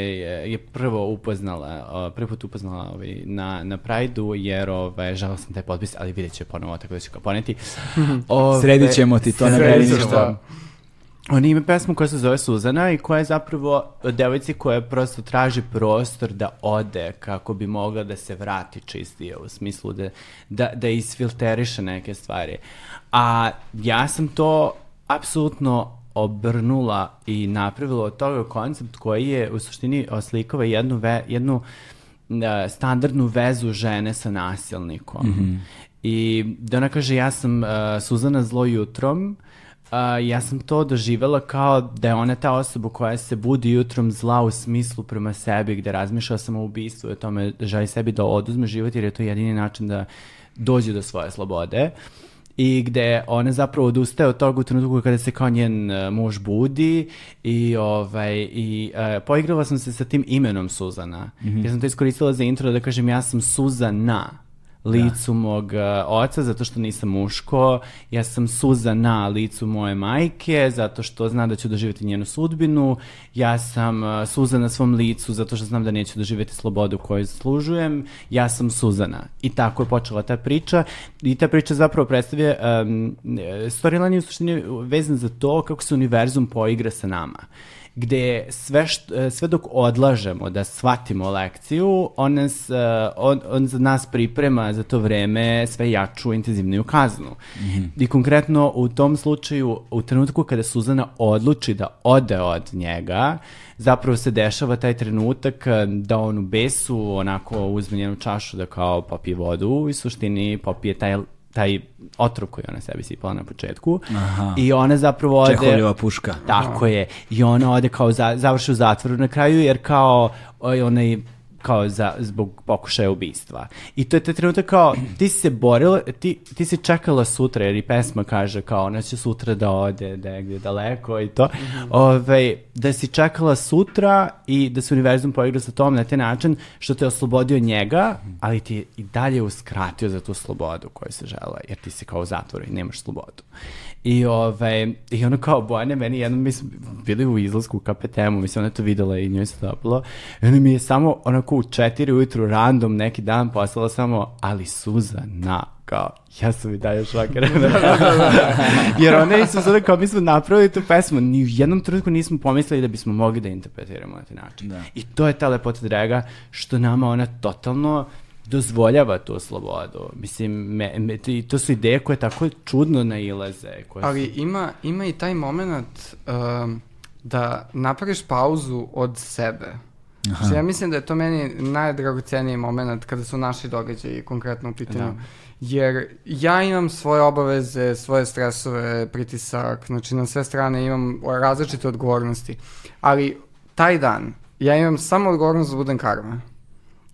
je prvo upoznala, prvi put upoznala ovaj, na, na Pride-u, jer ovaj, žao sam taj potpis, ali vidjet ću je ponovo, tako da ću ga poneti. Ove, Sredit ćemo ti, to ne ćemo. ništa. On ima pesmu koja se zove Suzana i koja je zapravo devojci koja prosto traži prostor da ode kako bi mogla da se vrati čistije u smislu da, da, da isfilteriše neke stvari. A ja sam to apsolutno obrnula i napravila od toga koncept koji je u suštini oslikava jednu, ve, jednu e, standardnu vezu žene sa nasilnikom. I da ona kaže ja sam e, Suzana zlo jutrom, a, ja sam to doživela kao da je ona ta osoba koja se budi jutrom zla u smislu prema sebi, gde razmišlja samo o ubistvu i o tome da želi sebi da oduzme život jer je to jedini način da dođe do svoje slobode i gde ona zapravo odustaje od toga u trenutku kada se kao njen e, muž budi i ovaj i e, poigrala sam se sa tim imenom Suzana. Ja sam to iskoristila za intro da kažem ja sam Suzana licu mog e, oca zato što nisam muško, ja sam suza na licu moje majke zato što znam da ću doživjeti njenu sudbinu, ja sam e, suza na svom licu zato što znam da neću doživjeti slobodu koju zaslužujem, ja sam Suzana. I tako je počela ta priča. I ta priča zapravo predstavlja um, storyline je u suštini vezan za to kako se univerzum poigra sa nama gde sve, št, e, sve dok odlažemo da shvatimo lekciju, on, nas, e, on, on za nas priprema za to vreme sve jaču, intenzivniju kaznu. I konkretno u tom slučaju, u trenutku kada Suzana odluči da ode od njega, zapravo se dešava taj trenutak e, da on u besu onako uzme njenu čašu da kao popije vodu i suštini popije taj taj otrov koji ona sebi sipala na početku Aha. i ona zapravo ode Čehovljeva puška. tako je. I ona ode kao za, završi u zatvoru na kraju jer kao onaj kao za, zbog pokušaja ubistva. I to je taj trenutak kao, ti si se borila, ti, ti si čekala sutra, jer i pesma kaže kao, ona će sutra da ode, je gdje daleko i to. Ovaj, da si čekala sutra i da se univerzum poigra sa tom na taj način što te oslobodio njega, ali ti je i dalje uskratio za tu slobodu koju se žela, jer ti si kao u zatvoru i nemaš slobodu. I, ovaj, I ono kao Bojane, meni jednom mi smo bili u izlasku u KPTM-u, mislim, ona je to videla i njoj se dopalo. I ona mi je samo onako u četiri ujutru random neki dan poslala samo, ali Suzana, kao, ja sam i dalje šokirana. Jer ona je Suzana, kao mi smo napravili tu pesmu, ni u jednom trenutku nismo pomislili da bismo mogli da interpretiramo na taj način. Da. I to je ta lepota draga, što nama ona totalno dozvoljava tu slobodu. Mislim, me, me, to su ideje koje tako čudno nailaze. Koje Ali su, ima, ima i taj moment um, da napraviš pauzu od sebe. Što ja mislim da je to meni najdragoceniji moment kada su naši događaji konkretno u pitanju. Da. Jer ja imam svoje obaveze, svoje stresove, pritisak, znači na sve strane imam različite odgovornosti. Ali taj dan ja imam samo odgovornost da budem karma.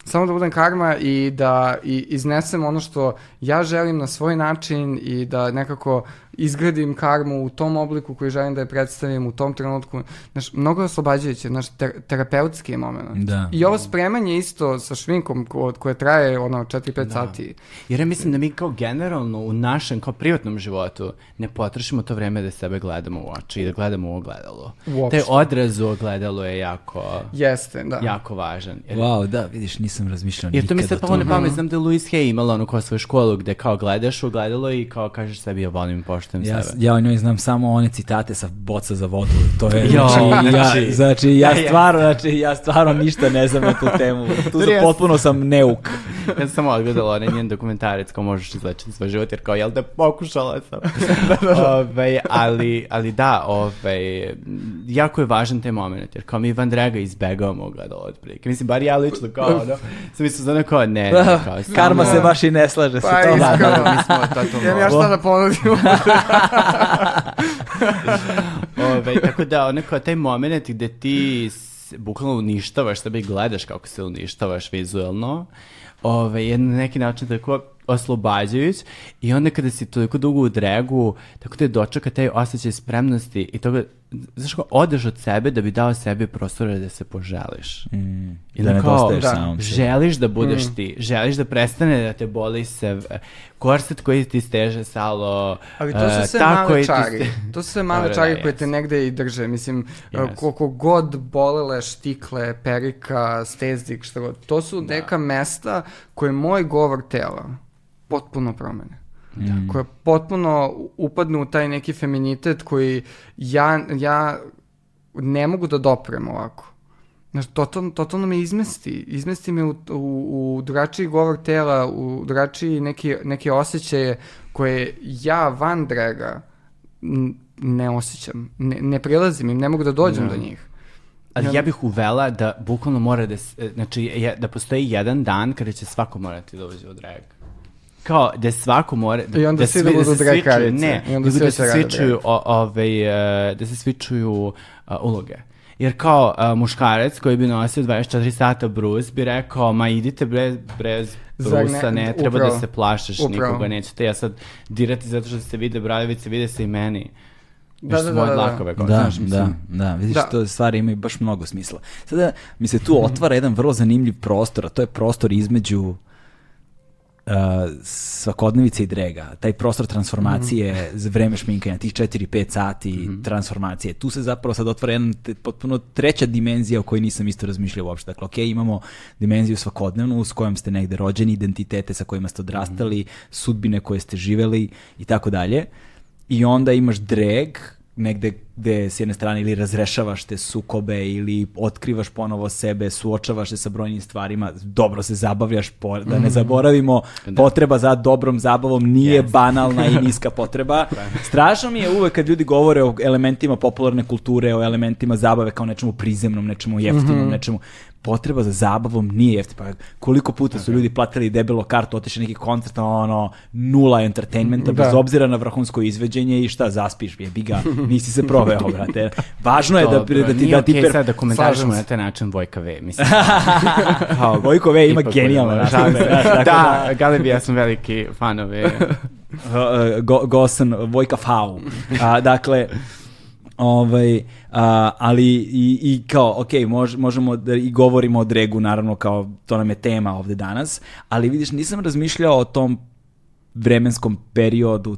Samo da budem karma i da i iznesem ono što ja želim na svoj način i da nekako izgradim karmu u tom obliku koji želim da je predstavim u tom trenutku. Znaš, mnogo je oslobađajuće, znaš, ter terapeutski je moment. Da. I ovo spremanje isto sa šminkom ko, koje traje ono 4-5 sati. Jer ja mislim da mi kao generalno u našem, kao privatnom životu, ne potrošimo to vreme da sebe gledamo u oči i da gledamo u ogledalo. Uopšte. Taj odraz u ogledalo je jako, Jeste, da. jako važan. Jer, Wow, da, vidiš, nisam razmišljao jer to mi nikad se palo na pamet, znam da je Louise Hay imala ono kao svoju školu gde kao gledaš u ogledalo i kao kažeš sebi ja volim i poštujem Ja, sebe. ja o njoj znam samo one citate sa boca za vodu. To je, Jo, znači, ja, znači. znači, ja stvarno, znači, ja stvarno ništa ne znam na tu temu. Tu ja- potpuno sam neuk. ja sam samo odgledala onaj njen dokumentarac kao možeš izlečiti svoj život jer kao jel da pokušala sam. Ovaj, ali, ali da, ovaj, jako je važan taj moment jer kao mi Van Draga izbegavamo ogledalo otprilike. Mislim, bar ja lično kao ono, sam mislio za ono kao ne, ne, kao, samo- Karma se baš i ne slaže sa Pa tom. Da, iskreno. da, da, mi smo totalno... Imam ja šta da ponudim. Ove, tako da, ono kao taj moment gde ti bukvalno uništavaš sebe i gledaš kako se uništavaš vizuelno, ove, je na neki način tako oslobađajuć i onda kada si toliko dugo u dregu, tako da dočeka taj osjećaj spremnosti i toga, znaš kao, odeš od sebe da bi dao sebi prostora da se poželiš. Mm, I da ne kao, dostaješ da, samom sebi. Želiš da budeš ti, želiš da prestane da te boli se korset koji ti steže salo, Ali to su sve ta male čari. ste- To su sve male Dobro, čari da, koje te jes. negde i drže. Mislim, Jes. koliko god bolele štikle, perika, stezdik, što god. To su neka mesta koje moj govor tela potpuno promene. Koje potpuno upadnu u taj neki feminitet koji ja, ja ne mogu da doprem ovako. Znaš, totalno, totalno me izmesti. Izmesti me u, u, u drugačiji govor tela, u drugačiji neki, neke osjećaje koje ja van draga ne osjećam. Ne, ne prilazim im, ne mogu da dođem do njih. Ali ja bih uvela da bukvalno mora da, e, znači, da postoji jedan dan kada će svako morati da uđe u drag. Kao da svako mora... I onda svi da budu se drag. Ne, I onda svi da se raditi svičuju, o, ovaj, e, da se svičuju a, uloge. Jer kao a, muškarac koji bi nosio 24 sata brus bi rekao, ma idite bre, bez Zar ne- brusa, ne, treba upravo. da se plašiš, Upravo. nikoga nećete ja sad dirati zato što se vide bradavice, vide se i meni. Da, da, da, da, da. dlakove, Da, znaš, da, da, vidiš, Da. to stvari imaju baš mnogo smisla. Sada mi se tu otvara jedan vrlo zanimljiv prostor, a to je prostor između uh, svakodnevice i drega. Taj prostor transformacije za vreme šminkanja, tih 4-5 sati transformacije. Tu se zapravo sad otvara jedna te- potpuno treća dimenzija o kojoj nisam isto razmišljao uopšte. Dakle, ok, imamo dimenziju svakodnevnu s kojom ste negde rođeni, identitete sa kojima ste odrastali, sudbine koje ste živeli i tako dalje. I onda imaš drag, negde gde s jedne strane ili razrešavaš te sukobe ili otkrivaš ponovo sebe, suočavaš se sa brojnim stvarima, dobro se zabavljaš, po- da ne zaboravimo, potreba za dobrom zabavom nije banalna i niska potreba. Strašno mi je uvek kad ljudi govore o elementima popularne kulture, o elementima zabave kao nečemu prizemnom, nečemu jeftinom, nečemu potreba za zabavom nije jeftina. Pa koliko puta su ljudi platili debelo kartu, otišli na neki koncert, ono, nula entertainmenta, Da. bez obzira na vrhunsko izveđenje i šta, zaspiš, jebi ga, nisi se proveo, brate. Važno je da, Dobro, da ti, nije da ti okej per... sad da komentarišemo na taj način Vojka V, mislim. Kao, Vojko V ima nastupe. realni. znaš, tako Da, Galebi, ja sam veliki fan ove. uh, Go, Gosan, Vojka Fau. A, dakle, ovaj, a, ali i, i kao, ok, mož, možemo da i govorimo o dregu, naravno, kao to nam je tema ovde danas, ali vidiš, nisam razmišljao o tom vremenskom periodu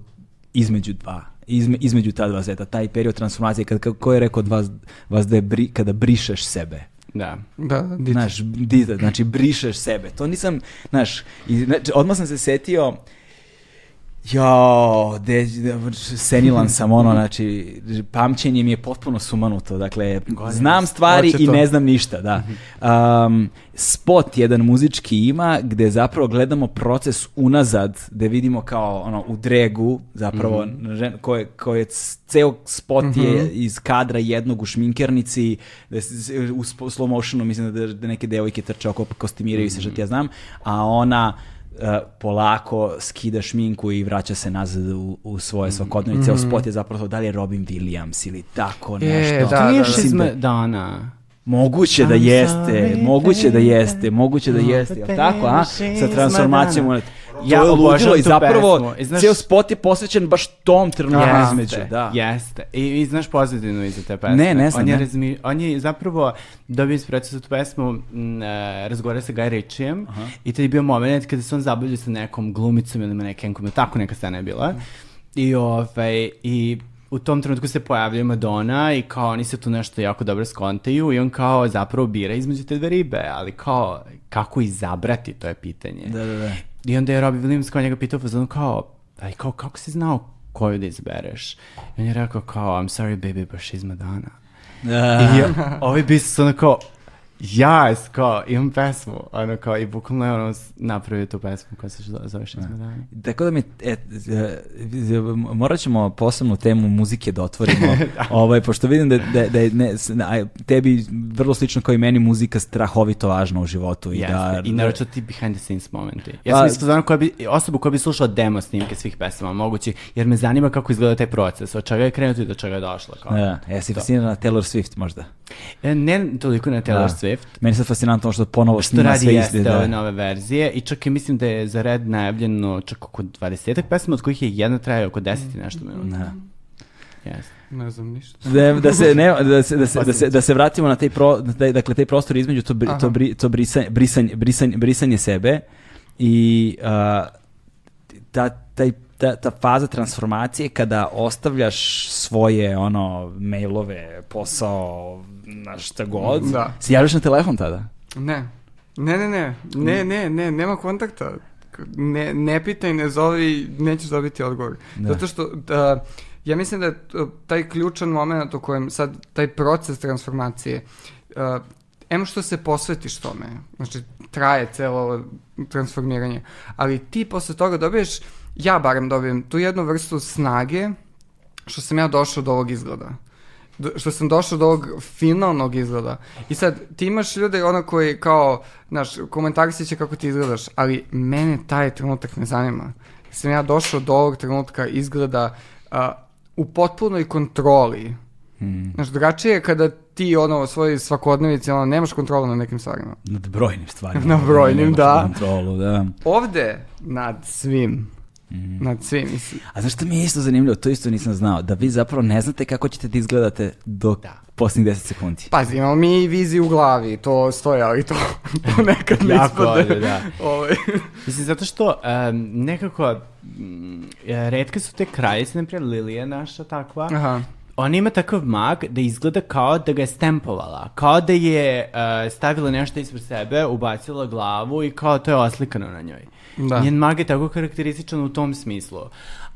između dva izme, između ta dva sveta, taj period transformacije, kad, kad, ko je rekao od vas, vas da je bri, kada brišeš sebe, Da. Da, dite. Znaš, dite, znači brišeš sebe. To nisam, znaš, i, znači, odmah sam se setio Jo, de, senilan sam ono, znači, pamćenje mi je potpuno sumanuto, dakle, znam stvari i ne znam ništa, da. Um, spot jedan muzički ima gde zapravo gledamo proces unazad, gde vidimo kao ono u dregu, zapravo, žen, koje, koje ceo spot je iz kadra jednog u šminkernici, se- u slow motionu mislim da, da neke devojke trče oko kostimiraju se, što ti ja znam, a ona polako skida šminku i vraća se nazad u, u svoje svakodnevnice. Ceo spot je zapravo da li je Robin Williams ili tako nešto. da, To nije da. šizma Mislim dana. Moguće da I'm jeste, sorry, moguće da jeste, moguće da jeste, jel tako, a? Sa transformacijom. To Ja je ludilo obožavam i zapravo znaš- ceo spot je posvećen baš tom trenutku Jeste, između, da. Jeste. I, I znaš pozadinu iza te pesme. Ne, ne znam, On je, ne. razmi- on je zapravo dobio inspiraciju za tu pesmu, m, e, razgovara sa Guy Ritchijem i tad je bio moment kada se on zabavljao sa nekom glumicom ili nekenkom, tako neka scena je bila. I, ovaj, i u tom trenutku se pojavlja Madonna i kao oni se tu nešto jako dobro skontaju i on kao zapravo bira između te dve ribe, ali kao kako izabrati, to je pitanje. Da, da, da. I onda je Robbie Williams kao njega pitao fazonu kao, aj kao, kako si znao koju da izbereš? I on je rekao kao, I'm sorry baby, but she's Madonna. I ja, ovaj bis su ono kao, ja, kao, imam pesmu, ono kao, i bukvalno je ono napravio tu pesmu koja se zove zove She's Madonna. Tako da mi, e, e, morat ćemo posebnu temu muzike da otvorimo, ovaj, pošto vidim da, da, da je ne, tebi vrlo slično kao i meni muzika strahovito važna u životu. I, Jeste, da, i naročito ti behind the scenes momenti. Ja Pa- sam isto znao koja bi, osobu koja bi slušala demo snimke svih pesama, mogući, jer me zanima kako izgleda taj proces, od čega je krenuto i do čega je došla. Kao. Da, jesi fascinirana Taylor Swift možda? E, Ne toliko na Taylor Da. Swift, Meni je sad fascinantno što ponovo što snima radi sve jeste iste. ove Da. nove verzije i čak i mislim da je za red najavljeno čak oko 20 pesma, od kojih je jedna traje oko 10 i nešto minuta. Da. Jeste. Ne znam ništa. Da, da se ne da se da se da se da se vratimo na taj pro, na taj, dakle taj prostor između to bri, to, bri, to brisanje, brisanje, brisanje, brisanje sebe i a, ta, taj, ta, ta faza transformacije kada ostavljaš svoje ono mailove, posao, na šta god. Da. Se javljaš na telefon tada? Ne. Ne, ne, ne. Ne, ne, ne, nema kontakta. Ne, ne pitaj, ne zovi, nećeš dobiti odgovor. Da. Zato što da, ja mislim da je taj ključan moment u kojem sad taj proces transformacije uh, em što se posvetiš tome, znači traje celo ovo transformiranje, ali ti posle toga dobiješ, ja barem dobijem tu jednu vrstu snage što sam ja došao do ovog izgleda. Do- što sam došao do ovog finalnog izgleda. I sad, ti imaš ljude ono koji kao, znaš, komentarisit će kako ti izgledaš, ali mene taj trenutak ne zanima. Sam ja došao do ovog trenutka izgleda a, u potpunoj kontroli. Hmm. Znaš, drugačije je kada ti ono u svojoj svakodnevici ono, nemaš kontrolu nad nekim stvarima. Nad brojnim stvarima. Na brojnim, da. Kontrolu, da. Ovde, nad svim, Mhm. nad svim, mislim. A znaš što mi je isto zanimljivo, to isto nisam znao, da vi zapravo ne znate kako ćete da izgledate do posljednjih 10 sekundi. Pazi, imamo mi viziju u glavi, to stoje, ali to, to nekad ne Jako ispadne. ovdje, da. Ovaj. Mislim, zato što em, nekako mm, e, retke su te kraljice, naprijed Lilija naša takva, Aha. Ona ima takav mag da izgleda kao da ga je stempovala, kao da je e, stavila nešto ispred sebe, ubacila glavu i kao to je oslikano na njoj. Da. Njen mag je tako karakterističan u tom smislu.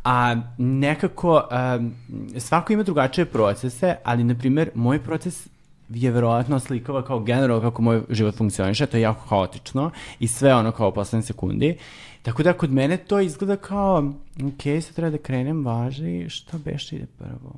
A nekako, em, svako ima drugačije procese, ali, na primjer, moj proces je verovatno slikava kao generalno kako moj život funkcioniše, to je jako haotično i sve ono kao u poslednje sekundi. Tako da kod mene to izgleda kao, ok, sad treba da krenem, važi, što beše ide prvo?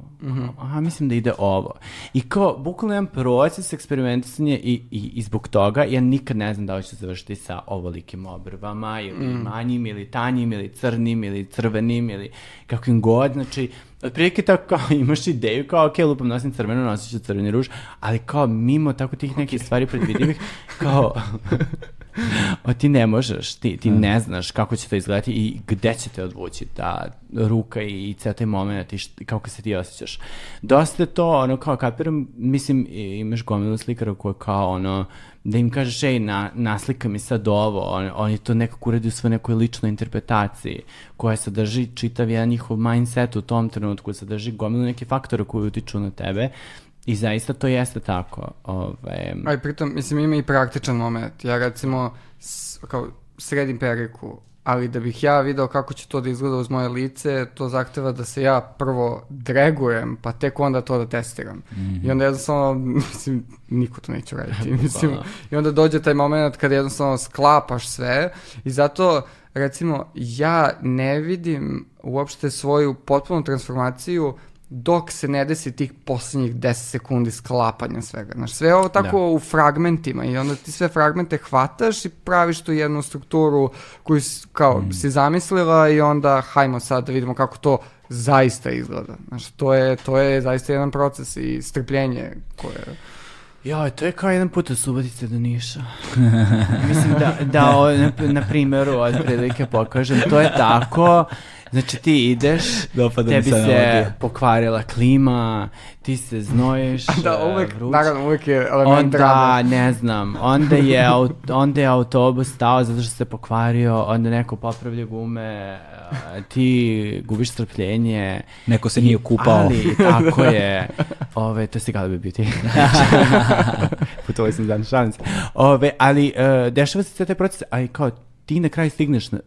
Aha, mislim da ide ovo. I kao, bukvalno jedan proces eksperimentisanja i, i, i zbog toga ja nikad ne znam da li ću završiti sa ovolikim obrvama ili manjim ili tanjim ili crnim ili crvenim ili kakvim god, znači otprilike tako kao imaš ideju kao ok, lupam nosim crveno, nosit ću crveni ruž, ali kao mimo tako tih nekih stvari predvidivih, kao o, ti ne možeš, ti, ti ne znaš kako će to izgledati i gde će te odvući ta ruka i, i ceo taj moment i št- kako se ti osjećaš. Dosta je to, ono, kao kapiram, mislim, imaš gomilu slikara koji kao, ono, da im kažeš, ej, na, naslika mi sad ovo, on, oni to nekako uredi u svoj nekoj ličnoj interpretaciji, koja sadrži čitav jedan njihov mindset u tom trenutku, sadrži gomilu neke faktore koji utiču na tebe i zaista to jeste tako. Ove, Aj, pritom, mislim, ima i praktičan moment. Ja, recimo, s, kao, sredim periku, ali da bih ja video kako će to da izgleda uz moje lice, to zahteva da se ja prvo dregujem, pa tek onda to da testiram. Mm -hmm. I onda jednostavno, mislim, niko to neće raditi, mislim, pa, da. i onda dođe taj moment kada jednostavno sklapaš sve i zato, recimo, ja ne vidim uopšte svoju potpunu transformaciju dok se ne desi tih poslednjih 10 sekundi sklapanja svega. Znaš, sve ovo tako da. u fragmentima i onda ti sve fragmente hvataš i praviš tu jednu strukturu koju kao mm. si zamislila i onda hajmo sad da vidimo kako to zaista izgleda. Znaš, to je, to je zaista jedan proces i strpljenje koje... Ja, to je kao jedan put od Subotice do Niša. Mislim da, da o, na, na primjeru od prilike pokažem, to je tako Znači ti ideš, Dopada tebi se pokvarila klima, ti se znoješ, da, uvek, vruć. naravno, uvek je element onda, drama. ne znam, onda je, onda je autobus stao zato što se pokvario, onda neko popravlja gume, ti gubiš strpljenje. Neko se nije kupao. Ali, tako je. Ove, to si kada bi biti. Putovali sam dan šans. Ove, ali, uh, dešava se sve te procese, ali kao, ti na kraju stigneš na,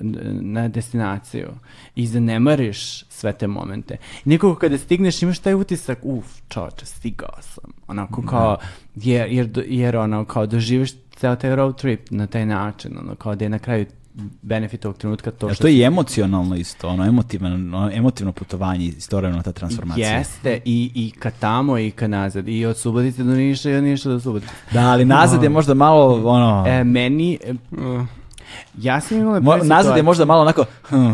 na destinaciju i zanemariš sve te momente. I nekako kada stigneš imaš taj utisak, uf, čoče, stigao sam. Onako kao, jer, jer, jer ono, kao doživiš ceo taj road trip na taj način, ono, kao da je na kraju benefit ovog trenutka to što... Ja, to je i emocionalno isto, ono emotivno, ono, emotivno putovanje, istorijno ta transformacija. Jeste, i, i ka tamo i ka nazad, i od Subotice do Niša i od Niša do Subotice. Da, ali nazad je možda malo, ono... E, meni, e, Ja sam imala... Mo, nazad je možda malo onako... Hm,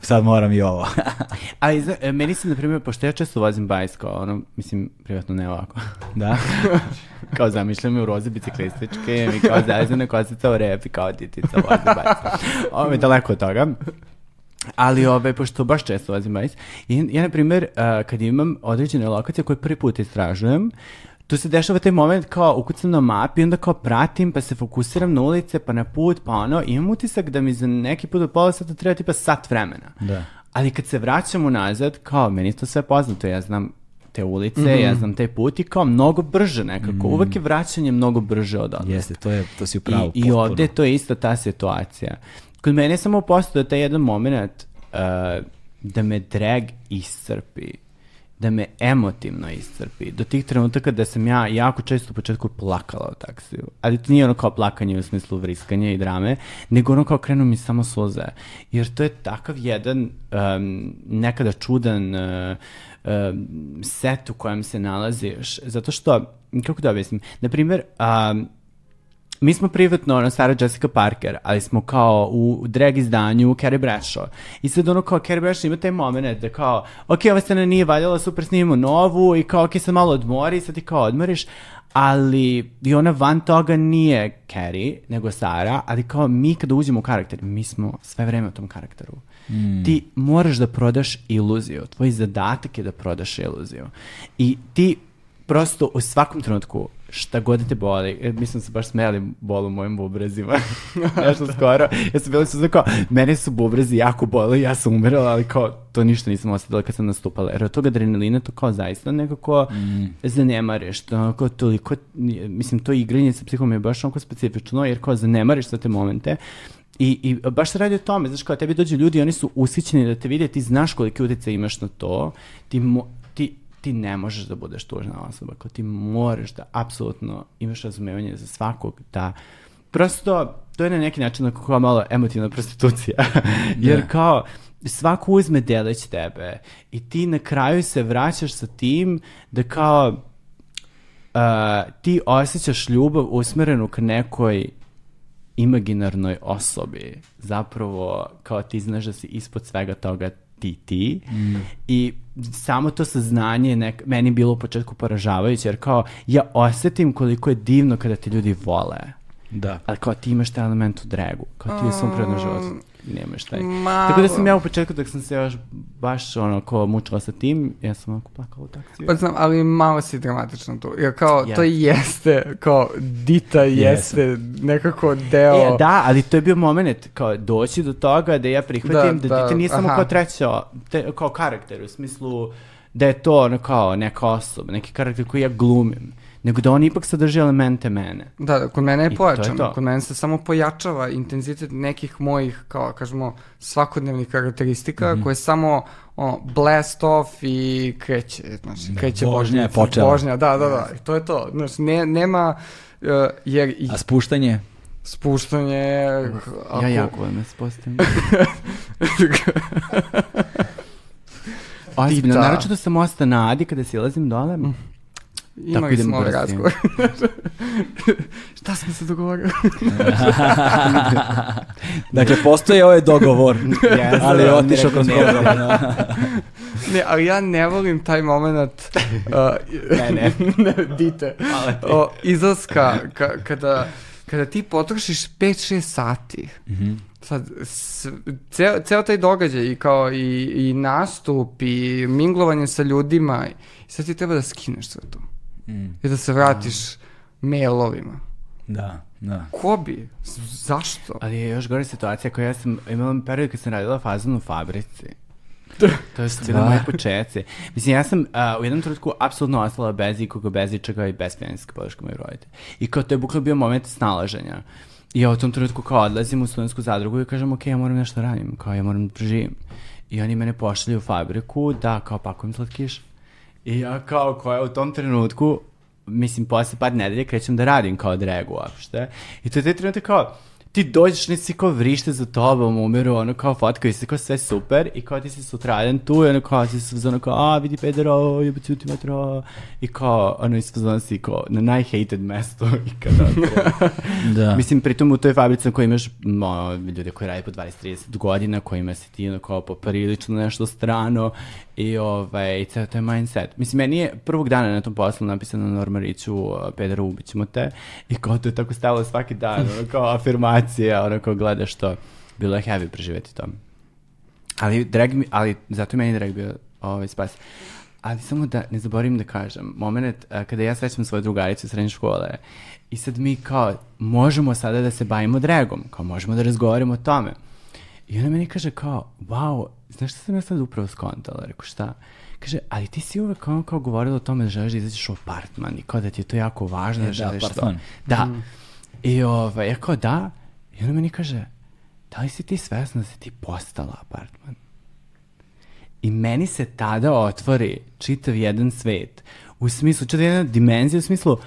sad moram i ovo. Ali zna, e, meni se, na primjer, pošto ja često vozim bajs, kao ono, mislim, privatno ne ovako. Da? kao zamišljam me u roze biciklističke, mi kao zazine kosica u rep i kao ditica vozim bajs. Ovo je daleko od toga. Ali ove, pošto baš često vozim bajs, ja, na primjer, uh, kad imam određene lokacije koje prvi put istražujem, tu se dešava taj moment kao ukucam na mapi onda kao pratim pa se fokusiram na ulice pa na put pa ono imam utisak da mi za neki put od pola sata treba tipa sat vremena. Da. Ali kad se vraćam unazad, kao meni to sve poznato, ja znam te ulice, mm -hmm. ja znam taj put i kao mnogo brže nekako. Mm. Uvek je vraćanje mnogo brže od odlaska. Jeste, to, je, to si upravo. I, I ovde to je isto ta situacija. Kod mene je samo postoje taj jedan moment uh, da me drag iscrpi da me emotivno iscrpi. Do tih trenutaka da sam ja jako često u početku plakala u taksiju. Ali to nije ono kao plakanje u smislu vriskanja i drame, nego ono kao krenu mi samo suze. Jer to je takav jedan um, nekada čudan uh, um, set u kojem se nalaziš. Zato što, kako da objasnim, na primjer, um, mi smo privatno ono Sara Jessica Parker, ali smo kao u drag izdanju Carrie Bradshaw. I sad ono kao Carrie Bradshaw ima taj moment da kao, ok, ova scena nije valjala, super snimimo novu i kao, ok, sad malo odmori, sad ti kao odmoriš, ali i ona van toga nije Carrie, nego Sara, ali kao mi kada uđemo u karakter, mi smo sve vreme u tom karakteru. Mm. Ti moraš da prodaš iluziju. Tvoj zadatak je da prodaš iluziju. I ti prosto u svakom trenutku šta god te boli, e, mislim da se baš smeli bolu u mojim bubrezima, nešto skoro, ja sam bila su kao, mene su bubrezi jako boli, ja sam umirala, ali kao, to ništa nisam osjetila kad sam nastupala, jer od toga adrenalina to kao zaista nekako mm. zanemariš, to kao toliko, mislim, to igranje sa psihom je baš onako specifično, jer kao zanemariš sve te momente, I, I baš se radi o tome, znaš, kao tebi dođu ljudi, oni su ushićeni da te vide, ti znaš kolike utjece imaš na to, ti, mo, ti ti ne možeš da budeš tužna osoba, kao ti moraš da apsolutno imaš razumevanje za svakog, da prosto to je na neki način kao malo emotivna prostitucija, jer da. kao svako uzme delić tebe i ti na kraju se vraćaš sa tim da kao uh, ti osjećaš ljubav usmerenu ka nekoj imaginarnoj osobi. Zapravo, kao ti znaš da si ispod svega toga ti ti. Mm. I samo to saznanje nek, meni bilo u početku poražavajuće, jer kao ja osetim koliko je divno kada te ljudi vole. Da. Ali kao ti imaš taj element u dragu, kao ti u svom prirodnom životu nemaš taj. Malo. Tako da sam ja u početku dok sam se još baš ono ko mučila sa tim, ja sam onako plakala u taksiju. Pa znam, ali malo si dramatično tu. Jer kao yes. to jeste, kao Dita jeste nekako deo. E, da, ali to je bio moment kao doći do toga da ja prihvatim da, da, da Dita nije samo kao treća, te, kao karakter u smislu da je to ono kao neka osoba, neki karakter koji ja glumim nego da on ipak sadrži elemente mene. Da, da, kod mene I je to je pojačano. to. Kod mene se samo pojačava intenzitet nekih mojih, kao kažemo, svakodnevnih karakteristika Mhm. koje samo ono, blast off i kreće, znači, kreće vožnja je počela. Vožnja, da, da, da, i to je to. Znači, ne, nema, uh, jer i A spuštanje? spuštanje... Ako, Ja jako volim da se postavim. Ozbiljno, naročito sa mosta na Adi kada silazim dole. Imali idemo smo ovaj razgovor. Šta smo se dogovorili? Dakle, postoji ovaj dogovor, Yes, ali je da, otišao ne, kroz ne, program. Ne, ali ja ne volim taj moment uh, Ne, ne. ne, dite. O, izlaska, ka, kada, kada ti potrošiš 5-6 sati, Mhm. sad, s, ceo, ceo taj događaj i kao i, i nastup i minglovanje sa ljudima, i sad ti treba da skineš sve to. Mm. I da se vratiš mailovima. Da, da. Ko bi? Z- Zašto? Ali je još gore situacija koja ja sam imala period kad sam radila fazon u fabrici. To je bili moji početci. Mislim, ja sam a, u jednom trenutku apsolutno ostala bez ikoga, bez ičega i bez finansijske podrške mojih roditelja. I kao to je bukvalno bio moment snalaženja. I ja u tom trenutku kao odlazim u studentsku zadrugu i kažem, ok, ja moram nešto da radim, kao ja moram da preživim. I oni mene pošalju u fabriku da kao pakujem slatkiš. I ja kao koja u tom trenutku mislim, posle par nedelje krećem da radim kao drag uopšte. I to je taj trenutak kao, ti dođeš, neki si kao vrište za tobom, umiru, ono kao fotkaju se, kao sve super, i kao ti si sutradan tu, i ono kao si ono kao, a vidi pedero, jebaću ti metro, i kao, ono iz fazona si kao na najhated mesto ikada. Da. Mislim, pritom u toj fabrici na kojoj imaš mo, ljude koji rade po 20-30 godina, kojima si ti ono kao poprilično nešto strano i ovaj, ceo taj mindset. Mislim, meni je prvog dana na tom poslu napisano na Normariću, uh, Pedro, ubićemo te, i kao to je tako stalo svaki dan, ono kao afirmacija, ono kao gledaš to. Bilo je heavy preživeti to. Ali, drag mi, ali zato je meni drag bio ovaj, spas. Ali samo da ne zaboravim da kažem, moment a, kada ja srećam svoju drugaricu iz srednje škole i sad mi kao možemo sada da se bavimo dragom, kao možemo da razgovaramo o tome. I ona meni kaže kao, wow, znaš šta sam ja sad upravo skontala? Rekao, šta? Kaže, ali ti si uvek kao, kao govorila o tome da želiš da izađeš u apartman i kao da ti je to jako važno E, da da, želiš to. apartman. Da. I ovaj, ja kao da, i ona meni kaže, da li si ti svesna da si ti postala apartman? I meni se tada otvori čitav jedan svet. U smislu, čitav jedna dimenzija, u smislu,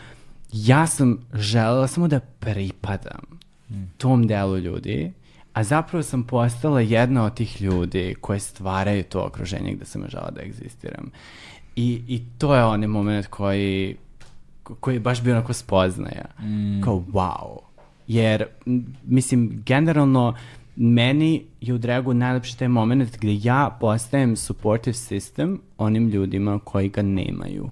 ja sam želela samo da pripadam tom delu ljudi, a zapravo sam postala jedna od tih ljudi koje stvaraju to okruženje gde sam žela da egzistiram. I, I to je onaj moment koji, koji je baš bio onako spoznaja. Kao, wow. Jer, mislim, generalno, meni je u dragu najlepši taj moment gde ja postajem supportive system onim ljudima koji ga nemaju.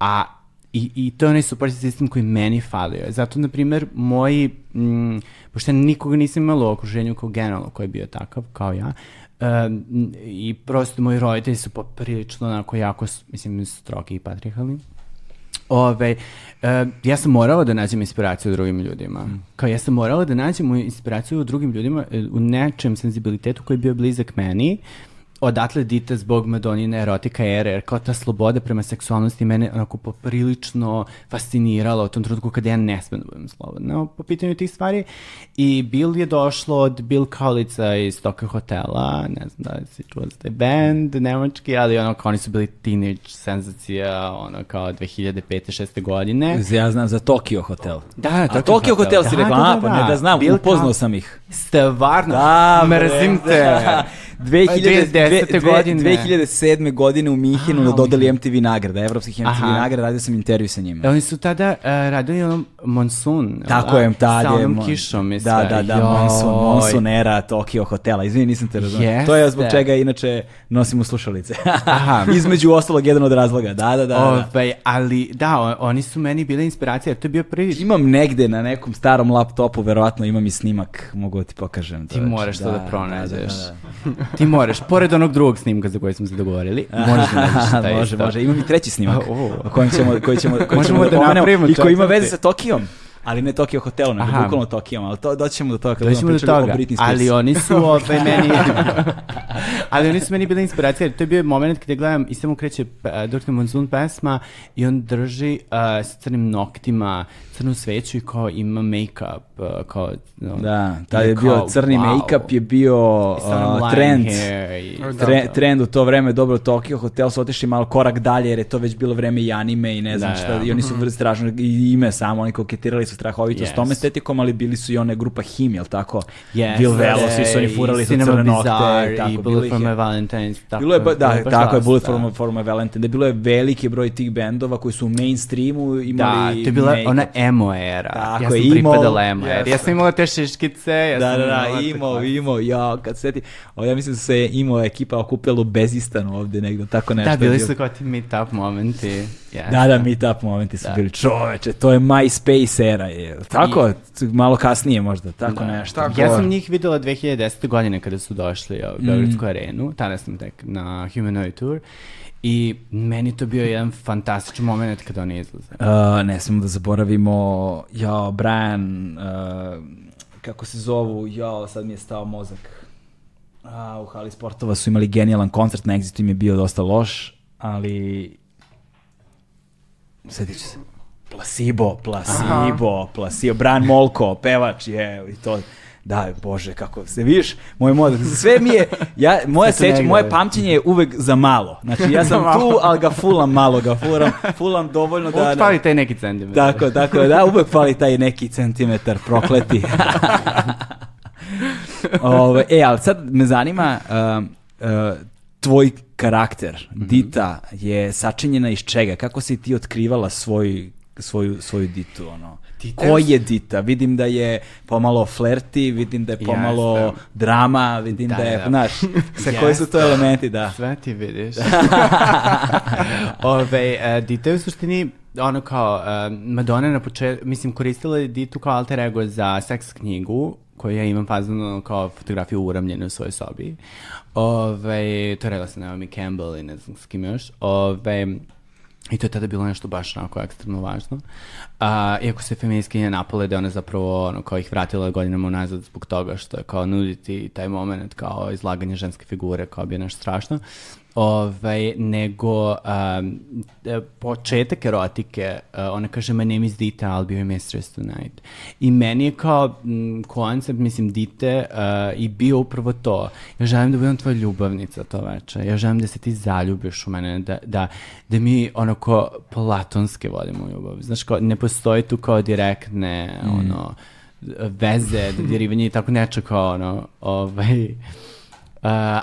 A i, i to je onaj supportive system koji meni falio. Zato, na primjer, moji, m, pošto nikoga nisam imala u okruženju kao generalno koji je bio takav kao ja, um, i prosto moji roditelji su poprilično onako jako, mislim, strogi i patrihalni. Ove, e, ja sam morala da nađem inspiraciju u drugim ljudima. Kao ja sam morala da nađem inspiraciju u drugim ljudima, e, u nečem senzibilitetu koji je bio blizak meni, odatle dite zbog Madonine erotika ere, jer kao ta sloboda prema seksualnosti mene onako poprilično fascinirala u tom trenutku kada ja ne smem da budem slobodna po pitanju tih stvari. I Bill je došlo od Bill Kaulica iz Toka hotela, ne znam da li si čuo za taj band, nemački, ali ono kao oni su bili teenage senzacija, ono kao 2005. 6. godine. Ja znam za Tokyo hotel. Da, A Tokyo hotel si rekao, a, pa ne da znam, Bill upoznao Ka- sam ih. Stvarno, Da, mrzim te. 2000, 2010. godine. 2007. godine u Minhenu na dodali MTV nagrada, evropskih MTV Aha. nagrada, radio sam intervju sa njima. E, Oni su tada uh, radili ono Monsun. Tako da? je, tad Sa je. onom mon- kišom i sve. Da, da, da, Joj. Monsun, Monsun era Tokyo hotela. Izvini, nisam te razumio. To je zbog čega inače nosimo slušalice. Aha. Između ostalog, jedan od razloga. Da, da, da. da. Ovaj, ali da, oni su meni bile inspiracija, jer to je bio prvi... Imam negde na nekom starom laptopu, verovatno imam i snimak, mogu da ti pokažem. Ti moraš to da pronađeš. Da, da, Ti moraš, pored onog drugog snimka za koji smo se dogovorili, možeš da nađeš da. taj može, isto. može. Imam i treći snimak. O. kojem ćemo, koji ćemo, koji ćemo da pomenemo napravimo I koji ima veze sa Tokijom. Ali ne Tokyo hotelu, nego Aha. bukvalno Tokijom, ali to, doćemo do toga kad Doćemo do pričali o toga, Britney Spears. ali oni su ovaj, meni... ali oni su meni bili inspiracija, jer to je bio moment kada gledam i samo kreće uh, Dr. Monsoon pesma i on drži uh, s crnim noktima crnu sveću i kao ima make-up, uh, kao... No, Da, tad i je bio kao, crni wow. make-up je bio uh, trend. i- Tre- trend u to vreme, dobro, Tokyo Hotel su otišli malo korak dalje jer je to već bilo vreme i anime i ne znam Da, šta, da. i oni su vrlo strašno, i ime samo, oni koketirali su strahovito s Yes. tom estetikom, ali bili su i one grupa Him, jel tako? Yes, Bill Velo, da, svi su oni i furali sa crne nokte, tako, i bilo Bullet for my Valentine's. Tako, Bilo je, ba, da, baš tako je, Bullet for, my- for my Valentine, da bilo je veliki broj tih bendova koji su u mainstreamu Da, imali to je bila make-up. ona emo era. Tako ja sam emo, pripadala emo era. jeste. Ja sam imala te šiškice. Ja Da, sam da, da, klasične. imao, ja, kad se seti, o, ja mislim da se imao ekipa okupila u Bezistanu ovde negdje, tako nešto. Da, bili bilo. su kao ti meet-up momenti. Yes. Da, da, meetup momenti su Da. bili čoveče, to je MySpace era, je, tako, malo kasnije možda, tako Da. nešto. Tako. Ja sam njih videla 2010. godine kada su došli u Beogradsku Mm. arenu, tada sam tek na Humanoid Tour i meni to bio jedan fantastičan moment kada oni izlaze. Uh, ne smemo da zaboravimo, ja, Brian, uh, kako se zovu, ja, sad mi je stao mozak. A, u hali sportova su imali genijalan koncert, na Exitu im je bio dosta loš, ali... Sjetit ću se. Placebo, placebo, placebo, Brian Molko, pevač je, i to... Da, bože, kako se vidiš, moj mozak, sve mi je, ja, moje seć, moje pamćenje je uvek za malo. Znači, ja sam tu, ali ga fulam malo, ga fulam, fulam dovoljno da... Uvijek fali taj neki centimetar. Tako, tako, da, uvek fali taj neki centimetar prokleti. Ove, e, ali sad me zanima, um, uh, tvoj karakter, Dita, je sačinjena iz čega? Kako si ti otkrivala svoj, svoju, svoju Ditu, ono? Dita Ko je- Dita? Vidim da je pomalo flerti, vidim da je pomalo Jeste. drama, vidim da, Da, je, da. znaš, sa koji su to elementi, da. Sve ti vidiš. Ove, uh, Dita je u suštini ono kao uh, Madonna na početku, mislim koristila je Ditu kao alter ego za seks knjigu koju ja imam fazano kao fotografiju uramljenu u svojoj sobi. Ove, to je rekla sa Naomi Campbell i ne znam s kim još. Ove, I to je tada bilo nešto baš onako ekstremno važno. A, iako se feministkinje napale da je ona zapravo ono, kao ih vratila godinama unazad zbog toga što je kao nuditi taj moment kao izlaganje ženske figure kao bio nešto strašno. Ovaj, nego um, početak erotike, uh, ona kaže my name is Dita, I'll be your mistress tonight. I meni je kao mm, koncept, mislim, Dite uh, i bio upravo to. Ja želim da budem tvoja ljubavnica to veče. Ja želim da se ti zaljubiš u mene, da, da, da mi onako platonske vodimo ljubav. Znaš, kao, ne postoji tu kao direktne, ono, veze, dodirivanje i tako neče kao ono, ovaj,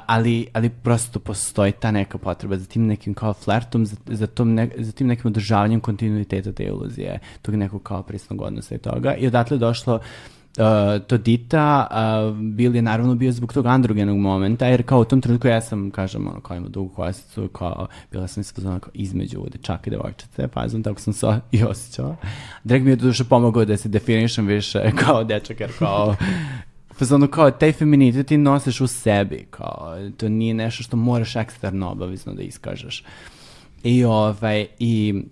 ali, ali prosto postoji ta neka potreba za tim nekim kao flertom, za, za, tom ne, za tim nekim održavanjem kontinuiteta te iluzije, tog nekog kao prisnog odnosa i toga. I odatle došlo uh, to Dita, uh, Bill je naravno bio zbog tog androgenog momenta, jer kao u tom trenutku ja sam, kažem, ono, kao ima dugu kosicu, kao, bila sam se kao između dečaka i devojčice, pazim, tako sam se i osjećala. Drag mi je duše pomogao da se definišem više kao dečak, jer kao, Fazonu kao, taj feminitet ti nosiš u sebi, kao, to nije nešto što moraš eksterno obavezno da iskažeš. I ovaj, i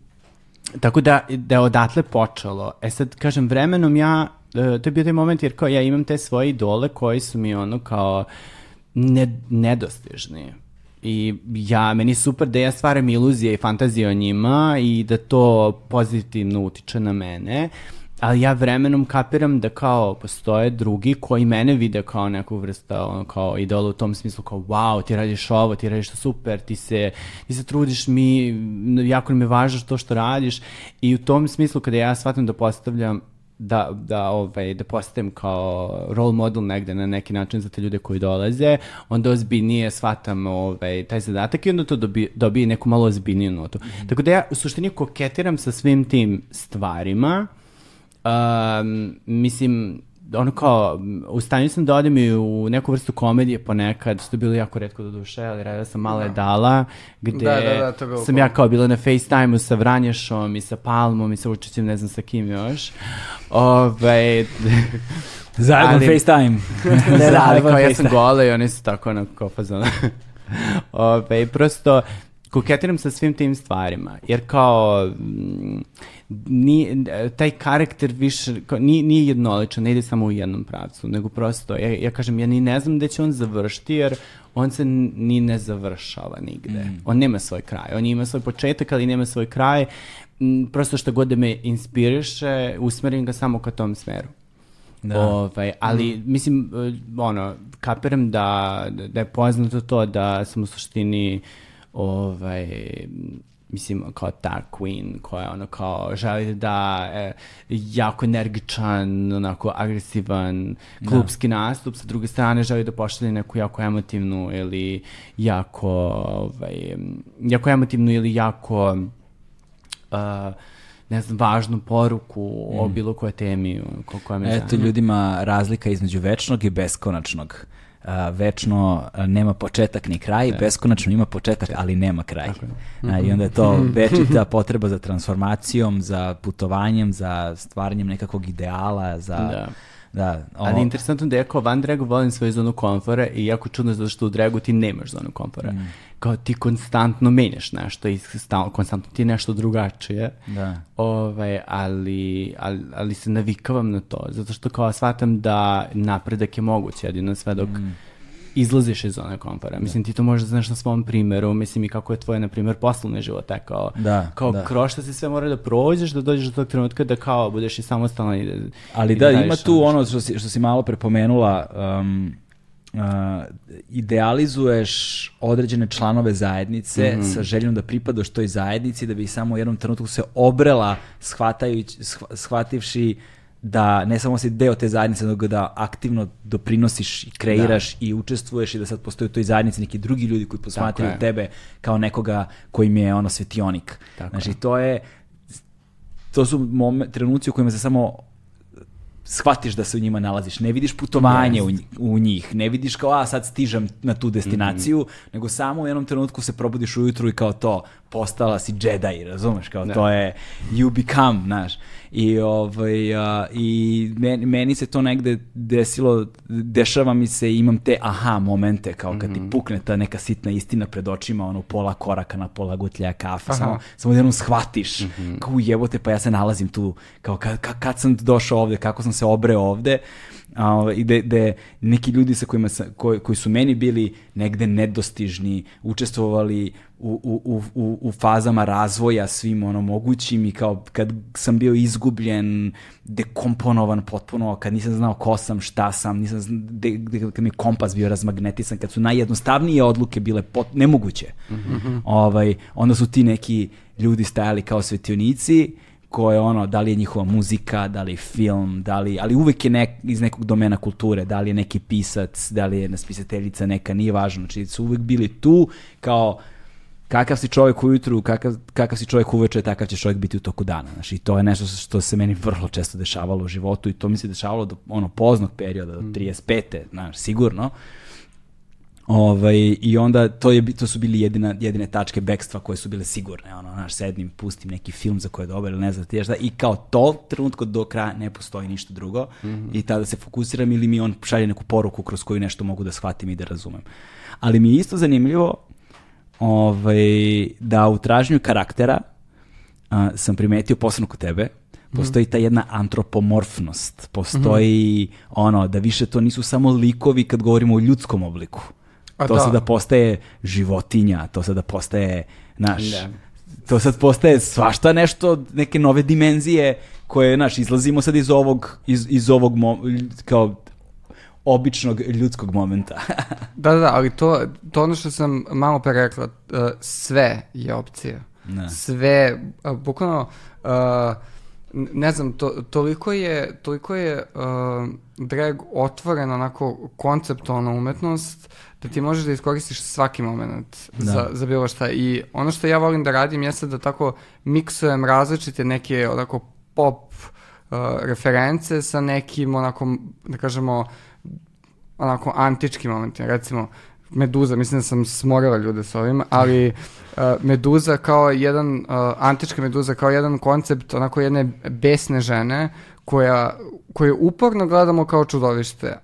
tako da, da je odatle počelo. E sad, kažem, vremenom ja, e, to je bio taj moment jer kao ja imam te svoje idole koji su mi ono kao ne, nedostižni. I ja, meni je super da ja stvaram iluzije i fantazije o njima i da to pozitivno utiče na mene, ali ja vremenom kapiram da kao postoje drugi koji mene vide kao neku vrsta ono, kao idola u tom smislu kao wow, ti radiš ovo, ti radiš to super, ti se, ti se trudiš mi, jako mi je važno to što radiš i u tom smislu kada ja shvatim da postavljam da, da, ovaj, da postajem kao role model negde na neki način za te ljude koji dolaze, onda ozbiljnije shvatam ovaj, taj zadatak i onda to dobi, dobije neku malo ozbiljniju notu. Tako da ja u suštini koketiram sa svim tim stvarima, Um, mislim, ono kao, u stanju sam da odem i u neku vrstu komedije ponekad, što je bilo jako redko do duše, ali radila sam Male dala, gde Da, da, da, to je bilo sam ja kao bila na FaceTime-u sa Vranješom i sa Palmom i sa Vučićem, ne znam sa kim još. Ove, Zajedno Ali- FaceTime. ne, da, ali Zajedno kao ja sam gola i oni su tako onako kao fazon. Ove, prosto, koketiram sa svim tim stvarima, jer kao mm, ni, taj karakter više, kao, nije, nije jednoličan, ne ide samo u jednom pravcu, nego prosto, ja, ja kažem, ja ni ne znam gde će on završiti, jer on se ni ne završava nigde. Mm. On nema svoj kraj. On ima svoj početak, ali nema svoj kraj. Mm, prosto što god da me inspiriše, usmerim ga samo ka tom smeru. Da. Ovaj, ali, mm. mislim, ono, kapiram da, da je poznato to da sam u suštini ovaj, mislim, kao ta queen koja ono kao želi da je jako energičan, onako agresivan klubski da. nastup, sa druge strane želi da pošalje neku jako emotivnu ili jako, ovaj, jako emotivnu ili jako uh, ne znam, važnu poruku mm. o bilo koje temi ko, koja me Eto, ljudima razlika između večnog i beskonačnog. Uh, večno uh, nema početak ni kraj, da. beskonačno ima početak, ali nema kraj. Uh, I onda je to večita potreba za transformacijom, za putovanjem, za stvaranjem nekakvog ideala, za... Da. Da, o... Ali interesantno da ja kao van dragu volim svoju zonu komfora i jako čudno zato što u dragu ti nemaš zonu komfora. Mm kao ti konstantno menjaš nešto i stalno, konstantno ti nešto drugačije. Da. Ovaj, ali, ali, ali se navikavam na to, zato što kao shvatam da napredak je moguć jedino sve dok mm. Izlaziš iz zone komfora. Da. Mislim, ti to možeš da znaš na svom primjeru, mislim i kako je tvoje, na primjer, poslovne živote, kao, da, kao da. kroz šta se sve mora da prođeš, da dođeš do tog trenutka da kao budeš i samostalan i da Ali i da, da ima tu ono što si, što si malo prepomenula, um, uh, idealizuješ određene članove zajednice mm -hmm. sa željom da pripadaš toj zajednici da bi samo u jednom trenutku se obrela shvatajući, shvativši da ne samo si deo te zajednice, nego da aktivno doprinosiš i kreiraš da. i učestvuješ i da sad postoji u toj zajednici neki drugi ljudi koji posmatraju tebe kao nekoga kojim je ono svetionik. Tako znači, je. to je to su momen, trenuci u kojima se samo shvatiš da se u njima nalaziš, ne vidiš putovanje yes. u, u njih, ne vidiš kao, a sad stižem na tu destinaciju, mm -hmm. nego samo u jednom trenutku se probudiš ujutru i kao to, postala si Jedi, razumeš, kao da. to je you become, znaš. I, ovaj, a, i meni, meni se to negde desilo, dešava mi se, imam te aha momente, kao kad mm -hmm. ti mhm. pukne ta neka sitna istina pred očima, ono pola koraka na pola gutlja kafe, samo, samo jednom shvatiš, mm -hmm. kao jebote, pa ja se nalazim tu, kao kad, kad, kad sam došao ovde, kako sam se obreo ovde, a, i da da neki ljudi sa kojima sa, koji, koji su meni bili negde nedostižni, učestvovali u, u, u, u fazama razvoja svim ono mogućim i kao kad sam bio izgubljen, dekomponovan potpuno, kad nisam znao ko sam, šta sam, nisam znao, de, de, kad mi kompas bio razmagnetisan, kad su najjednostavnije odluke bile pot, nemoguće. Mm -hmm. ovaj, onda su ti neki ljudi stajali kao svetionici ko je ono, da li je njihova muzika, da li je film, da li, ali uvek je nek, iz nekog domena kulture, da li je neki pisac, da li je spisateljica neka, nije važno, znači su uvek bili tu kao kakav si čovjek ujutru, kakav, kakav si čovjek uveče, takav će čovjek biti u toku dana. Znači, to je nešto što se meni vrlo često dešavalo u životu i to mi se dešavalo do ono poznog perioda, do 35. Mm. Znaš, sigurno. Ovaj, I onda to, je, to su bili jedina, jedine tačke bekstva koje su bile sigurne. Ono, naš sednim, pustim neki film za koje je dobar ili ne znam ti šta. I kao to, trenutko do kraja ne postoji ništa drugo. Mm -hmm. I tada se fokusiram ili mi on šalje neku poruku kroz koju nešto mogu da shvatim i da razumem. Ali mi je isto zanimljivo ovaj, da u tražnju karaktera a, sam primetio posebno kod tebe, postoji ta jedna antropomorfnost, postoji mm -hmm. ono da više to nisu samo likovi kad govorimo o ljudskom obliku. A to da. sada postaje životinja, to sada postaje naš da. to sad postaje svašta nešto, neke nove dimenzije koje, znaš, izlazimo sad iz ovog, iz, iz ovog mo, kao običnog ljudskog momenta. da, da, ali to, to ono što sam malo pre rekla, uh, sve je opcija. Ne. Sve, bukvalno, uh, ne znam, to, toliko je, toliko je uh, drag otvoren onako konceptualna umetnost da ti možeš da iskoristiš svaki moment da. za, za bilo šta. I ono što ja volim da radim jeste da tako miksujem različite neke onako pop uh, reference sa nekim onako, da kažemo, onako antičkim momentima. Recimo, Meduza, mislim da sam smorila ljude s ovim, ali uh, Meduza kao jedan, uh, antička Meduza kao jedan koncept onako jedne besne žene koja, koju uporno gledamo kao čudovište,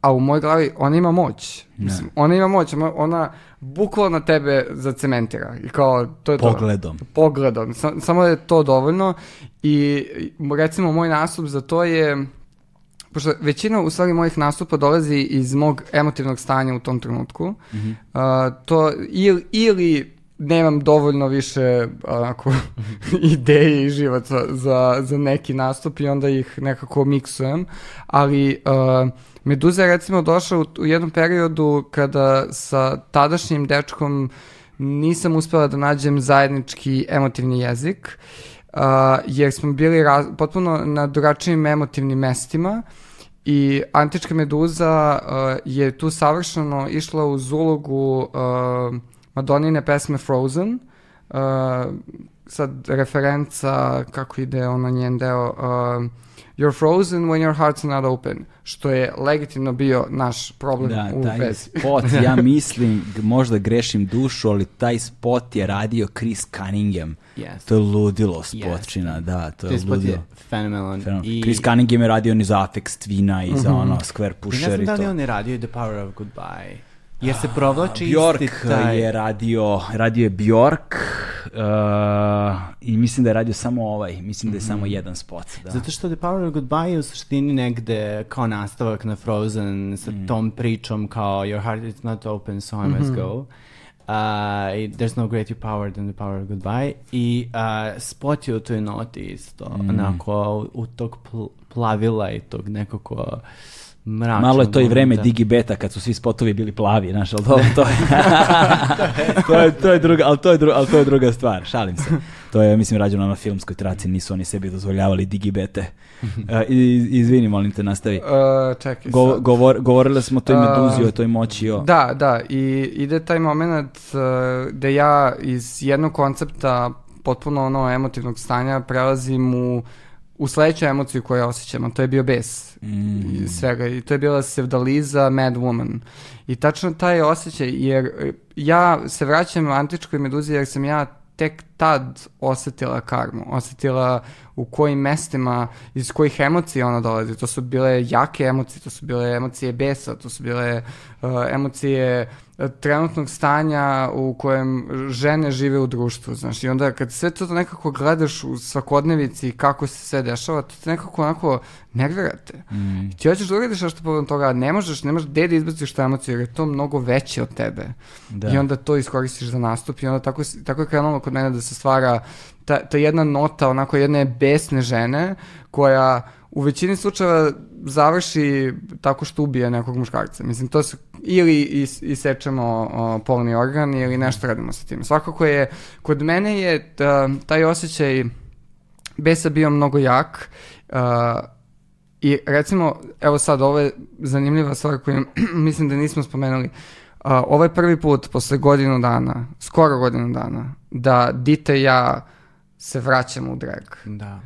a u mojoj glavi ona ima moć. Mislim, ona ima moć, ona- bukvalno tebe zacementira. I kao, to je to. Pogledom. Pogledom. Sa- samo je to dovoljno i recimo moj nastup za to je pošto većina u stvari mojih nastupa dolazi iz mog emotivnog stanja u tom trenutku, Mhm. a, to ili, ili nemam dovoljno više onako, ideje i živaca za, za neki nastup i onda ih nekako miksujem, ali uh, Meduza je recimo došla u, u jednom periodu kada sa tadašnjim dečkom nisam uspela da nađem zajednički emotivni jezik, uh, jer smo bili raz, potpuno na drugačijim emotivnim mestima i Antička meduza uh, je tu savršeno išla uz ulogu uh, Madonine pesme Frozen, uh, sad referenca, kako ide ona njen deo, uh, You're frozen when your heart's not open, što je legitimno bio naš problem Da, u taj vezi. spot, ja mislim, možda grešim dušu, ali taj spot je radio Chris Cunningham. Yes. To je ludilo spotčina, da, to je spot ludilo. je fenomenalan. Fenomen. I, Chris Cunningham je radio ni za Apex Twina i za ono Square I ne Pusher znam da li to. on je radio The Power of Goodbye. Jer se provlači Bjork isti taj... je radio, radio je Bjork uh, i mislim da je radio samo ovaj, mislim da je samo jedan spot. Da. Zato što The Power of Goodbye je u suštini negde kao nastavak na Frozen sa Mm. tom pričom kao Your heart is not open so I Mhm. must go. Uh, there's no greater power than the power of goodbye. I uh, spot je u toj noti isto. Mm. Onako u, u tog pl- plavila i tog nekako mračnog Malo je to i vreme momenta. digibeta kad su svi spotovi bili plavi, znaš, ali dobro, to je, to je, to je druga, ali to je, dru, ali to je druga stvar, šalim se. To je, mislim, rađeno na filmskoj traci, nisu oni sebi dozvoljavali digibete. Uh, i, izvini, molim te, nastavi. Uh, čekaj Go, govor, govorili smo o toj A, meduzi, o toj moći, o... Da, da, i ide taj moment uh, da ja iz jednog koncepta potpuno ono emotivnog stanja prelazim u, u sledeću emociju koju osjećam, a to je bio bes Mm. i svega. I to je bila sevdaliza Mad Woman. I tačno taj osjećaj, jer e, ja se vraćam u antičkoj meduzi jer sam ja tek tad osetila karmu, osetila u kojim mestima, iz kojih emocija ona dolazi. To su bile jake emocije, to su bile emocije besa, to su bile uh, emocije uh, trenutnog stanja u kojem žene žive u društvu, znaš, i onda kad sve to nekako gledaš u svakodnevici i kako se sve dešava, to te nekako onako nervirate. Mm. Ti hoćeš da uradiš nešto povodom toga, a ne možeš, ne možeš gde da izbaciš tu emociju, jer je to mnogo veće od tebe. Da. I onda to iskoristiš za nastup i onda tako, tako je krenulo kod mene da se stvara ta, ta jedna nota, onako jedne besne žene, koja u većini slučajeva završi tako što ubije nekog muškarca. Mislim, to su ili is, isečemo polni organ ili nešto radimo sa tim. Svakako je, kod mene je ta, taj osjećaj besa bio mnogo jak uh, i recimo, evo sad, ovo je zanimljiva stvar koju mislim da nismo spomenuli. Uh, ovo je prvi put posle godinu dana, skoro godinu dana, da Dita i ja se vraćamo u drag. Da.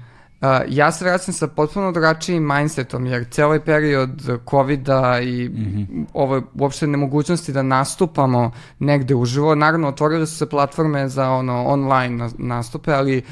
Uh, ja se vraćam sa potpuno drugačijim mindsetom, jer cijel ovaj period covida i ovo uopšte nemogućnosti da nastupamo negde uživo, naravno otvorile su se platforme za ono online na- nastupe, ali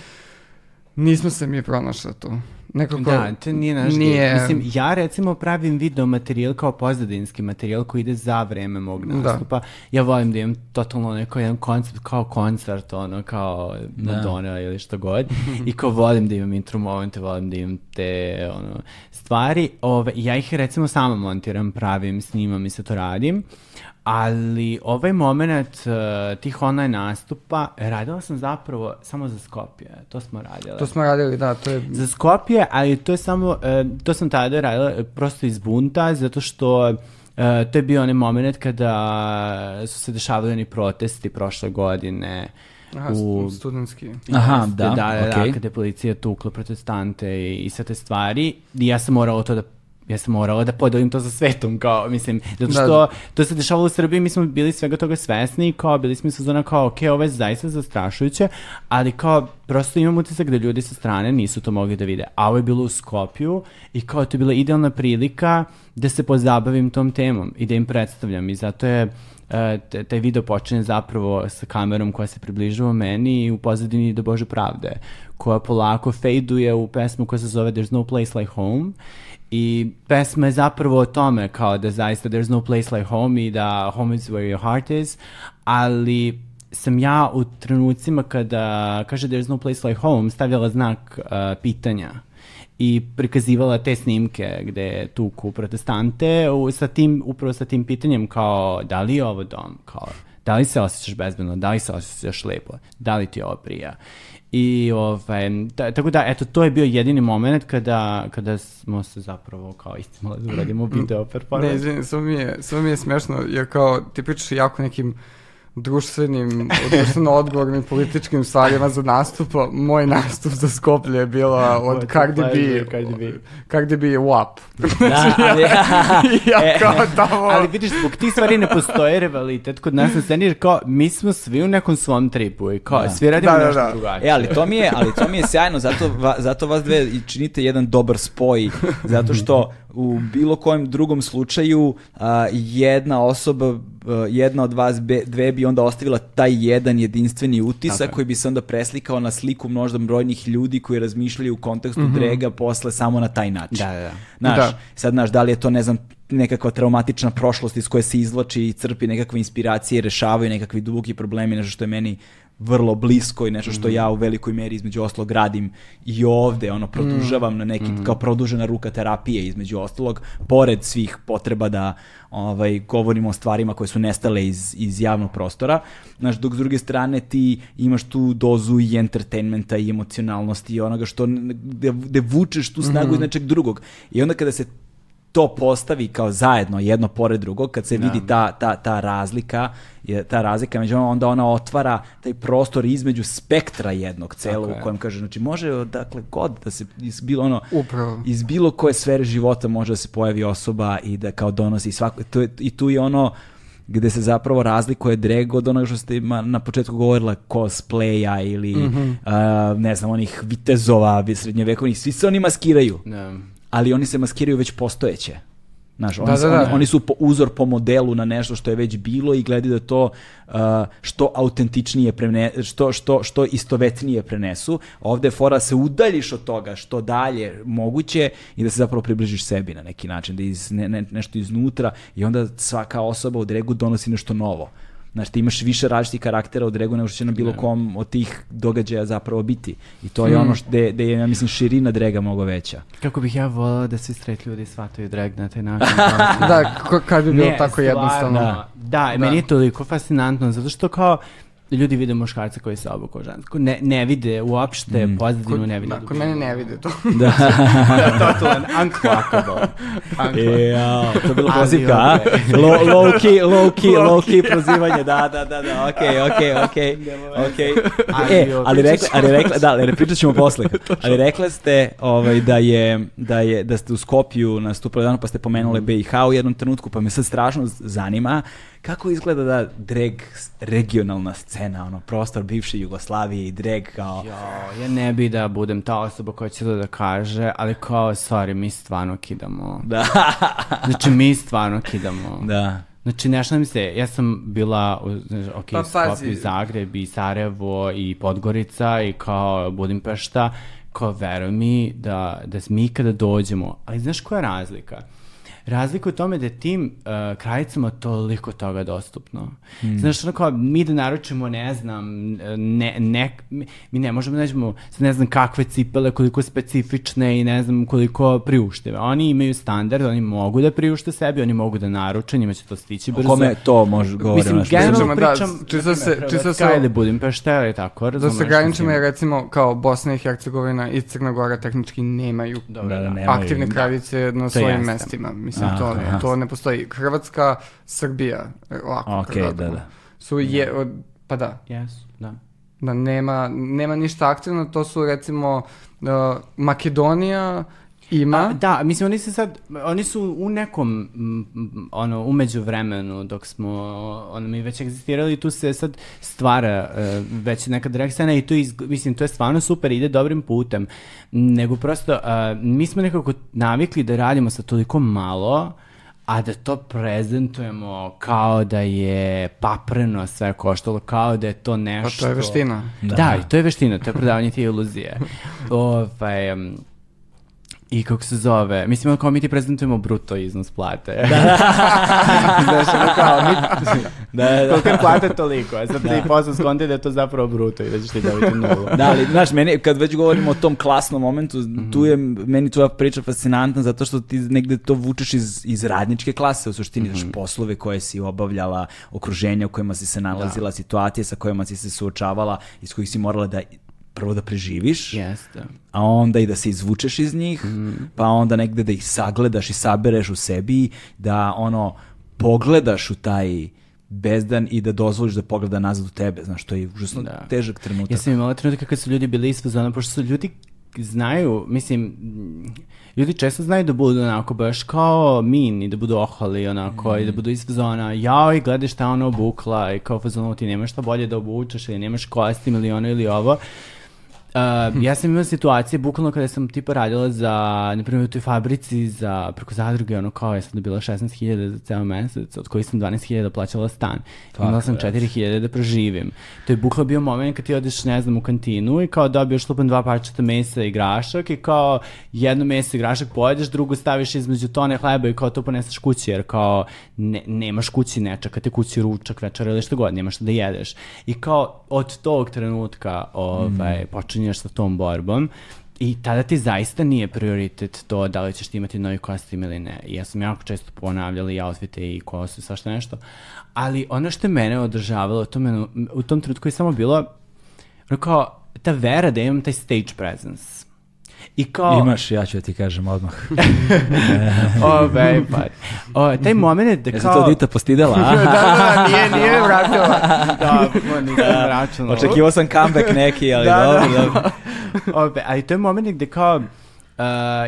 nismo se mi pronašli tu. Nekako, Da, to nije naš nije-. Mislim, ja recimo pravim video materijal kao pozadinski materijal koji ide za vreme mog Da. nastupa. Ja volim da imam totalno neko jedan koncept kao koncert, ono, kao Madonna ili što god. I kao volim da imam intro momente, volim da imam te ono, stvari. Ove, ja ih recimo sama montiram, pravim, snimam i sve to radim. Ali ovaj moment uh, tih online nastupa radila sam zapravo samo za Skopje. To smo radili. To smo radili, da, to je... Za Skopje, ali to je samo, e, to sam tada radila e, prosto iz bunta, zato što e, to je bio onaj moment kada su se dešavali oni protesti prošle godine. Aha, u studentski. Aha, da, da, da, okej. da, kada je policija tukla protestante i, i sve te stvari. I ja sam morala to da ja sam morala da podelim to sa svetom, kao, mislim, zato Da. što to se dešavalo u Srbiji, mi smo bili svega toga svesni kao, bili smo su zona kao, ok, ovo je zaista zastrašujuće, ali kao, prosto imam utisak da ljudi sa strane nisu to mogli da vide. A ovo je bilo u Skopju i kao, to je bila idealna prilika da se pozabavim tom temom i da im predstavljam i zato je t- taj video počinje zapravo sa kamerom koja se približava meni i u pozadini do Bože pravde, koja polako fejduje u pesmu koja se zove There's no place like home i pesma je zapravo o tome kao da zaista there's no place like home i da home is where your heart is, ali sam ja u trenucima kada kaže there's no place like home stavljala znak uh, pitanja i prikazivala te snimke gde tuku protestante u, sa tim, upravo sa tim pitanjem kao da li je ovo dom, kao da li se osjećaš bezbedno, da li se osjećaš lepo, da li ti ovo prija. I ovaj, ta, tako da, eto, to je bio jedini moment kada, kada smo se zapravo kao istimali da uradimo video performance. Ne, izvini, samo mi je, samo mi je smešno, jer kao ti pričaš jako nekim društvenim, društveno odgovornim političkim stvarima za nastupa. Moj nastup za Skoplje je bila od Cardi B, Cardi B. Cardi B WAP. Da, ali, ja E, kao tamo... Ali vidiš, zbog tih stvari ne postoji rivalitet kod nas na sceni, jer kao, mi smo svi u nekom svom tripu i kao, Da. svi radimo Da, da, nešto da. drugačije. E, ali to mi je, ali to mi je sjajno, zato, va, zato vas dve i činite jedan dobar spoj, zato što u bilo kojem drugom slučaju a, jedna osoba, a, jedna od vas be, dve bi onda ostavila taj jedan jedinstveni utisak je. koji bi se onda preslikao na sliku možda brojnih ljudi koji razmišljaju u kontekstu drega posle samo na taj način. Da, da, da. Znaš, Da. sad, znaš, da li je to, ne znam, nekakva traumatična prošlost iz koje se izvlači i crpi nekakve inspiracije, rešavaju nekakvi duboki problemi, nešto što je meni vrlo blisko i nešto što ja u velikoj meri između ostalog radim i ovde, ono, produžavam na neki, kao produžena ruka terapije između ostalog, pored svih potreba da ovaj, govorimo o stvarima koje su nestale iz, iz javnog prostora, znaš, dok s druge strane ti imaš tu dozu i entertainmenta i emocionalnosti i onoga što, gde, gde vučeš tu snagu iz nečeg drugog. I onda kada se to postavi kao zajedno jedno pored drugog kad se vidi ta, ta, ta razlika je ta razlika među onda ona otvara taj prostor između spektra jednog celog je. u kojem kaže znači može dakle god da se iz bilo ono Upravo. iz bilo koje sfere života može da se pojavi osoba i da kao donosi svako to je, i tu je ono gde se zapravo razlikuje drag od onoga što ste na početku govorila cosplaya ili Mhm. a, ne znam onih vitezova srednjevekovnih svi se oni maskiraju Da. Ali oni se maskiraju već postojeće. Znaš, oni, Da, da, da. oni, oni su po, uzor po modelu na nešto što je već bilo i gledaju da to uh, što autentičnije prene, što, što, što istovetnije prenesu. Ovde je fora da se udaljiš od toga što dalje moguće i da se zapravo približiš sebi na neki način, da iz, ne, ne, nešto iznutra i onda svaka osoba u dregu donosi nešto novo. Znaš, ti imaš više različitih karaktera u dregu nego što će na bilo kom od tih događaja zapravo biti. I to je ono što gde, je, ja mislim, širina drega mnogo veća. Kako bih ja volao da svi straight ljudi shvataju drag na taj način. Da, kad bi bilo Ne, tako stvarno. jednostavno. Da, da, meni je toliko fascinantno, zato što kao ljudi vide muškarca koji se obuko žensko. Ne, ne vide uopšte Mm. pozadinu, ne vide. Da, kod mene ne vide to. Da. Totalan, unclockable. E, jao, to je bilo prozivka, a? okej. Low, low key, low key, low key prozivanje, da, da, da, da, okej, okej, okej, okej. Ali E, ali rekla, ali rekla, da, ali pričat ćemo posle. Ali rekla ste ovaj, da je, da je, da ste u Skopju nastupali dano, pa ste pomenuli Mhm. BiH u jednom trenutku, pa me sad strašno zanima kako izgleda da drag regionalna scena, ono, prostor bivše Jugoslavije i drag kao... Jo, ja ne bi da budem ta osoba koja će to da kaže, ali kao, sorry, mi stvarno kidamo. Da, Znači, mi stvarno kidamo. da. Znači, nešto mi se, ja sam bila, u, znaš, ok, Pa, Skopje. Zagreb i Sarajevo i Podgorica i kao Budimpešta, kao veruj mi da, da mi kada dođemo, ali znaš koja je razlika? Razlika je u tome da je tim uh, krajicama toliko toga dostupno. Hmm. Znaš, ono kao, mi da naručimo, ne znam, ne, ne, mi, ne možemo da nađemo, ne znam kakve cipele, koliko specifične i ne znam koliko priuštive. Oni imaju standard, oni mogu da priušte sebi, oni mogu da naruče, njima će to stići O brzo. kome to može govoriti? Mislim, generalno Da, pričam, čisto se- na čisto se- Hrvatska ili Budimpešta ili tako, Da razumeš? se graničimo je recimo kao Bosna i Hercegovina i Crna Gora tehnički nemaju Dobro, Da, da, da. nemaju. aktivne kraljice na svojim mestima. Mislim, Aha, to, aha. to ne postoji. Hrvatska, Srbija, e, lako. Ok, Hrvatska. da, da. Su je, od, pa da, Jesu, da. da nema, nema ništa aktivno, to su recimo uh, Makedonija Ima. A, da, mislim, oni se sad, oni su u nekom, m, m, ono, umeđu vremenu, dok smo, ono, mi već egzistirali, tu se sad stvara uh, već neka drag scena i to, iz, mislim, to je stvarno super, ide dobrim putem, nego prosto, uh, mi smo nekako navikli da radimo sa toliko malo, a da to prezentujemo kao da je papreno sve koštalo, kao da je to nešto... Pa to je veština. Da, da i to je veština, to je prodavanje te iluzije. ovaj, um, I kako se zove, mislim, ono kao mi ti prezentujemo bruto iznos plate. Da, Znaš, ono kao, mi, Da, da. koliko je plate toliko, a sad ti posle skonti da je to zapravo bruto i da ćeš ti dobiti nulu. Da, ali, znaš, meni, kad već govorimo o tom klasnom momentu, tu je, meni tvoja priča fascinantna zato što ti negde to vučeš iz, iz radničke klase, u suštini, znaš, poslove koje si obavljala, okruženja u kojima si se nalazila, situacije sa kojima si se suočavala, iz kojih si morala da prvo da preživiš, Jeste. a onda i da se izvučeš iz njih, pa onda negde da ih sagledaš i sabereš u sebi, da ono, pogledaš u taj bezdan i da dozvoliš da pogleda nazad u tebe, znaš, to je užasno Da. težak trenutak. Ja sam imala trenutak kad su ljudi bili isfazona, pošto su ljudi znaju, mislim, mm, ljudi često znaju da budu onako baš kao min i da budu oholi onako i da budu isfazona, jao i gledaj šta ona obukla i kao fazonu ti nemaš šta bolje da obučeš ili nemaš kostim ili ono ili ovo. Uh, ja sam imala situacije, bukvalno kada sam tipa radila za, na primjer u toj fabrici za, preko zadruge, ono kao ja sam dobila 16.000 za ceo mesec, od kojih sam 12.000 plaćala stan. Imala sam 4.000 da preživim. To je bukvalno bio moment kad ti odeš, ne znam, u kantinu i kao dobiješ lupan dva parčeta mesa i grašak i kao jedno meso i grašak pojedeš, drugo staviš između tone hleba i kao to poneseš kući, jer kao ne, nemaš kući nečaka, te kući ručak, večer ili što god, nemaš šta da jedeš. I kao od tog trenutka ovaj, počinješ sa tom borbom i tada ti zaista nije prioritet to da li ćeš ti imati novi kostim ili ne. Ja sam jako često ponavljala i outfite i kosu i svašta nešto. Ali ono što je mene održavalo u tom, u tom trenutku je samo bilo kao ta vera da imam taj stage presence. I kao... Imaš, ja ću da ti kažem odmah. Ove, pa, o, taj moment da Je se kao... to Dita postidela, da, a? da, da, nije, nije vratila. Da, ma, nisam računala. Očekivao sam comeback neki, ali Da, dobro, da. dobro. Ove, ali to je moment gde kao, uh,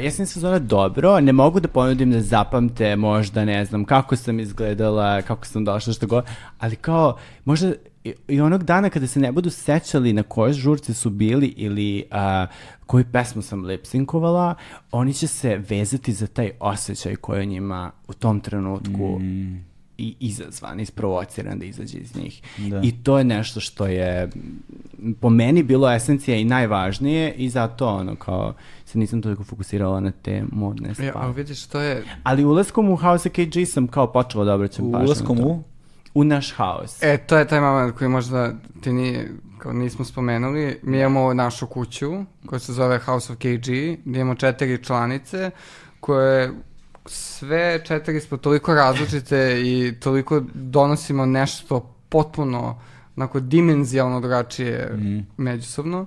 ja sam sezona dobro, ne mogu da ponudim da zapamte možda, ne znam, kako sam izgledala, kako sam došla, što god, ali kao, možda i, i onog dana kada se ne budu sećali na kojoj žurci su bili ili uh, koju pesmu sam lipsinkovala, oni će se vezati za taj osjećaj koji je njima u tom trenutku i izazvan, isprovociran da izađe iz njih. Da. I to je nešto što je po meni bilo esencija i najvažnije i zato ono kao se nisam toliko fokusirala na te modne Ja, stvari. ali vidiš, to je... Ali ulaskom u House KG sam kao počela da obraćam pažnju. Ulaskom to. u? U naš haos. E, to je taj moment koji možda ti nije, kao nismo spomenuli. Mi imamo našu kuću koja se zove House of KG, gdje imamo četiri članice koje sve četiri smo toliko različite i toliko donosimo nešto potpuno onako dimenzijalno drugačije međusobno.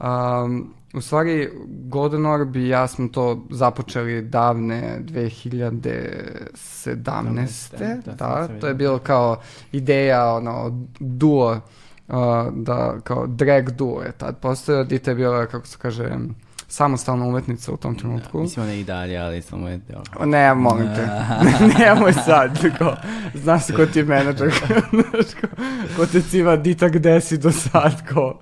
Um, u stvari, Golden Orb i ja smo to započeli davne 2017. Da, Da, to je bilo kao ideja, ono, duo, uh, da, kao drag duo je tad postojao, Dita je bila, kako se kaže, samostalna umetnica u tom trenutku. Mislim ona i dalje, ali samo je... O, Ne, molim te. Nemoj sad. Ko, znaš ko ti je menadžer. Ko, ko te civa, Dita, gde si do sad? Ko.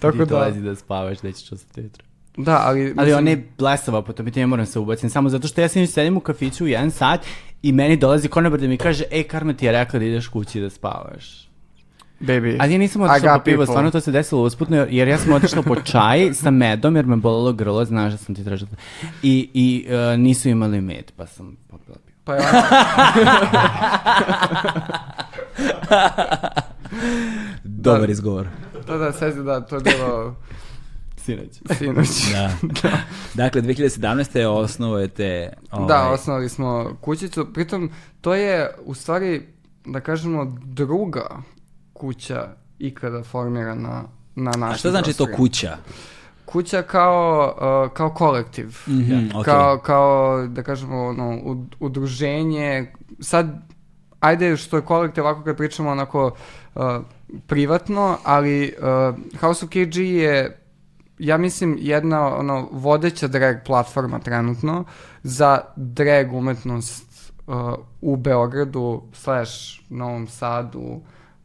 Tako Ti da. dolazi da spavaš, da ćeš čusti jutro. Da, ali... Ali mislim, on je blesava po tome, ti ne moram se ubaciti, samo zato što ja sam sedim u kafiću u jedan sat i meni dolazi konobar da mi kaže, ej, Karma ti je rekla da ideš kući da spavaš. Baby. Ali ja nisam otišla po pivo, people. stvarno to se desilo usputno, jer- ja sam otišla po čaj sa medom, jer me bolelo grlo, znaš da sam ti tražila. I, i e, nisu imali med, pa sam popila pivo. Pa ona... Dobar Da. izgovor. da, da, sezi, da, to je bilo Sinoć. sinoć. Da. Dakle, 2017. osnovujete... Ovaj, Da, osnovali smo kućicu. Pritom, to je u stvari, da kažemo, druga kuća ikada formirana na našem A šta znači to kuća? Kuća kao, uh, kao kolektiv. Mhm, ok. Kao, kao, da kažemo, ono, ud- udruženje. Sad, ajde što je kolektiv, ovako kad pričamo onako uh, privatno, ali uh, House of KG je ja mislim, jedna ono, vodeća drag platforma trenutno za drag umetnost uh, u Beogradu slash Novom Sadu,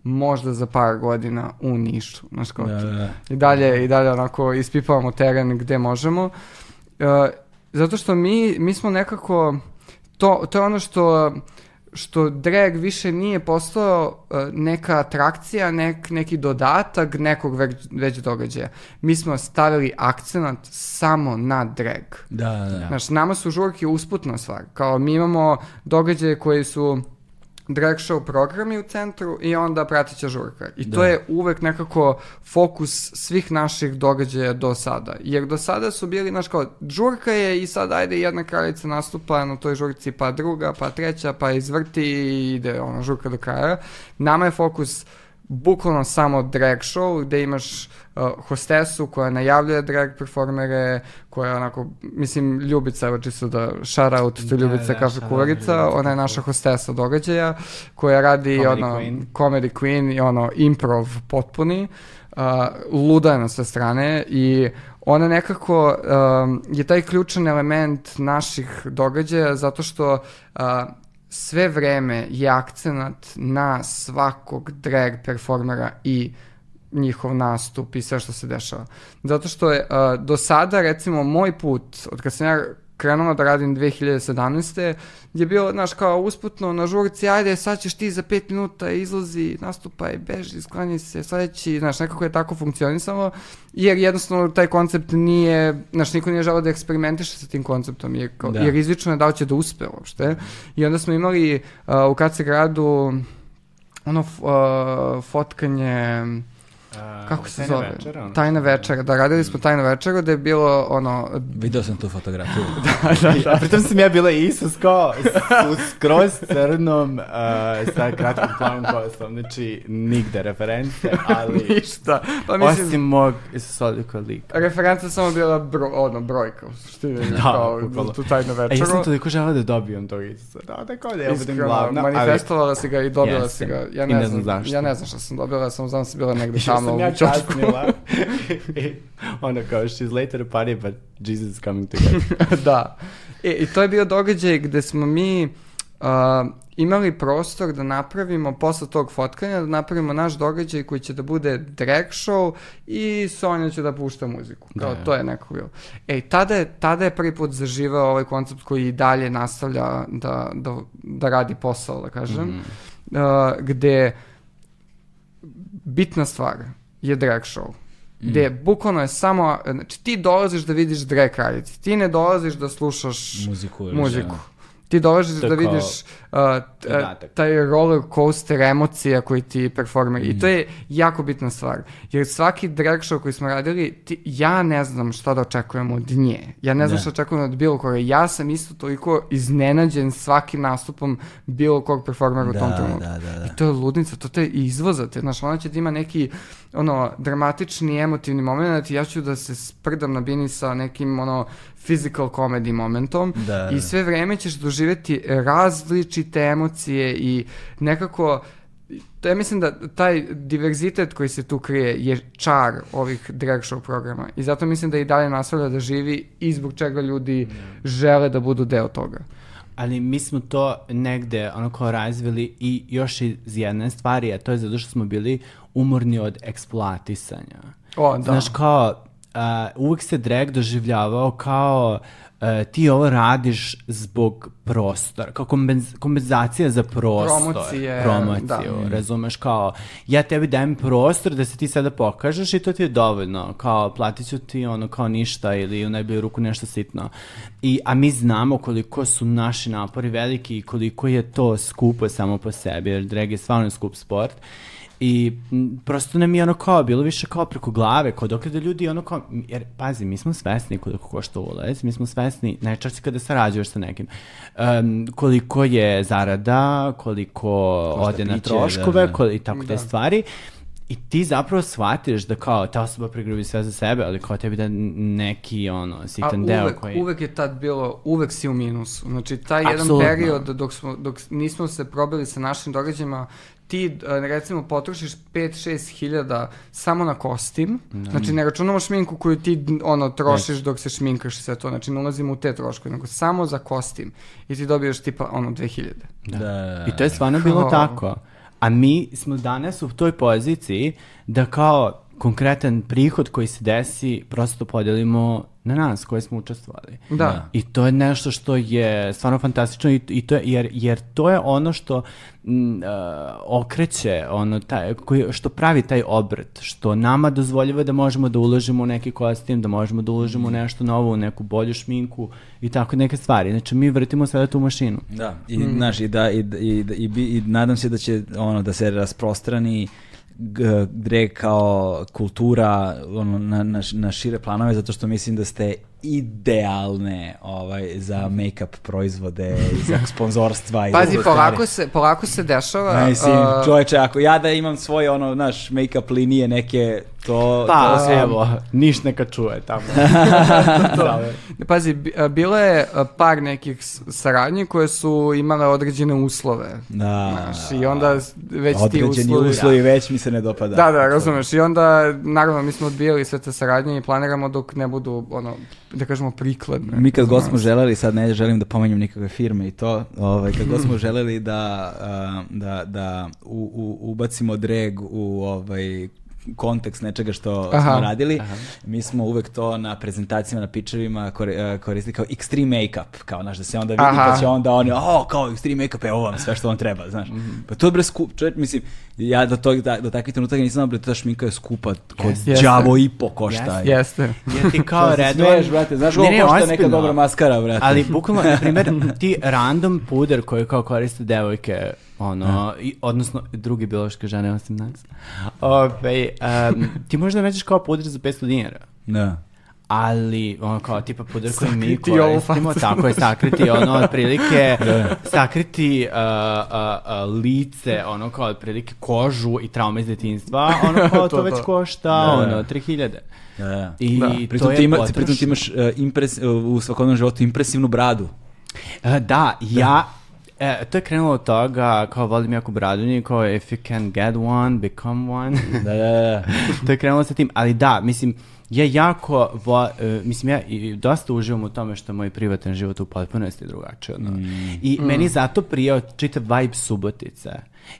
možda za par godina u Nišu. Znaš kao, Da, da. I dalje, i dalje onako ispipavamo teren gde možemo. Uh, zato što mi, mi smo nekako, to, to je ono što što drag više nije postao uh, neka atrakcija, nek, neki dodatak nekog već, već događaja. Mi smo stavili akcenat samo na drag. Da, da, da. Znaš, nama su žurke usputna stvar. Kao mi imamo događaje koji su drag show programi u centru i onda prateća žurka. I to Da. je uvek nekako fokus svih naših događaja do sada. Jer do sada su bili, znaš kao, žurka je i sad ajde jedna kraljica nastupa na toj žurci, pa druga, pa treća, pa izvrti i ide ona žurka do kraja. Nama je fokus bukvalno samo drag show gde imaš uh, hostesu koja najavljuje drag performere, koja onako, mislim, Ljubica, evo čisto da shout out to Da, Ljubica da, Kafe shout out Kuvarica, ona je naša hostesa događaja, koja radi Comedy ono, queen. comedy queen i ono, improv potpuni, uh, luda je na sve strane i ona nekako um, je taj ključan element naših događaja zato što uh, sve vreme je akcenat na svakog drag performera i njihov nastup i sve što se dešava. Zato što je uh, do sada, recimo, moj put, od kad sam ja krenula da radim 2017. je bio, znaš, kao usputno na žurci, ajde, sad ćeš ti za pet minuta izlazi, nastupaj, beži, sklanji se, sledeći, znaš, nekako je tako funkcionisalo, jer jednostavno taj koncept nije, znaš, niko nije želeo da eksperimentiše sa tim konceptom, jer, kao, Da. jer izlično je da li će da uspe uopšte. I onda smo imali uh, u KC gradu ono uh, fotkanje A, kako se zove? večera, ono? tajna večera, da, radili smo tajnu večeru da je bilo ono, Video sam tu fotografiju. A pritom sam ja bila Isus kao s- u skroz crnom uh, sa kratkom plavom kosom, znači nigde reference, ali ništa. Pa mislim, osim mog Isusovljaka lika. referenca samo bila bro, ono, brojka, u suštini, Da, kao tu tajnu A ja večeru. sam toliko želeo da dobijem tog Isusa, da, da kao da ja budem glavna, ali manifestovala si ga i dobila Jesam. si ga. Ja I ne, ne znam, znam zašto. Ja ne znam šta sam dobila, samo znam da si bila negde tamo sam ja kasnila. I ono kao, she's later a party, but Jesus is coming together. da. E, I to je bio događaj gde smo mi uh, imali prostor da napravimo, posle tog fotkanja, da napravimo naš događaj koji će da bude drag show i Sonja će da pušta muziku. Kao, Da. to je neko bilo. E, tada je, tada je prvi put zaživao ovaj koncept koji i dalje nastavlja da, da, da radi posao, da kažem. Mhm. Uh, gde bitna stvar je drag show. Gde bukvalno je samo, znači ti dolaziš da vidiš drag kraljici, ti ne dolaziš da slušaš Muziku. muziku. šta. Ti dolaziš je da vidiš. Taj roller coaster emocija koji ti performer. Mm. I to je jako bitna stvar. Jer svaki drag show koji smo radili, ti, ja ne znam šta da očekujem od nje. Ja ne znam Da. šta očekujem od bilo koga. Ja sam isto toliko iznenađen svakim nastupom bilo kog performera u tom Da, trenutku. da, da, da. I to je ludnica, to te izvozate. Znaš, ona će da ima neki ono, dramatični, emotivni moment i ja ću da se sprdam na bini sa nekim ono, physical comedy momentom Da, i da. sve vreme ćeš doživjeti različite emocije i nekako to ja mislim da taj diverzitet koji se tu krije je čar ovih drag show programa i zato mislim da i dalje nastavlja da živi i zbog čega ljudi žele da budu deo toga. Ali mi smo to negde onako razvili i još iz jedne stvari, a to je zato što smo bili umorni od eksploatisanja. O, da. Znaš, kao, uh, uvijek se drag doživljavao kao uh, ti ovo radiš zbog prostora, kao kompenz- kompenzacija za prostor. Promocije, Promociju, da. razumeš, kao, ja tebi dajem prostor da se ti sada pokažeš i to ti je dovoljno, kao, platit ću ti ono kao ništa ili u najbolju ruku nešto sitno. I, a mi znamo koliko su naši napori veliki i koliko je to skupo samo po sebi, jer drag je stvarno skup sport. I m, prosto nam je ono kao bilo više kao preko glave, kao dok da ljudi ono kao, jer pazi, mi smo svesni koliko košta ulaz, mi smo svesni najčešće kada sarađuješ sa nekim, em, koliko je zarada, koliko ode na piće, troškove, da, da. koli- i tako te stvari. I ti zapravo shvatiš da kao ta osoba pregrubi sve za sebe, ali kao tebi da neki ono A sitan deo uvek, koji... uvek je tad bilo, uvek si u minusu. Znači, taj jedan Apsolutno. period dok, smo, dok nismo se probili sa našim događajima, ti e, recimo potrošiš 5-6 hiljada samo na kostim, znači ne računamo šminku koju ti ono trošiš dok se šminkaš i sve to, znači ne ulazimo u te troškove, nego samo za kostim i ti dobiješ tipa ono 2000. Da. da. I to je stvarno bilo Kao- tako. A mi smo danas u toj poziciji da kao konkretan prihod koji se desi prosto podelimo na nas koji smo učestvovali. Da. I to je nešto što je stvarno fantastično i, i to je, jer, jer to je ono što mm, uh, okreće, ono, taj, koji, što pravi taj obrt, što nama dozvoljava da možemo da uložimo u neki kostim, da možemo da uložimo u nešto novo, u neku bolju šminku i tako neke stvari. Znači mi vrtimo sada tu mašinu. Da, i, znaš, i, da, i, i, i, bi- i nadam se da će ono, da se rasprostrani drag kao kultura ono, na, na, na šire planove, zato što mislim da ste idealne ovaj, za make-up proizvode za sponzorstva. i Pazi, polako se, polako se dešava... Mislim, a, čoveče, ako ja da imam svoje, ono, naš, make-up linije neke, to... Pa, to evo, niš neka čuje tamo. Pazi, bi- a, bilo je a, par nekih saradnji koje su imale određene uslove. Da, Znaš, I onda već ti određeni uslovi... uslovi već mi se ne dopada. Da, da, razumeš. I onda, naravno, mi smo odbijali sve te saradnje i planiramo dok ne budu, ono, da kažemo, prikladne. Mi kad god smo želeli, sad ne želim da pomenjem nikakve firme i to, ovaj, kad god smo želeli da, da, da u, u, ubacimo drag u ovaj, kontekst nečega što Aha. smo radili, mi smo uvek to na prezentacijama, na pičevima koristili kao extreme make-up, kao, znaš, da se onda vidi, Aha. pa će onda oni, o, kao extreme make-up, evo vam sve što vam treba, znaš. Pa to je bre skup, čovječ, mislim, ja do, tog, da, do takvih trenutaka nisam znao, bre, ta šminka je skupa, kod Jeste. đavo i po košta. Jeste. Jer ti kao redovan... smeješ, brate, znaš Ne, koliko ne, košta neka dobra maskara, brate. Ali bukvalno, na primjer, ti random puder koji kao koriste devojke, ono, i, odnosno drugi biološke žene osim nas, Ove, em, ti možda nađeš kao puder za 500 dinara. Da. Ali, ono kao, tipa puder koji mi koristimo, tako je, sakriti, ono, otprilike, sakriti uh, uh, uh, lice, ono, kao, otprilike, kožu i traume iz detinjstva, ono, kao, to, To, već to. košta, Da. ono, 3000. Da, da. I Da. to Pritom je ti, ima, pritom ti imaš uh, impres, uh, u svakodnevnom životu impresivnu bradu. E, da, ja, e, to je krenulo od toga, kao volim jako bradunje, kao if you can get one, become one. Da, da, da. to je krenulo sa tim, ali da, mislim, ja jako, vo, e, mislim, ja i dosta uživam u tome što moj privatan život u potpunosti drugačiji. Ono. I meni zato prijao čitav vibe Subotice.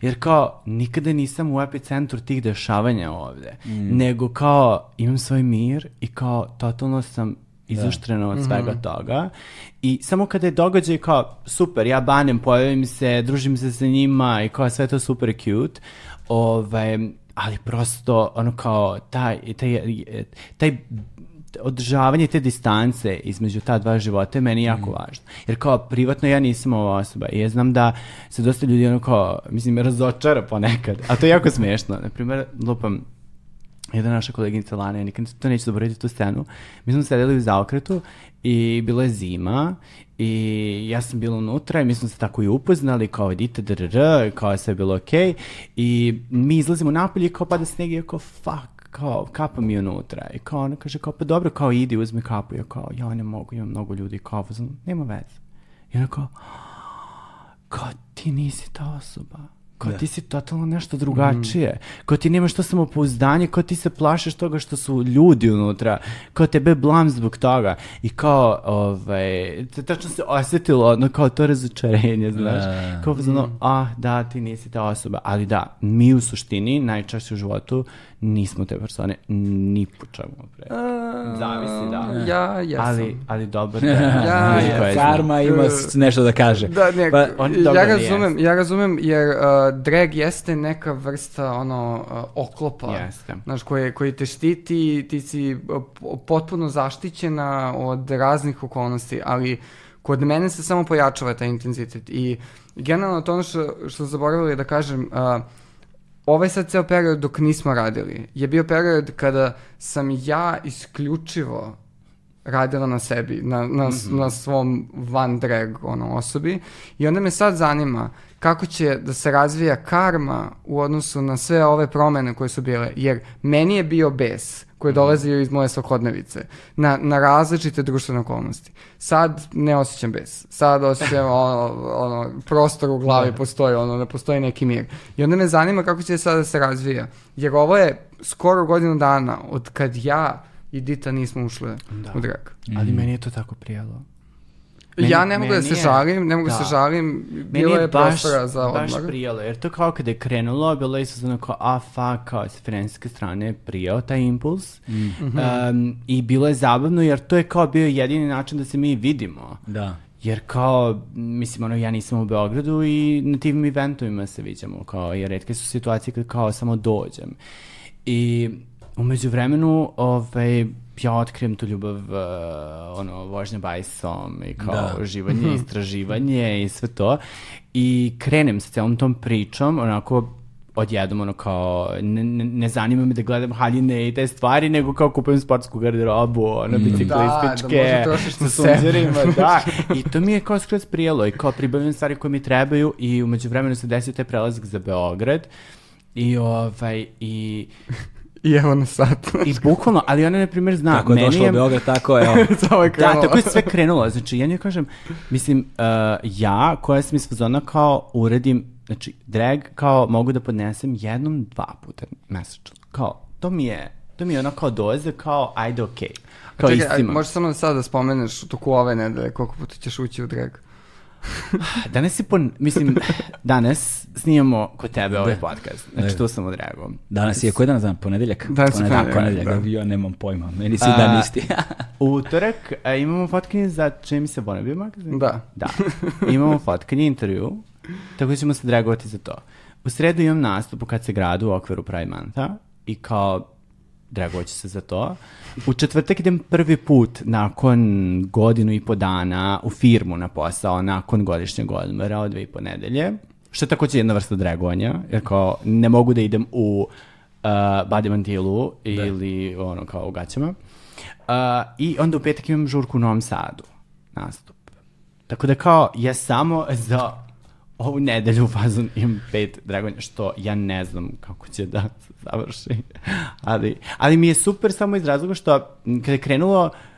Jer kao, nikada nisam u epicentru tih dešavanja ovde. Nego kao, imam svoj mir i kao, totalno sam izuštrena od svega toga. I samo kada je događaj kao, super, ja banem, pojavim se, družim se sa njima i kao sve to super cute. Ovaj, ali prosto, ono kao, taj, taj, taj održavanje te distance između ta dva života je meni jako važno. Jer kao privatno ja nisam ova osoba i ja znam da se dosta ljudi ono kao, mislim, razočara ponekad. A to je jako smiješno. Naprimjer, lupam, jedna naša koleginica Lana, ja nikad to neću zaboraviti tu scenu. Mi smo sedeli u zaokretu i bilo je zima i ja sam bila unutra i mi smo se tako i upoznali kao idite drr, kao je sve bilo okej. I mi izlazimo napolje kao pada sneg i kao fuck kao kapa mi unutra. I kao ona kaže kao pa dobro kao idi uzmi kapu. Ja kao ja ne mogu imam mnogo ljudi kao nema veze. I ona kao kao ti nisi ta osoba. Kao ti si totalno nešto drugačije. Kao ti nemaš to samopouzdanje, kao ti se plašiš toga što su ljudi unutra. Kao tebe blam zbog toga. I kao, ovaj, te- tačno se osjetilo, ono, kao to razočarenje, znaš. Da. Kao, ono, ah, da, ti nisi ta osoba. Ali da, mi u suštini, najčešće u životu, nismo te persone ni po čemu. Pre. Zavisi, da. Ja, jesam. Ali, ali dobro da. Ja, ja. Karma ima nešto da kaže. Da, ne, Pa, on ja razumem, ja razumem jer uh, drag jeste neka vrsta ono uh, oklopa. Jeste. Znaš, koji, koji te štiti, ti si uh, po- potpuno zaštićena od raznih okolnosti, ali kod mene se samo pojačava taj intenzitet i generalno to ono što, što zaboravili da kažem, uh, ovaj sad ceo period dok nismo radili je bio period kada sam ja isključivo radila na sebi, na, na, na svom van drag ono, osobi. I onda me sad zanima kako će da se razvija karma u odnosu na sve ove promene koje su bile. Jer meni je bio bes koji je dolazio iz moje svakodnevice na, na različite društvene okolnosti. Sad ne osjećam bes. Sad osjećam ono, ono, prostor u glavi postoji, ono, da postoji neki mir. I onda me zanima kako će sada da se razvija. Jer ovo je skoro godinu dana od kad ja i Dita nismo ušle Da. u drag. Ali meni je to tako prijelo. Meni- ja ne mogu da se je- žalim, ne mogu da da. se žalim, Meni bilo je baš, prostora za baš odmor. prijelo, jer to kao kada je krenulo, bilo je isto kao, a fuck, kao s financijske strane je prijao taj impuls. Mhm. Um, I bilo je zabavno, jer to je kao bio jedini način da se mi vidimo. Da. Jer kao, mislim, ono, ja nisam u Beogradu i na tim eventovima se viđamo, kao, jer redke su situacije kad kao samo dođem. I umeđu vremenu, ovaj, ja otkrijem tu ljubav, uh, ono, vožnja bajsom i kao Da. uživanje, istraživanje i sve to. I krenem sa celom tom pričom, onako, odjednom ono kao, ne, ne, ne zanima me da gledam haljine i te stvari, nego kao kupujem sportsku garderobu, ono, biciklističke, Da, da možeš trošiš na sa sunđerima, da. I to mi je kao skroz prijelo i kao pribavljam stvari koje mi trebaju i umeđu vremenu se desio taj prelazak za Beograd i ovaj, i, I evo na sad. i bukvalno, ali ona na primjer zna, Tako je meni došlo u Beograd, tako je. evo. Je Da, tako je sve krenulo. Znači, ja njoj kažem, mislim, uh, ja, koja sam iz fazona kao uredim, znači, drag kao mogu da podnesem jednom, dva puta mesečno. Kao, to mi je, to mi je ono kao doze, kao, ajde, okej. Kao Čekaj, aj, istima. možeš samo sad da spomeneš u toku ove nedelje koliko puta ćeš ući u drag. Danas je pon... Mislim, danas snimamo kod tebe ovaj podcast. Znači, Da. tu sam odreagovao. Danas je koji dan znam? Ponedeljak? Danas je ponedeljak. da. Ja nemam pojma. Meni si A, dan isti. U utorak a, imamo fotkanje za čini mi se Bonabio magazin. Da. Da. Imamo fotkanje, intervju, tako da ćemo se dragovati za to. U sredu imam nastup u kad se gradu u okviru Pride Month-a i kao dragoću se za to. U četvrtak idem prvi put nakon godinu i po dana u firmu na posao, nakon godišnjeg odmora od dve i po nedelje, što je takođe jedna vrsta dragovanja, jer kao ne mogu da idem u uh, body mantilu ili ono kao u gaćama. Uh, I onda u petak imam žurku u Novom Sadu, nastup. Tako da kao, ja samo za ovu nedelju u fazon imam pet dragonja, što ja ne znam kako će da završi. ali, ali mi je super samo iz razloga što kada je krenulo, Uh,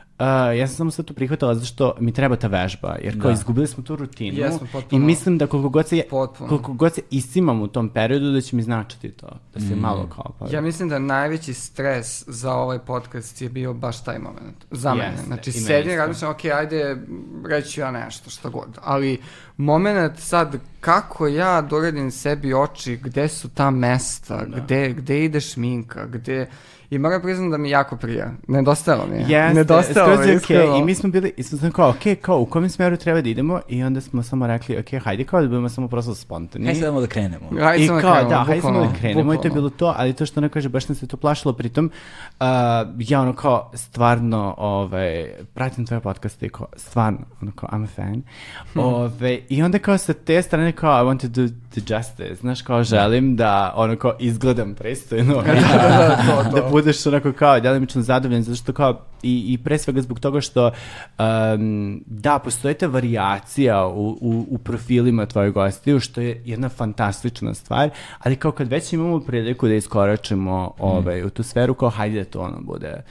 ja sam samo sve to prihvatala zato što mi treba ta vežba, jer kao Da. izgubili smo tu rutinu Jesmo, i potpuno. mislim da koliko god se, Potpuno. koliko god se isimam u tom periodu da će mi značiti to, da se malo kao pa... Ja mislim da najveći stres za ovaj podcast je bio baš taj moment. Za mene. Jeste, Znači, i meni sedim i razmišljam, ok, ajde, reći ja nešto, šta god. Ali, moment sad, kako ja doradim sebi oči, gde su ta mesta, gde, gde ide šminka, gde... I moram priznam da mi jako prija. Nedostajalo mi je. Jeste, Nedostajalo skroz mi je iskreno. I mi smo bili, i smo kao, okej, kao, u kojem smeru treba da idemo? I onda smo samo rekli, okej, hajde kao da budemo samo prosto spontani. Hajde samo da krenemo. Ajde I samo da krenemo, da, hajde samo da bukvalno, krenemo i to je bukvalno. bilo to, ali to što ona kaže, baš nas se to plašilo, pritom, uh, ja ono kao, stvarno, ovaj, pratim tvoje podcaste i kao, stvarno, ono kao, I'm a fan. Hm. Ove, I onda kao sa te strane kao, I want to do the justice, znaš, kao želim da, ono kao, izgledam pristojno. i da, to, to. da budeš onako kao delimično zadovoljan, zato što kao, i, i pre svega zbog toga što, um, da, postoji ta varijacija u, u, u profilima tvojeg gostiju, što je jedna fantastična stvar, ali kao kad već imamo priliku da iskoračimo ovaj, u tu sferu, kao hajde da to ono bude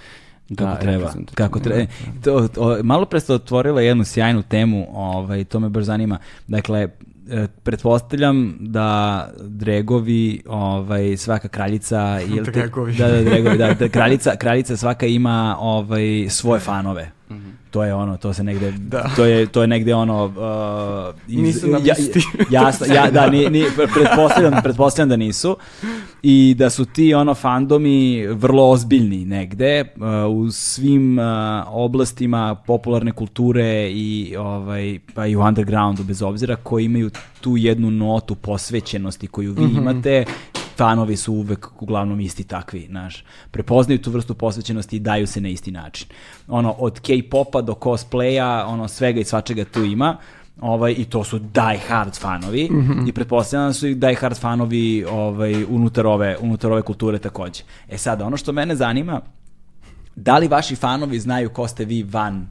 da, Kako treba, reprezentativno. kako treba. To, to, malo pre ste otvorila jednu sjajnu temu, ovaj, to me baš zanima. Dakle, e, pretpostavljam da dregovi, ovaj, svaka kraljica... Te- Dregovi. Da, da, dregovi, da, da, kraljica, kraljica svaka ima ovaj, svoje fanove. To je ono, to se negde, Da. to je to je negde ono uh, iz, Nisu nam ja, jasno, ja, da, ni, ni, pretpostavljam, pretpostavljam da nisu. I da su ti ono fandomi vrlo ozbiljni negde uh, u svim uh, oblastima popularne kulture i ovaj pa i u undergroundu bez obzira koji imaju tu jednu notu posvećenosti koju vi imate fanovi su uvek uglavnom isti takvi, znaš. Prepoznaju tu vrstu posvećenosti i daju se na isti način. Ono, od K-popa do cosplaya, ono, svega i svačega tu ima. Ovaj, I to su die hard fanovi i pretpostavljam da su i die hard fanovi ovaj, unutar, ove, unutar ove kulture takođe. E sada, ono što mene zanima da li vaši fanovi znaju ko ste vi van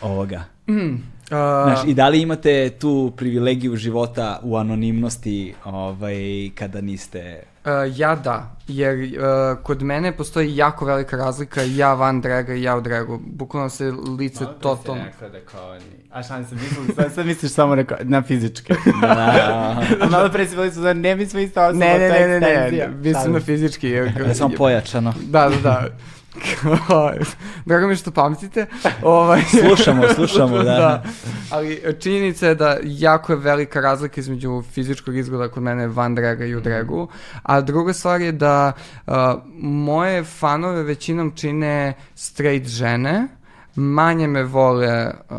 ovoga? A, Znaš, I da li imate tu privilegiju života u anonimnosti ovaj, kada niste... Uh, ja da, jer uh, kod mene postoji jako velika razlika ja van draga i ja u dragu. Bukvalno se lice totalno... rekla da kao. A šta sam mislila, sad, sad misliš samo na, na fizičke. Da, malo pre si da ne mi smo ista osoba, Ne, ne, je ne, ne, ne, ekstenzija. mislim na se. fizički. Jer, da, samo pojačano. Da, da, da. Drago mi što pamtite. Ovaj, Slušamo, slušamo, da. Ali činjenica je da jako je velika razlika između fizičkog izgleda kod mene van draga i u dragu. A druga stvar je da uh, moje fanove većinom čine straight žene, manje me vole uh,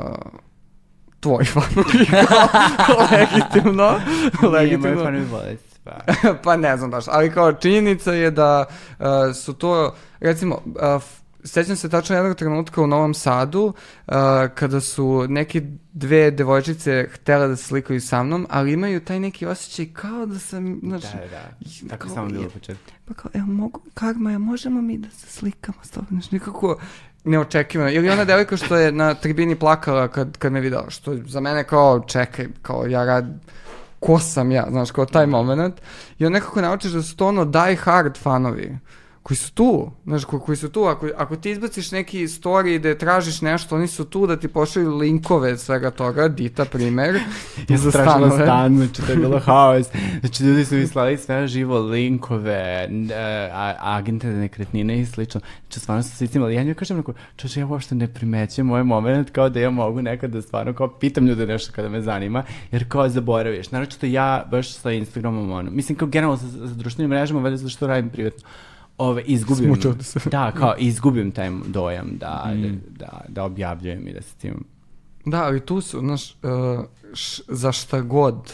tvoji fanovi. legitimno. Nije, moje legitimno. fanovi vole. pa ne znam baš, ali kao činjenica je da uh, su to, recimo, uh, sećam se tačno jednog trenutka u Novom Sadu, uh, kada su neke dve devojčice htjele da se slikaju sa mnom, ali imaju taj neki osjećaj kao da sam, znači, Da, da. Tako samo bilo početku. pa kao, evo, mogu, Karma, ja možemo mi da se slikamo s tobom, znači, nekako neočekivano. Ili ona devojka što je na tribini plakala kad, kad me videla, što za mene kao, čekaj, kao ja rad, ko sam ja, znaš, kao taj moment. I on nekako naučiš da su to ono die hard fanovi koji su tu, znaš, ko- koji su tu, ako, ako ti izbaciš neki story da tražiš nešto, oni su tu da ti pošalju linkove svega toga, Dita primer, Ja za stanove. stan, znači to je bilo haos. Znači ljudi su mi slali sve živo, linkove, e, a, agente nekretnine i slično. Znači stvarno su se istimali. Ja njoj kažem, neko, čoče, ja uopšte ne primećujem ovaj moment kao da ja mogu nekad da stvarno kao pitam ljude nešto kada me zanima, jer kao zaboraviš. Naravno ja baš sa Instagramom, ono, mislim kao generalno sa, sa društvenim mrežama, valjda što radim privatno. Ove, izgubim, Smučao se. da, kao izgubim taj dojam da, da, da objavljujem i da se tim Da, ali tu su, znaš, uh, š- za šta god.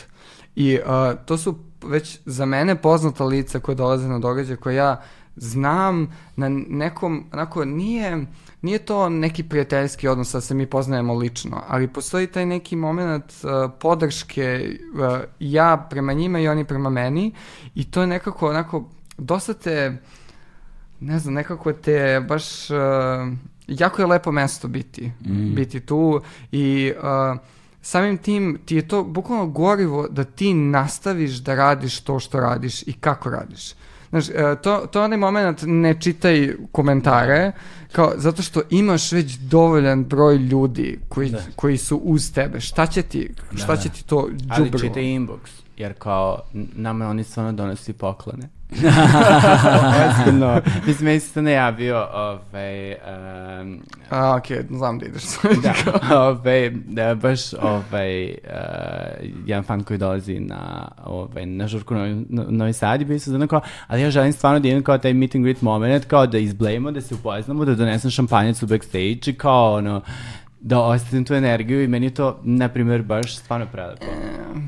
I uh, to su već za mene poznata lica koja dolaze na događaj koje ja znam na nekom, onako, nije, nije to neki prijateljski odnos da se mi poznajemo lično, ali postoji taj neki moment uh, podrške uh, ja prema njima i oni prema meni i to je nekako onako, dosta te, ne znam, nekako te baš, uh, jako je lepo mesto biti, biti tu i uh, samim tim ti je to bukvalno gorivo da ti nastaviš da radiš to što radiš i kako radiš. Znaš, e, to, to je onaj moment ne čitaj komentare, kao, zato što imaš već dovoljan broj ljudi koji, Da. koji su uz tebe. Šta će ti, šta će ti to Ali džubrilo? čitaj inbox, jer kao nama oni stvarno donosi poklone. Ozbiljno. Mislim, meni se to najavio, ovaj, um, A, okej, znam da ideš. da, ovaj, da, baš ovaj, uh, jedan fan koji dolazi na, ovaj, na žurku Novi, no, Novi Sad i bio su kao, ali ja želim stvarno da imam kao taj meet and greet moment, kao da izblejimo, da se upoznamo, da donesem šampanjac u backstage i kao ono, da ostavim tu energiju i meni je to, na primjer, baš stvarno prelepo.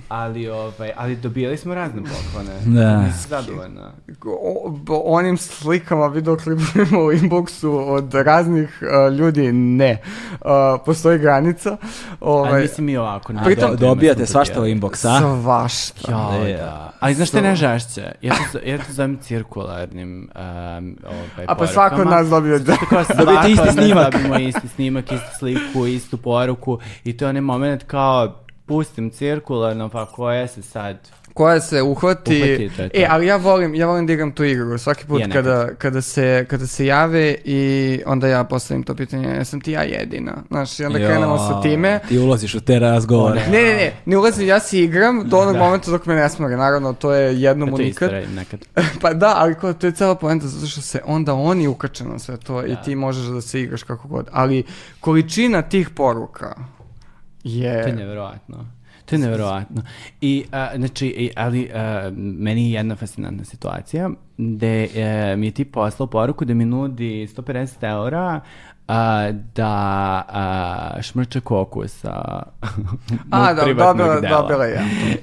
Ali, ovaj, ali dobijali smo razne poklone. Da. Nisam zadovoljna. o, onim slikama, videoklipima u inboxu od raznih uh, ljudi, ne. Uh, postoji granica. Ali Ovaj, mislim i ovako. na A, Pritom- do, dobijate svašta u inbox, a? Svašta. Ja, E, da. Ali znaš So- najžešće? Ja to, ja to zovem cirkularnim um, ovaj, A pa svako od nas dobio da. Dobijete isti snimak. Dobijemo isti snimak, istu sliku, istu poruku i to je onaj moment kao pustim cirkularno, pa koja se sad... koja se uhvati. Uhvati, to je to. E, ali ja volim, ja volim da igram tu igru. Svaki put Ja kada, kada, se, kada se jave i onda ja postavim to pitanje, jesam ti ja jedina? Znaš, i onda krenemo sa time. Ti ulaziš u te razgovore. Ne, ne, ne, ne ulazim, ja si igram do onog Da. momenta dok me ne smore, naravno, to je jednom To u je nikad. isto radim nekad. pa da, ali kao, to je cela poenta zato što se onda oni ukače na sve to i Da. ti možeš da se igraš kako god. Ali količina tih poruka je... To je neverovatno. To je neverovatno. I, a, znači, i, ali a, meni je jedna fascinantna situacija gde e, mi je ti poslao poruku da mi nudi 150 eura a, da a, šmrče koku sa A, da, dobila, dela. dobila je.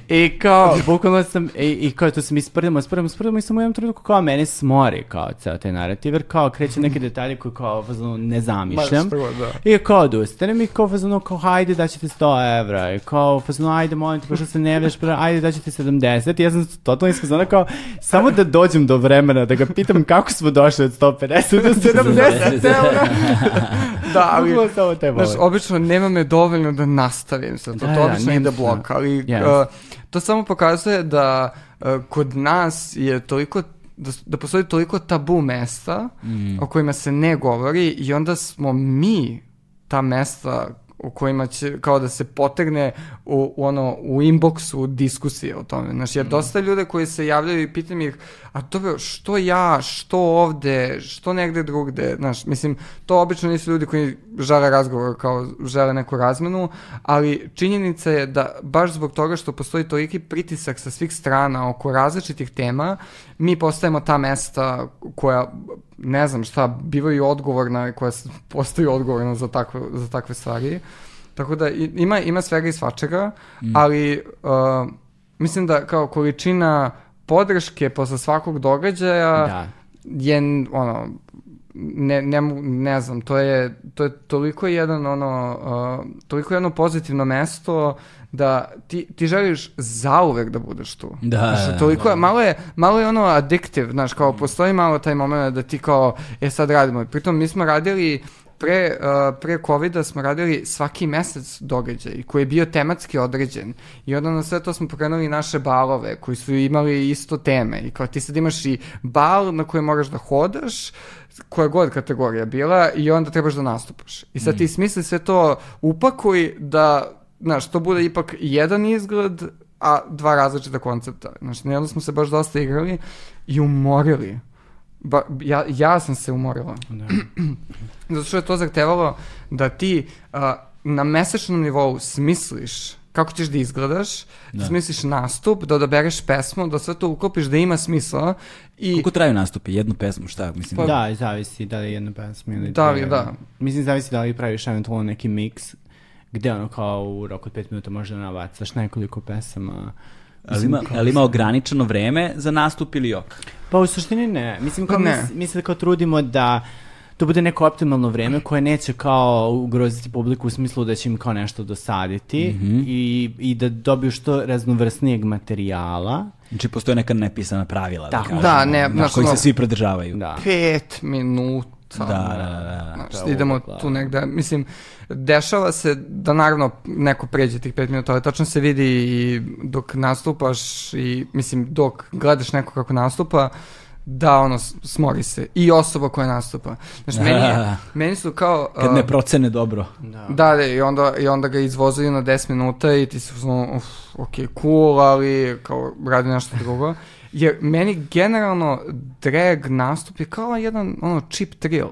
I kao, bukvalno sam, i, i kao tu se mi sprdamo, sprdamo, sprdamo i sam u jednom trenutku kao mene smori kao ceo taj narativ, jer kao kreće neke detalje koje kao fazonu ne zamišljam. Ma, da. I kao odustanem i kao fazonu kao hajde da ćete 100 evra i kao fazonu ajde molim te pošto se ne veš ajde da ćete 70 i ja sam totalno iskazana kao samo da dođem do vremena da ga pitam kako smo došli od 150 do 70 evra. Da, ali, samo te znaš, obično nema me dovoljno da nastavim sa to, Da, to da, obično nema ide blok, ali Yes. uh, to samo pokazuje da uh, kod nas je toliko da, da postoji toliko tabu mesta o kojima se ne govori i onda smo mi ta mesta u kojima će kao da se potegne u, u ono u inboxu diskusije o tome. Znaš, jer dosta ljude koji se javljaju i pitam ih, a dobro, što ja, što ovde, što negde drugde, znaš, mislim, to obično nisu ljudi koji žele razgovor, kao žele neku razmenu, ali činjenica je da baš zbog toga što postoji toliki pritisak sa svih strana oko različitih tema, mi postajemo ta mesta koja ne znam šta, bivaju odgovorna i koja postaju odgovorna za takve, za takve stvari. Tako da ima, ima svega i svačega, ali uh, mislim da kao količina podrške posle svakog događaja Da. je ono ne, ne, ne znam, to je, to je toliko jedan ono, uh, toliko jedno pozitivno mesto da ti, ti želiš zauvek da budeš tu. Da, Znaš, da, toliko je, malo je, malo je ono addictive, znaš, kao postoji malo taj moment da ti kao, e sad radimo. Pritom mi smo radili pre, uh, pre covida smo radili svaki mesec događaj koji je bio tematski određen i onda na sve to smo pokrenuli naše balove koji su imali isto teme i kao ti sad imaš i bal na kojem moraš da hodaš koja god kategorija bila i onda trebaš da nastupaš. I sad ti smisli sve to upakuj da, znaš, to bude ipak jedan izgled, a dva različita koncepta. Znači, onda smo se baš dosta igrali i umorili. Ba, ja, ja sam se umorila. Da. Zato što je to zahtevalo da ti a, na mesečnom nivou smisliš kako ćeš da izgledaš, da. smisliš nastup, da odabereš pesmu, da sve to uklopiš da ima smisla i Koliko traju nastupi? Jednu pesmu, šta? Mislim, Pa- Da, i zavisi da li je jedna pesma ili Da li, da. Mislim, zavisi da li praviš eventualno neki miks gde ono kao u roku od pet minuta možda nabacaš nekoliko pesama. ali, ima, ali ima ograničeno vreme za nastup ili ok? Pa u suštini ne. Mislim, kao Pa ne. mi, mi se kao trudimo da to bude neko optimalno vreme koje neće kao ugroziti publiku u smislu da će im kao nešto dosaditi i, i da dobiju što raznovrsnijeg materijala. Znači, postoje neka nepisana pravila, da, Tako. kažemo, Da, ne, na koji se svi pridržavaju. Da. pet minuta. Da, da, da. Znaš, Da, idemo da. tu negde, mislim, dešava se da naravno neko pređe tih pet minuta, ali tačno se vidi i dok nastupaš i, mislim, dok gledaš neko kako nastupa, da ono, smori se. I osoba koja nastupa. Znaš, meni, je, meni su kao... Kad uh, ne procene dobro. Da. Da, da, i onda, i onda ga izvozuju na 10 minuta i ti uzmano, uf, ok, cool, ali kao radi nešto drugo. Jer meni generalno drag nastup je kao jedan ono cheap thrill.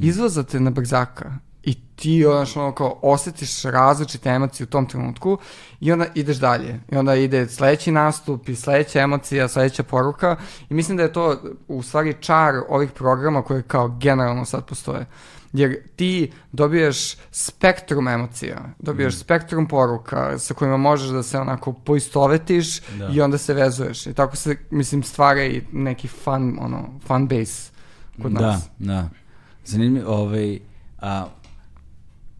Izvozate na brzaka i ti znaš, ono kao osjetiš različite emocije u tom trenutku i onda ideš dalje. I onda ide sledeći nastup i sledeća emocija, sledeća poruka i mislim da je to u stvari čar ovih programa koje kao generalno sad postoje. Jer ti dobiješ spektrum emocija, dobiješ spektrum poruka sa kojima možeš da se onako poistovetiš Da. i onda se vezuješ. I tako se, mislim, stvara i neki fun, ono, fan base kod Da, nas. da. Zanimljivo, ovaj, a,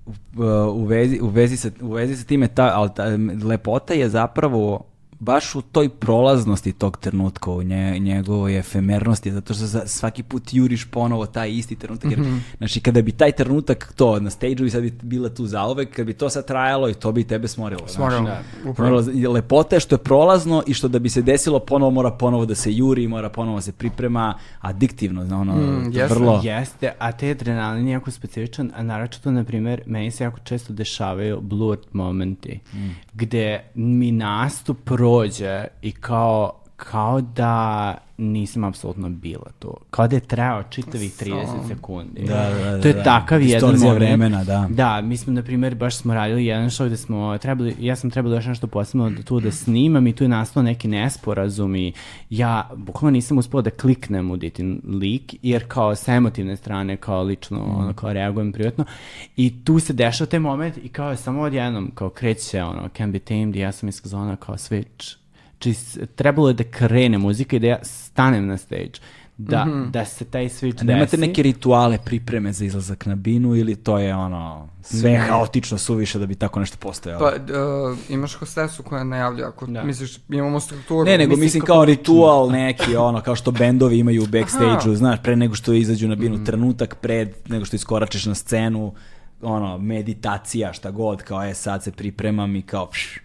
u, u, vezi, u, vezi sa, u vezi sa time, ta, ali ta, lepota je zapravo baš u toj prolaznosti tog trenutka, u nje, njegovoj efemernosti, zato što za, svaki put juriš ponovo taj isti trenutak, jer, znači, kada bi taj trenutak to na stage-u i sad bi bila tu zauvek, kad bi to sad trajalo i to bi tebe smorilo. Smorilo, upravo. Prolaz- i Lepota je što je prolazno i što da bi se desilo ponovo mora ponovo da se juri, mora ponovo da se priprema, adiktivno, zna, ono, Mm, jeste. vrlo... Jeste, a te adrenalin je jako specifičan, a naročito, na primjer, meni se jako često dešavaju blurred momenti, Mm. gde mi nastup prođe i kao kao da nisam apsolutno bila tu. Kao da je trajao čitavih 30 sekundi. Da, da, da, to je da. takav jedan Distorzija moment. vremena, da. Da, mi smo, na primjer, baš smo radili jedan show gde smo trebali, ja sam trebala još nešto posebno da tu da snimam i tu je nastao neki nesporazum i ja bukvalno nisam uspela da kliknem u Ditin lik, jer kao sa emotivne strane, kao lično, Mm. ono, kao reagujem privatno. I tu se dešava taj moment i kao je samo odjednom, kao kreće, ono, can be tamed i ja sam iskazona kao switch. Znači, trebalo je da krene muzika i da ja stanem na stage. Da, da se taj switch A Nemate desi. neke rituale pripreme za izlazak na binu ili to je ono sve Ne. haotično suviše da bi tako nešto postojalo? Pa, uh, imaš hostesu koja najavlja, ako Da. misliš, imamo strukturu. Ne, nego Mislim, kao lično. ritual neki, ono, kao što bendovi imaju u backstage-u, znaš, pre nego što izađu na Mm. binu, trenutak pred nego što iskoračeš na scenu, ono, meditacija, šta god, kao, e, sad se pripremam i kao, pš,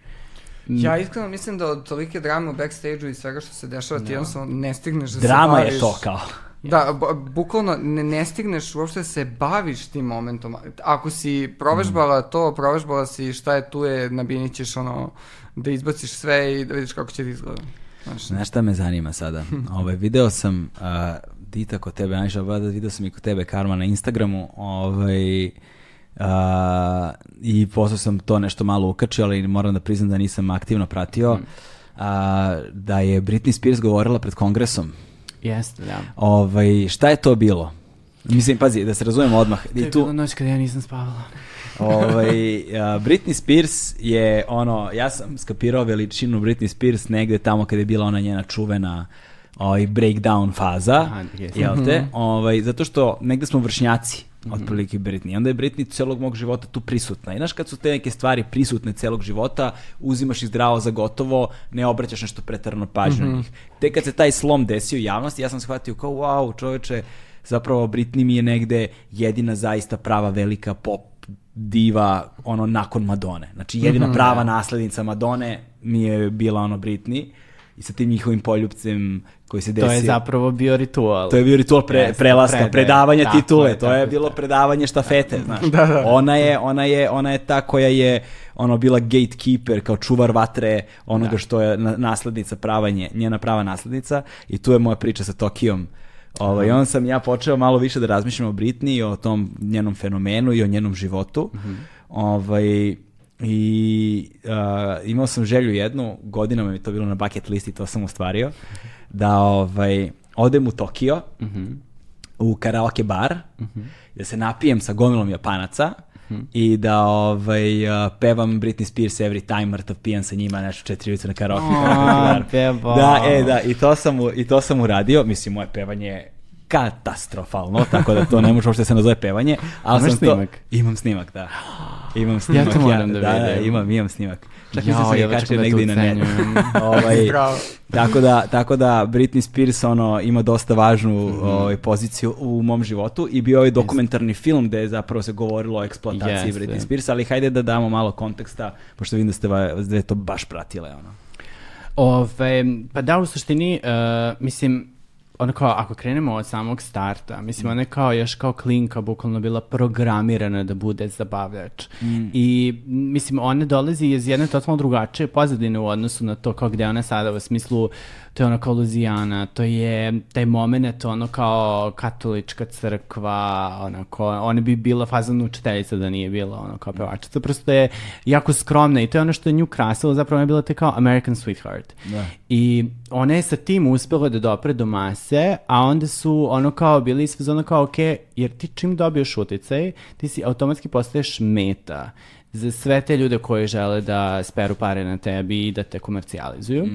Ja iskreno mislim da od tolike drame u backstage-u i svega što se dešava, ti jednostavno ne stigneš da se drama baviš. je to kao. Da, bu- bukvalno ne, ne stigneš uopšte da se baviš tim momentom. Ako si provežbala to, provežbala si šta je tu je, na bini ćeš ono, da izbaciš sve i da vidiš kako će ti izgleda. Znaš, Znaš šta me zanima sada? Ovaj, video sam, uh, Dita kod tebe, Anša, Bada, video sam i kod tebe, Karma, na Instagramu, ovaj, a, i posle sam to nešto malo ukačio, ali moram da priznam da nisam aktivno pratio, a, da je Britney Spears govorila pred kongresom. Jeste, da. Ovaj, šta je to bilo? Mislim, pazi, da se razumemo odmah. To je I tu, bila noć kada ja nisam spavala. Ovaj, a, Britney Spears je ono, ja sam skapirao veličinu Britney Spears negde tamo kada je bila ona njena čuvena ovaj, breakdown faza, Aha, jel te? Ovaj, zato što negde smo vršnjaci otprilike Britney. Onda je Britney celog mog života tu prisutna. I znaš kad su te neke stvari prisutne celog života, uzimaš ih zdravo za gotovo, ne obraćaš nešto pretarano pažnju na njih. Tek kad se taj slom desio u javnosti, ja sam shvatio kao wow, čoveče, zapravo Britney mi je negde jedina zaista prava velika pop diva ono nakon Madone. Znači jedina prava naslednica Madone mi je bila ono Britney i sa tim njihovim poljupcem koji se desio. To je zapravo bio ritual. To je bio ritual pre, prelaska, predaje. predavanje Tako titule, to je bilo je. predavanje štafete, znaš. Da, da. Ona je, ona je, ona je ta koja je ono bila gatekeeper, kao čuvar vatre onoga Da. što je na- naslednica prava nje, njena prava naslednica i tu je moja priča sa Tokijom. Ovaj, onda sam ja počeo malo više da razmišljam o Britney i o tom njenom fenomenu i o njenom životu. Mhm. Ovaj, i uh, imao sam želju jednu, godinama mi to bilo na bucket listi, to sam ostvario, da ovaj, odem u Tokio, Mhm. u karaoke bar, da se napijem sa gomilom Japanaca i da ovaj, uh, pevam Britney Spears Every Time, mrtav pijan sa njima, nešto četiri ulice na karaoke. beba. Da, e, da, i to sam, i to sam uradio, mislim, moje pevanje je katastrofalno, tako da to ne može uopšte da se nazove pevanje, ali Imaš sam snimak? to... Imam snimak, da. Imam snimak, to moram da da, da, vidim. imam, imam snimak. Čak mislim sam ja kačio da negdje na ocenjujem. ovaj, tako da, tako da Britney Spears ono, ima dosta važnu ovaj, poziciju u mom životu i bio je dokumentarni film gde je zapravo se govorilo o eksploataciji Jeste. Britney Spears, ali hajde da damo malo konteksta, pošto vidim da ste va- dve to baš pratile. Ono. Ove, pa da, u suštini, uh, mislim, ono kao, ako krenemo od samog starta, mislim, ona je kao još kao klinka bukvalno bila programirana da bude zabavljač. I, mislim, ona dolazi iz jedne totalno drugačije pozadine u odnosu na to kao gde ona sada, u smislu, to je ono kao Luzijana, to je taj moment, ono kao katolička crkva, onako, ona bi bila fazana učiteljica da nije bila ono kao pevačica, prosto je jako skromna i to je ono što je nju krasilo, zapravo ona je bila te kao American sweetheart. Da. I ona je sa tim uspela da dopre do mase, a onda su ono kao bili iz fazona kao, ok, jer ti čim dobiješ uticaj, ti si automatski postaješ meta za sve te ljude koji žele da speru pare na tebi i da te komercijalizuju.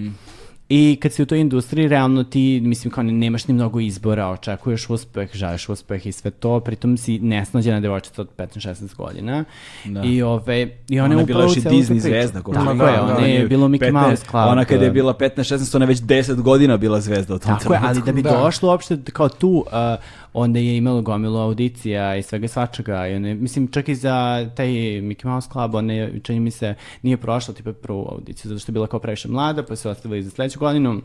I kad si u toj industriji, realno ti, mislim, kao ne- nemaš ni mnogo izbora, očekuješ uspeh, želiš uspeh i sve to, pritom si nesnađena devojčica od 15-16 godina. Da. I, ove, i ona, Ona je je bila još i Disney zvezda. ko Tako je, da, ona da, je bilo Mickey 15 Mouse Club. Ona kada je bila 15-16, ona je već 10 godina bila zvezda u tom Tako je, ali da bi Da. došlo uopšte kao tu, uh, onda je imalo gomilu audicija i svega svačega. I one, mislim, čak i za taj Mickey Mouse Club, ona je, čini mi se, nije prošla tipa prvu audiciju, zato što je bila kao previše mlada, pa se ostavila za sledeću godinu.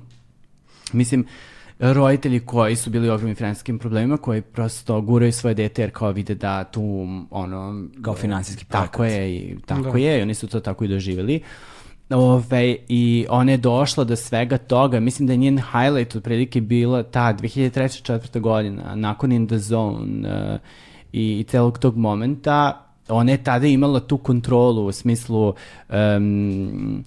Mislim, roditelji koji su bili u ogromnim finansijskim problemima, koji prosto guraju svoje dete jer kao vide da tu, ono... Kao finansijski Tako plakat. je, i tako Da. je, i oni su to tako i doživjeli. Ove, I ona je došla do svega toga. Mislim da je njen highlight otprilike bila ta 2003-2004 godina, nakon In the Zone uh, i, i celog tog momenta. Ona je tada imala tu kontrolu u smislu... Um,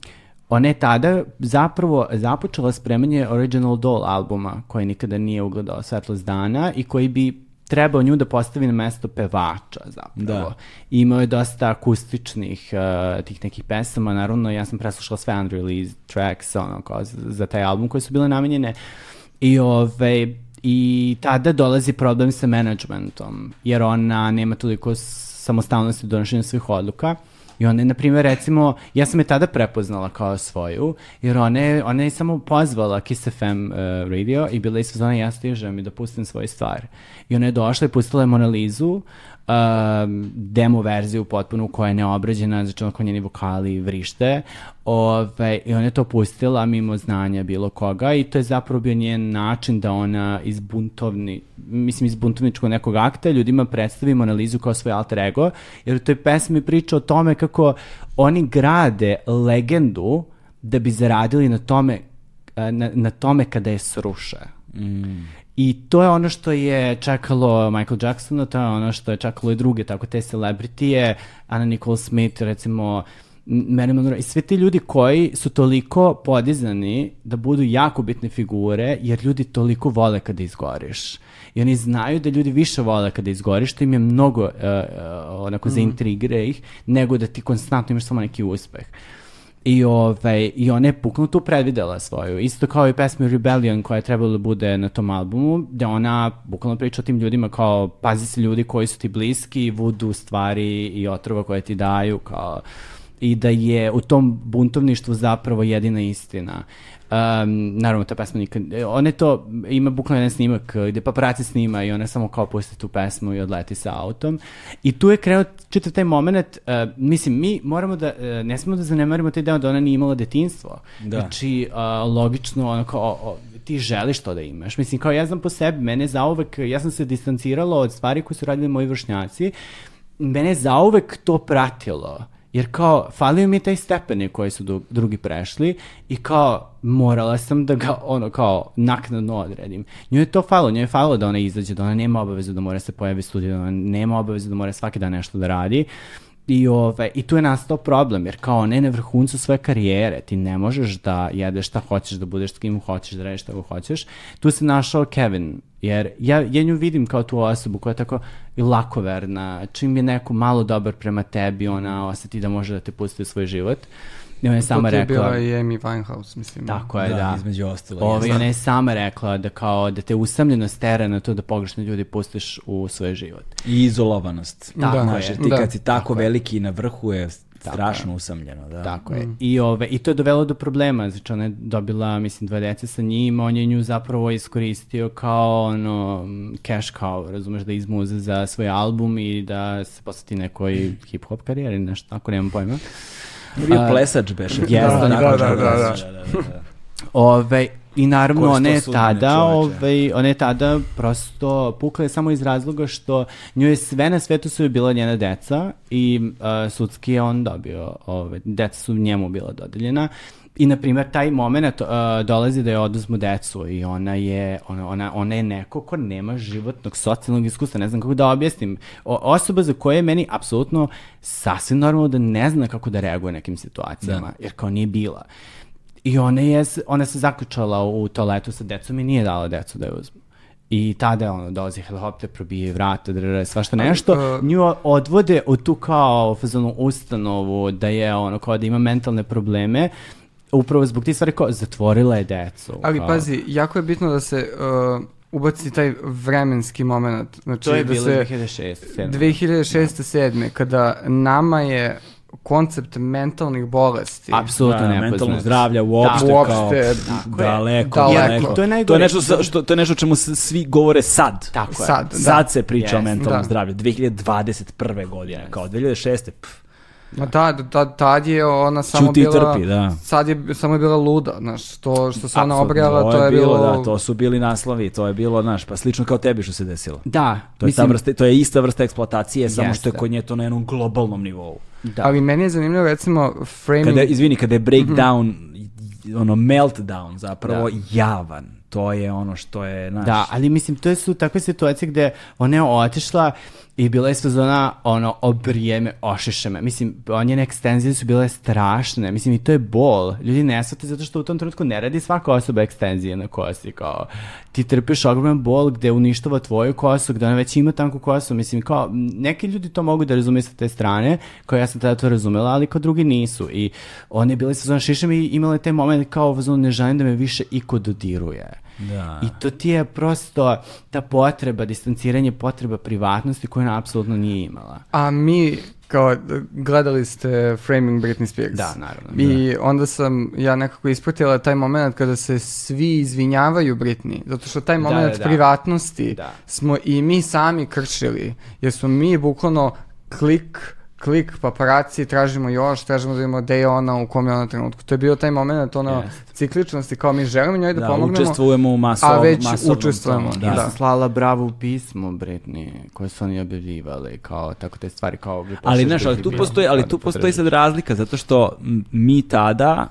ona je tada zapravo započela spremanje Original Doll albuma koji nikada nije ugledao svetlost dana i koji bi trebao nju da postavi na mesto pevača zapravo. Da. Imao je dosta akustičnih uh, tih nekih pesama, naravno ja sam preslušala sve unreleased tracks ono, kao za, za taj album koje su bile namenjene i ove, i tada dolazi problem sa managementom, jer ona nema toliko samostalnosti u donošenju svih odluka I ona je, na primjer, recimo, ja sam je tada prepoznala kao svoju, jer ona je, ona je samo pozvala Kiss FM uh, radio i bila je sezona ja stižem i da pustim svoje stvari. I ona je došla i pustila je Monalizu, um, demo verziju potpuno koja je neobrađena, znači onako njeni vokali vrište ove, i ona je to pustila mimo znanja bilo koga i to je zapravo bio njen način da ona iz buntovni, mislim iz buntovničkog nekog akta ljudima predstavi Monalizu kao svoj alter ego, jer u toj pesmi priča o tome kako oni grade legendu da bi zaradili na tome na, na tome kada je sruše. Mm. I to je ono što je čekalo Michael Jacksona, to je ono što je čekalo i druge, tako te celebritije, Anna Nicole Smith, recimo, Marilyn Monroe i sve ti ljudi koji su toliko podizani da budu jako bitne figure, jer ljudi toliko vole kada izgoriš. I oni znaju da ljudi više vole kada izgoriš, to im je mnogo uh, uh, onako mm. zaintrigire ih, nego da ti konstantno imaš samo neki uspeh. I, ovaj, I ona je puknu tu predvidela svoju. Isto kao i pesmi Rebellion koja je trebala da bude na tom albumu, gde ona bukvalno priča o tim ljudima kao pazi se ljudi koji su ti bliski, vudu stvari i otrova koje ti daju, kao i da je u tom buntovništvu zapravo jedina istina. Um, naravno, ta pesma nikad... Ona je to, ima bukvalno jedan snimak gde paparaci snima i ona samo kao pusti tu pesmu i odleti sa autom. I tu je krenuo čitav taj moment, uh, mislim, mi moramo da, uh, ne smemo da zanemarimo taj deo da ona nije imala detinstvo. Da. Znači, uh, logično, ono kao, o, ti želiš to da imaš. Mislim, kao ja znam po sebi, mene zauvek, ja sam se distancirala od stvari koje su radili moji vršnjaci, mene zauvek to pratilo Jer kao, falio mi je taj stepeni koji su drugi prešli i kao, morala sam da ga, ono, kao, naknadno odredim. Nju je to falo, nju je falo da ona izađe, da ona nema obavezu da mora se pojavi studiju, da ona nema obavezu da mora svaki dan nešto da radi. I, ove, I tu je nastao problem, jer kao ne na vrhuncu svoje karijere, ti ne možeš da jedeš šta hoćeš, da budeš s kim hoćeš, da radiš šta hoćeš. Tu se našao Kevin, jer ja, ja nju vidim kao tu osobu koja je tako lakoverna, čim je neko malo dobar prema tebi, ona oseti da može da te pusti u svoj život. I ona je sama rekla... To je bila i Amy Winehouse, mislim. Tako je, da. da. između ostalo. Ovo, ona je sama rekla da kao da te usamljenost tera na to da pogrešno ljudi pustiš u svoj život. I izolovanost. Tako da, je. Ti da. kad si tako, tako veliki i na vrhu je strašno usamljeno, da. Tako je. Mm. I, ove, I to je dovelo do problema, znači ona je dobila, mislim, dva dece sa njim, on je nju zapravo iskoristio kao ono, cash cow, razumeš, da izmuze za svoj album i da se posveti nekoj hip-hop karijeri, nešto tako, nemam pojma. Bio plesač beše. Jeste, da, da, da, da, da. Ove, I naravno, ona je tada, ovaj, ona je tada prosto pukla je samo iz razloga što nju je sve na svetu su bila njena deca i uh, sudski je on dobio, ovaj, deca su njemu bila dodeljena. I, na primjer, taj moment uh, dolazi da je oduzmu decu i ona je, ona, ona, ona je neko ko nema životnog socijalnog iskustva, ne znam kako da objasnim. O, osoba za koje je meni apsolutno sasvim normalno da ne zna kako da reaguje u nekim situacijama, da. jer kao nije bila. I ona, je, ona se zaključala u toaletu sa decom i nije dala decu da je uzmu. I tada je ono, dolazi helikopter, probije vrata, drre, svašta nešto. Uh, Nju odvode u tu kao fazonu ustanovu da je ono kao da ima mentalne probleme upravo zbog tih stvari kao zatvorila je decu. Ali kao... pazi, jako je bitno da se uh, ubaci taj vremenski moment. Znači, to je da bilo se, 2006. 2006. 2006. 7. kada nama je koncept mentalnih bolesti. Apsolutno da, mentalno zdravlja uopšte, da, uopšte kao daleko, daleko. daleko. To je, najgore. to je nešto što to je nešto čemu svi govore sad. Tako je. Sad, da. sad se priča yes. o mentalnom da. zdravlju. 2021. godine, yes. kao 2006. Pff Ma da, da, tad je ona samo Ćuti i bila... trpi, da. Sad je samo je bila luda, znaš, to što se ona obrala, to je bilo... Da, to su bili naslovi, to je bilo, znaš, pa slično kao tebi što se desilo. Da, To je, ta vrsta, to je ista vrsta eksploatacije, samo što je Jeste. kod nje to na jednom globalnom nivou. da. Ali meni je zanimljivo, recimo, framing... Kada izvini, kada je breakdown, ono meltdown zapravo javan, to je ono što je, znaš, Da, ali mislim, to su takve situacije gde ona je otišla i bila je sezona, ono, obrijeme, ošiše me. Mislim, njene ekstenzije su bile strašne. Mislim, i to je bol. Ljudi ne shvate zato što u tom trenutku ne radi svaka osoba ekstenzije na kosi. Kao, ti trpiš ogroman bol gde uništava tvoju kosu, gde ona već ima tanku kosu. Mislim, kao, neki ljudi to mogu da razumeju sa te strane, kao ja sam tada to razumela, ali kao drugi nisu. I one je bile sezona šišem i imale taj moment kao, ne želim da me više iko dodiruje. Da. I to ti je prosto ta potreba, distanciranje, potreba privatnosti koju ona apsolutno nije imala. A mi, kao, gledali ste Framing Britney Spears. Da, naravno. I onda sam ja nekako ispratila taj moment kada se svi izvinjavaju Britney, zato što taj moment da, da. privatnosti Da. smo i mi sami kršili, jer smo mi bukvalno klik klik paparaci, tražimo još, tražimo da vidimo gde je ona, u kom je ona trenutku. To je bio taj moment, ono, Jeste. cikličnosti, kao mi želimo njoj da, da, pomognemo, učestvujemo u masov, a već masovnom učestvujemo, tomu, Ja Da. sam slala bravo pismo Britney, koje su oni objavljivali, kao tako te stvari, kao... Ali, znaš, ali tu postoji, ali pa tu da postoji sad razlika, zato što mi tada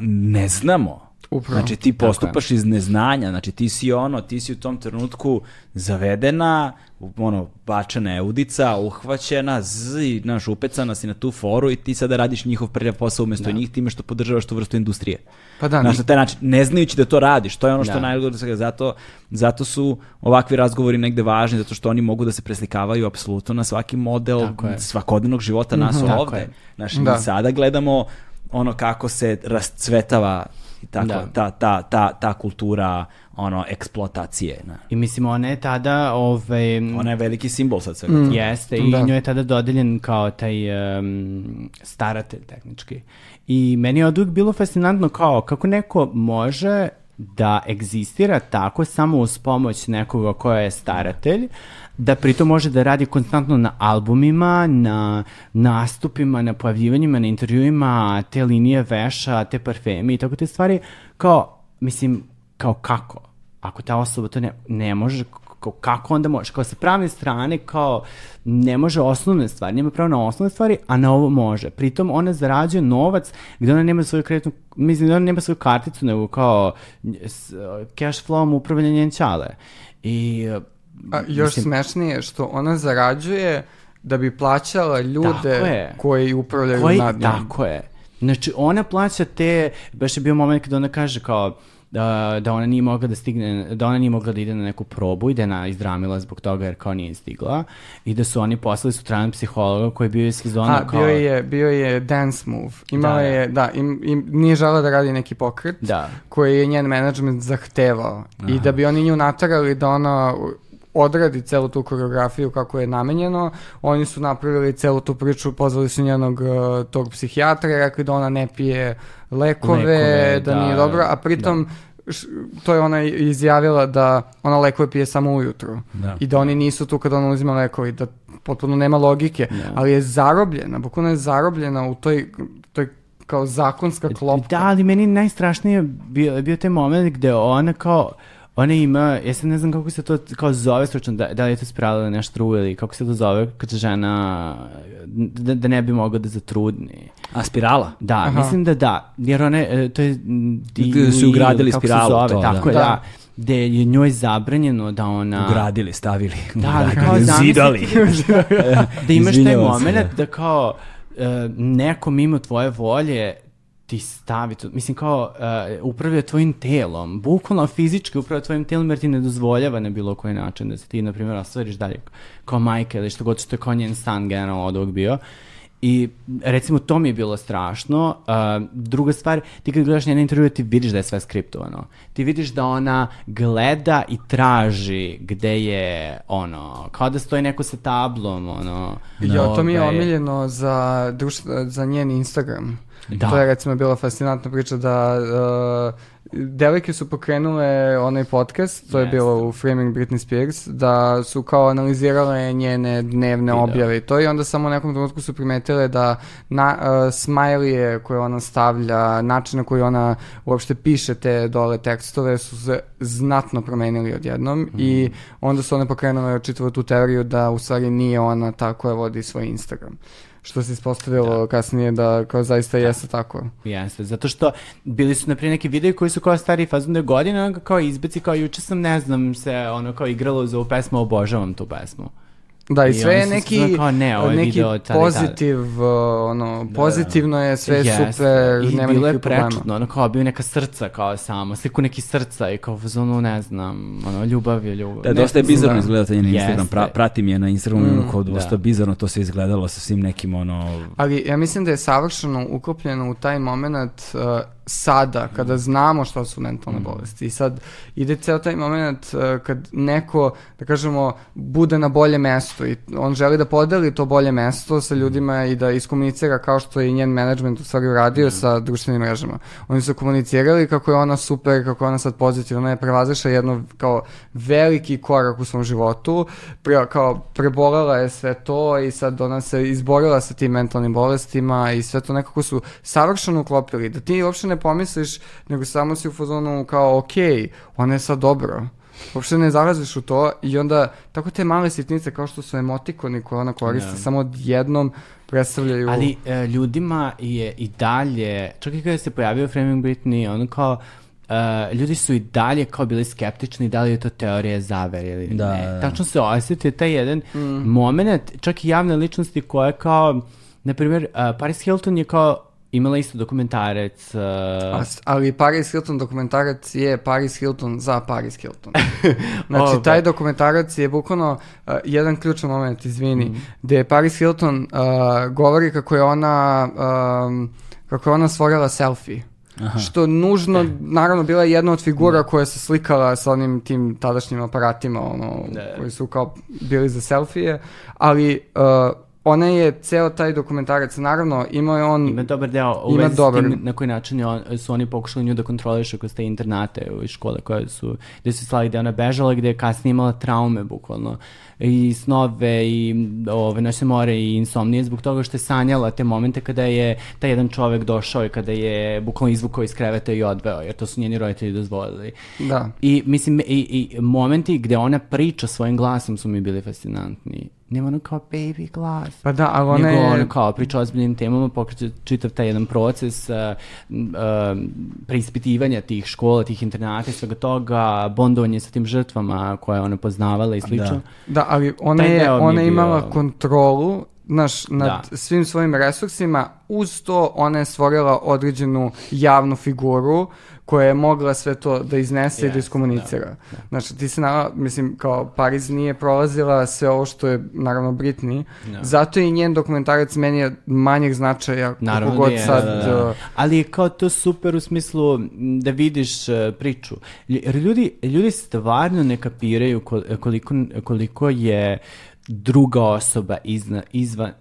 ne znamo. Upravo. Znači ti postupaš iz neznanja, znači ti si ono, ti si u tom trenutku zavedena, ono, bačena je udica, uhvaćena, z, i, znaš, upecana si na tu foru i ti sada radiš njihov prljav posao umjesto njih time što podržavaš tu vrstu industrije. Pa da, Znaš, na taj način, ne znajući da to radiš, to je ono što Da. najgore svega. zato, zato su ovakvi razgovori negde važni, zato što oni mogu da se preslikavaju apsolutno na svaki model svakodnevnog života nas Tako ovde. je. Znaš, Da. mi sada gledamo ono kako se rascvetava i tako, Da. ta, ta, ta, ta kultura ono, eksploatacije. Na. I mislim, ona je tada, ovaj, Ona je veliki simbol sad svega. Mm. Jeste, i Da. njoj je tada dodeljen kao taj um, staratelj tehnički. I meni je od uvijek bilo fascinantno kao kako neko može da egzistira tako samo uz pomoć nekoga koja je staratelj, da pritom može da radi konstantno na albumima, na nastupima, na pojavljivanjima, na intervjuima, te linije veša, te parfemi i tako te stvari, kao, mislim, kao kako? Ako ta osoba to ne, ne može, kao, kako onda može? Kao sa pravne strane, kao ne može osnovne stvari, nema pravo na osnovne stvari, a na ovo može. Pritom ona zarađuje novac gde ona nema svoju kreditnu, mislim da ona nema svoju karticu, nego kao cash flowom upravlja njen ćale. I A, još mislim, smešnije što ona zarađuje da bi plaćala ljude koji upravljaju koji, nad njom. tako je. Znači, ona plaća te, baš je bio moment kada ona kaže kao, da, da ona nije mogla da stigne, da ona nije mogla da ide na neku probu i da je ona izdramila zbog toga jer kao nije stigla i da su oni poslali sutradan psihologa koji je bio iz sezona A, kao... bio je, bio je dance move. Imala Da, da. je, da, im, im, nije žela da radi neki pokret Da. koji je njen management zahtevao. I da bi oni nju natarali da ona odradi celu tu koreografiju kako je namenjeno, oni su napravili celu tu priču, pozvali su njenog uh, tog psihijatra i rekli da ona ne pije lekove, Lekove, da, da, nije dobro, a pritom š- to je ona izjavila da ona lekove pije samo ujutru Da. i da oni nisu tu kada ona uzima lekove i da potpuno nema logike, Da. ali je zarobljena, bukvalno je zarobljena u toj, toj kao zakonska klopka. Da, ali meni najstrašnije bio, bio taj moment gde ona kao, ona ima, ja sad ne znam kako se to kao zove stručno, da, da li je to spirala nešto drugo ili kako se to zove kad se žena, da, da ne bi mogla da zatrudni. A spirala? Da, Aha. mislim da da, jer one, e, to je... m, Gde su ugradili kako se spiralu, zove, to, Tako da. je, Da. da. Gde je njoj zabranjeno da ona... Ugradili, stavili. Da, ugradili, kao zidali. da imaš taj moment da kao e, neko mimo tvoje volje ti stavi to, mislim kao e, upravlja tvojim telom, bukvalno fizički upravlja tvojim telom jer ti ne dozvoljava na bilo koji način da se ti, na primjer, ostvariš dalje kao majka ili što god što je kao njen stan generalno od ovog bio. I recimo to mi je bilo strašno. Uh, druga stvar, ti kad gledaš njene intervjue ti vidiš da je sve skriptovano. Ti vidiš da ona gleda i traži gde je ono, kao da stoji neko sa tablom, ono. Ja, to mi je ovaj, omiljeno za, društ, za njen Instagram. Da. To je recimo bila fascinantna priča da uh, devojke su pokrenule onaj podcast, to je Jeste. bilo u Framing Britney Spears, da su kao analizirale njene dnevne objave i to i onda samo u nekom trenutku su primetile da na, uh, smajlije koje ona stavlja, način na koji ona uopšte piše te dole tekstove su se znatno promenili odjednom i Mhm. onda su one pokrenule čitavu tu teoriju da u stvari nije ona ta koja vodi svoj Instagram. Što se ispostavilo kasnije da kao zaista jeste tako. Jeste, zato što bili su naprijed neki videi koji su kao stari fazon da je godina, onda kao izbeci kao juče sam, ne znam, se ono kao igralo za ovu pesmu, obožavam tu pesmu. Da, i I sve je neki, kao, ne, ovo je neki video od tada i tada. pozitiv, uh, ono, pozitivno je sve Jeste. super, I nema bilo je prečudno, ono kao bio neka srca kao samo, sliku neki srca i kao fazonu, ne znam, ono, ljubav je ljubav. Da, Ne, dosta je bizarno da. izgleda taj njen Instagram, pra, pratim je na Instagramu, mm, kao dosta da. bizarno to se izgledalo sa svim nekim ono... Ali ja mislim da je savršeno uklopljeno u taj moment uh, sada, kada znamo šta su mentalne bolesti. I sad ide ceo taj moment uh, kad neko, da kažemo, bude na bolje mesto i on želi da podeli to bolje mesto sa ljudima i da iskomunicira kao što je i njen management u stvari uradio sa društvenim mrežama. Oni su komunicirali kako je ona super, kako je ona sad pozitivna, ona je prevazišla jedno kao veliki korak u svom životu, pre, kao prebolela je sve to i sad ona se izborila sa tim mentalnim bolestima i sve to nekako su savršeno uklopili, da ti uopšte ne pomisliš, nego samo si u fazonu kao ok, ona je sad dobro. Uopšte ne zalaziš u to i onda tako te male sitnice kao što su emotikoni koje ona koristi, Da. samo odjednom predstavljaju... Ali e, ljudima je i dalje, čak i kada se pojavio Framing Britney, ono kao, e, ljudi su i dalje kao bili skeptični da li je to teorija zavere ili Da, ne. da. Tačno se osjetio taj jedan moment, čak i javne ličnosti koje kao, na primjer, e, Paris Hilton je kao imala isto dokumentarac. e, A s- ali Paris Hilton dokumentarac je Paris Hilton za Paris Hilton. Znači, Ovaj. taj dokumentarac je bukvalno uh, jedan ključan moment, izvini, Mhm. gde Paris Hilton uh, govori kako je ona um, kako je ona stvorila selfie. Što nužno, naravno, bila je jedna od figura koja se slikala sa onim tim tadašnjim aparatima, ono, Da. koji su kao bili za selfije, ali uh, ona je ceo taj dokumentarac, naravno, imao je on... Ima dobar deo u Ima vezi dobar- tim na koji način je on, su oni pokušali nju da kontrolišu kroz te internate iz škole koje su, gde su slali gde ona bežala, gde je kasnije imala traume bukvalno i snove i ove noćne more i insomnije zbog toga što je sanjala te momente kada je taj jedan čovek došao i kada je bukvalno izvukao iz kreveta i odveo, jer to su njeni roditelji dozvolili. Da. I mislim, i, i momenti gde ona priča svojim glasom su mi bili fascinantni. Nema ono kao baby glas. Pa da, ali ona Nego je... ono kao priča o ozbiljnim temama, pokreće čitav taj jedan proces uh, uh, preispitivanja tih škola, tih internata i svega toga, bondovanje sa tim žrtvama koje je ona poznavala i slično. Da, ali ona Taj je, ona je imala bio- kontrolu naš, nad Da. svim svojim resursima, uz to ona je stvorila određenu javnu figuru koja je mogla sve to da iznese i da iskomunicira. Znači, ti se, na, mislim, kao Pariz nije prolazila sve ovo što je, naravno, Britney, Da. zato i njen dokumentarac meni je manjeg značaja, Naravno god da je, sad... da, da. uh, Ali je kao to super u smislu da vidiš e, priču. Ljudi, ljudi stvarno ne kapiraju kol- koliko, koliko je druga osoba izna, izvan,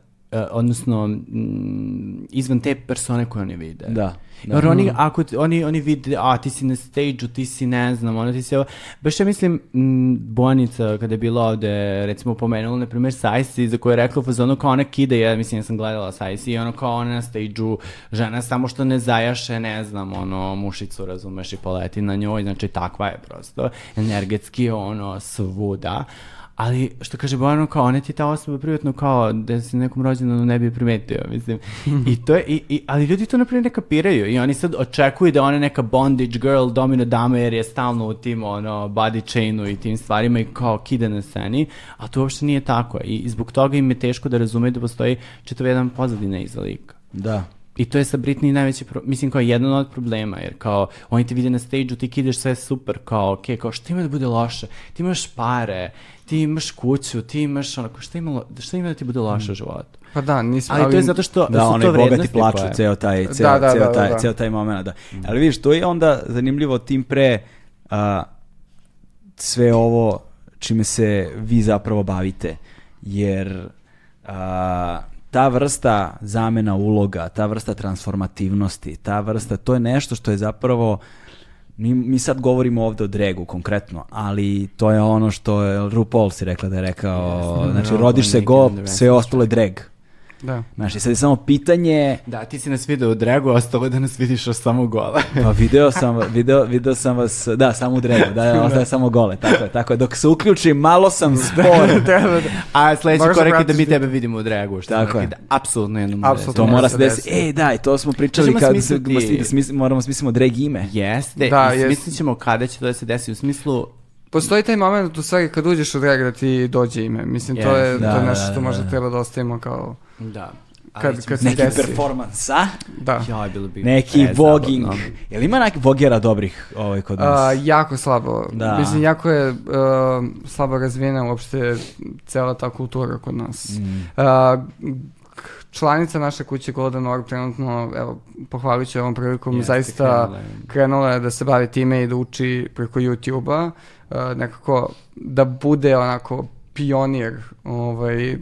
odnosno mm, izvan te persone koje oni vide. Da, da. Jer oni, ako ti- oni, oni vide, a ti si na stage-u, ti si ne znam, ono ti si ovo. Baš ja mislim, m, Bojanica kada je bila ovde, recimo pomenula, na primjer, Sajsi, za koju je rekla fazonu kao ona kida, ja mislim, ja sam gledala Sajsi i ono kao ona na stage-u, žena samo što ne zajaše, ne znam, ono, mušicu, razumeš, i poleti na njoj, znači takva je prosto, energetski, ono, svuda. Ali, što kaže Bojano, kao, ona ti ta osoba privatno kao da se nekom rođendanu ne bi primetio, mislim. I to je, i, i, ali ljudi to naprijed ne kapiraju i oni sad očekuju da ona neka bondage girl, domino dama jer je stalno u tim, ono, body chainu i tim stvarima i kao kide na sceni, a to uopšte nije tako. I, i zbog toga im je teško da razumeju da postoji čitav jedan pozadina iza lika. Da. I to je sa Britney najveći, pro... mislim, kao jedan od problema, jer kao, oni te vide na stage-u, ti kideš sve super, kao, okej, kao, šta ima da bude loše? Ti imaš pare, ti imaš kuću, ti imaš, onako, šta ima, šta ima da ti bude loše u životu? Pa da, nismo... Ali, to je zato što Da, su onaj to bogati plaču, ceo taj, ceo, Da, da, ceo da, taj, da. ceo taj moment, da. Ali vidiš, to je onda zanimljivo tim pre a, sve ovo čime se vi zapravo bavite, jer a, ta vrsta zamena uloga, ta vrsta transformativnosti, ta vrsta, to je nešto što je zapravo mi, mi sad govorimo ovde o dregu konkretno, ali to je ono što je RuPaul si rekla da je rekao, znači No, rodiš se go, sve ostalo je drag. Da. Znači, sad je samo pitanje, Da, ti si nas video u dregu, a ostalo je da nas vidiš još samo gole. pa video sam, video, video sam vas, da, samo u dregu, da, da, ostaje samo gole, tako je, tako je. Dok se uključim, malo sam spor. A sledeći korak je da mi tebe vidimo u dregu, što Tako znači je. da apsolutno jednom Apsolutno. To mora se desiti. desiti. E, da, i to smo pričali kad smisliti- da smis- moramo smislimo drag ime. Jeste, Da, i jest. smislit ćemo kada će to da se desi, u smislu, Postoji taj moment u stvari kad uđeš u drag da ti dođe ime. Mislim, to je, Yes, to je da, nešto da, što da, možda da. treba da ostavimo kao... da. Ali Kad- kad se- Neki desi. performans, a? Da. Joj, bilo bi Neki voging. Jel ima neki vogera dobrih ovaj kod nas? A, jako slabo. Da. Mislim, jako je uh, slabo razvijena uopšte cela ta kultura kod nas. Mm. A, članica naše kuće Golden Orb trenutno, evo, pohvalit ću ovom prilikom, Jeste, zaista krenula je. krenula je da se bavi time i da uči preko YouTube-a, uh, nekako da bude onako pionir ovaj, uh,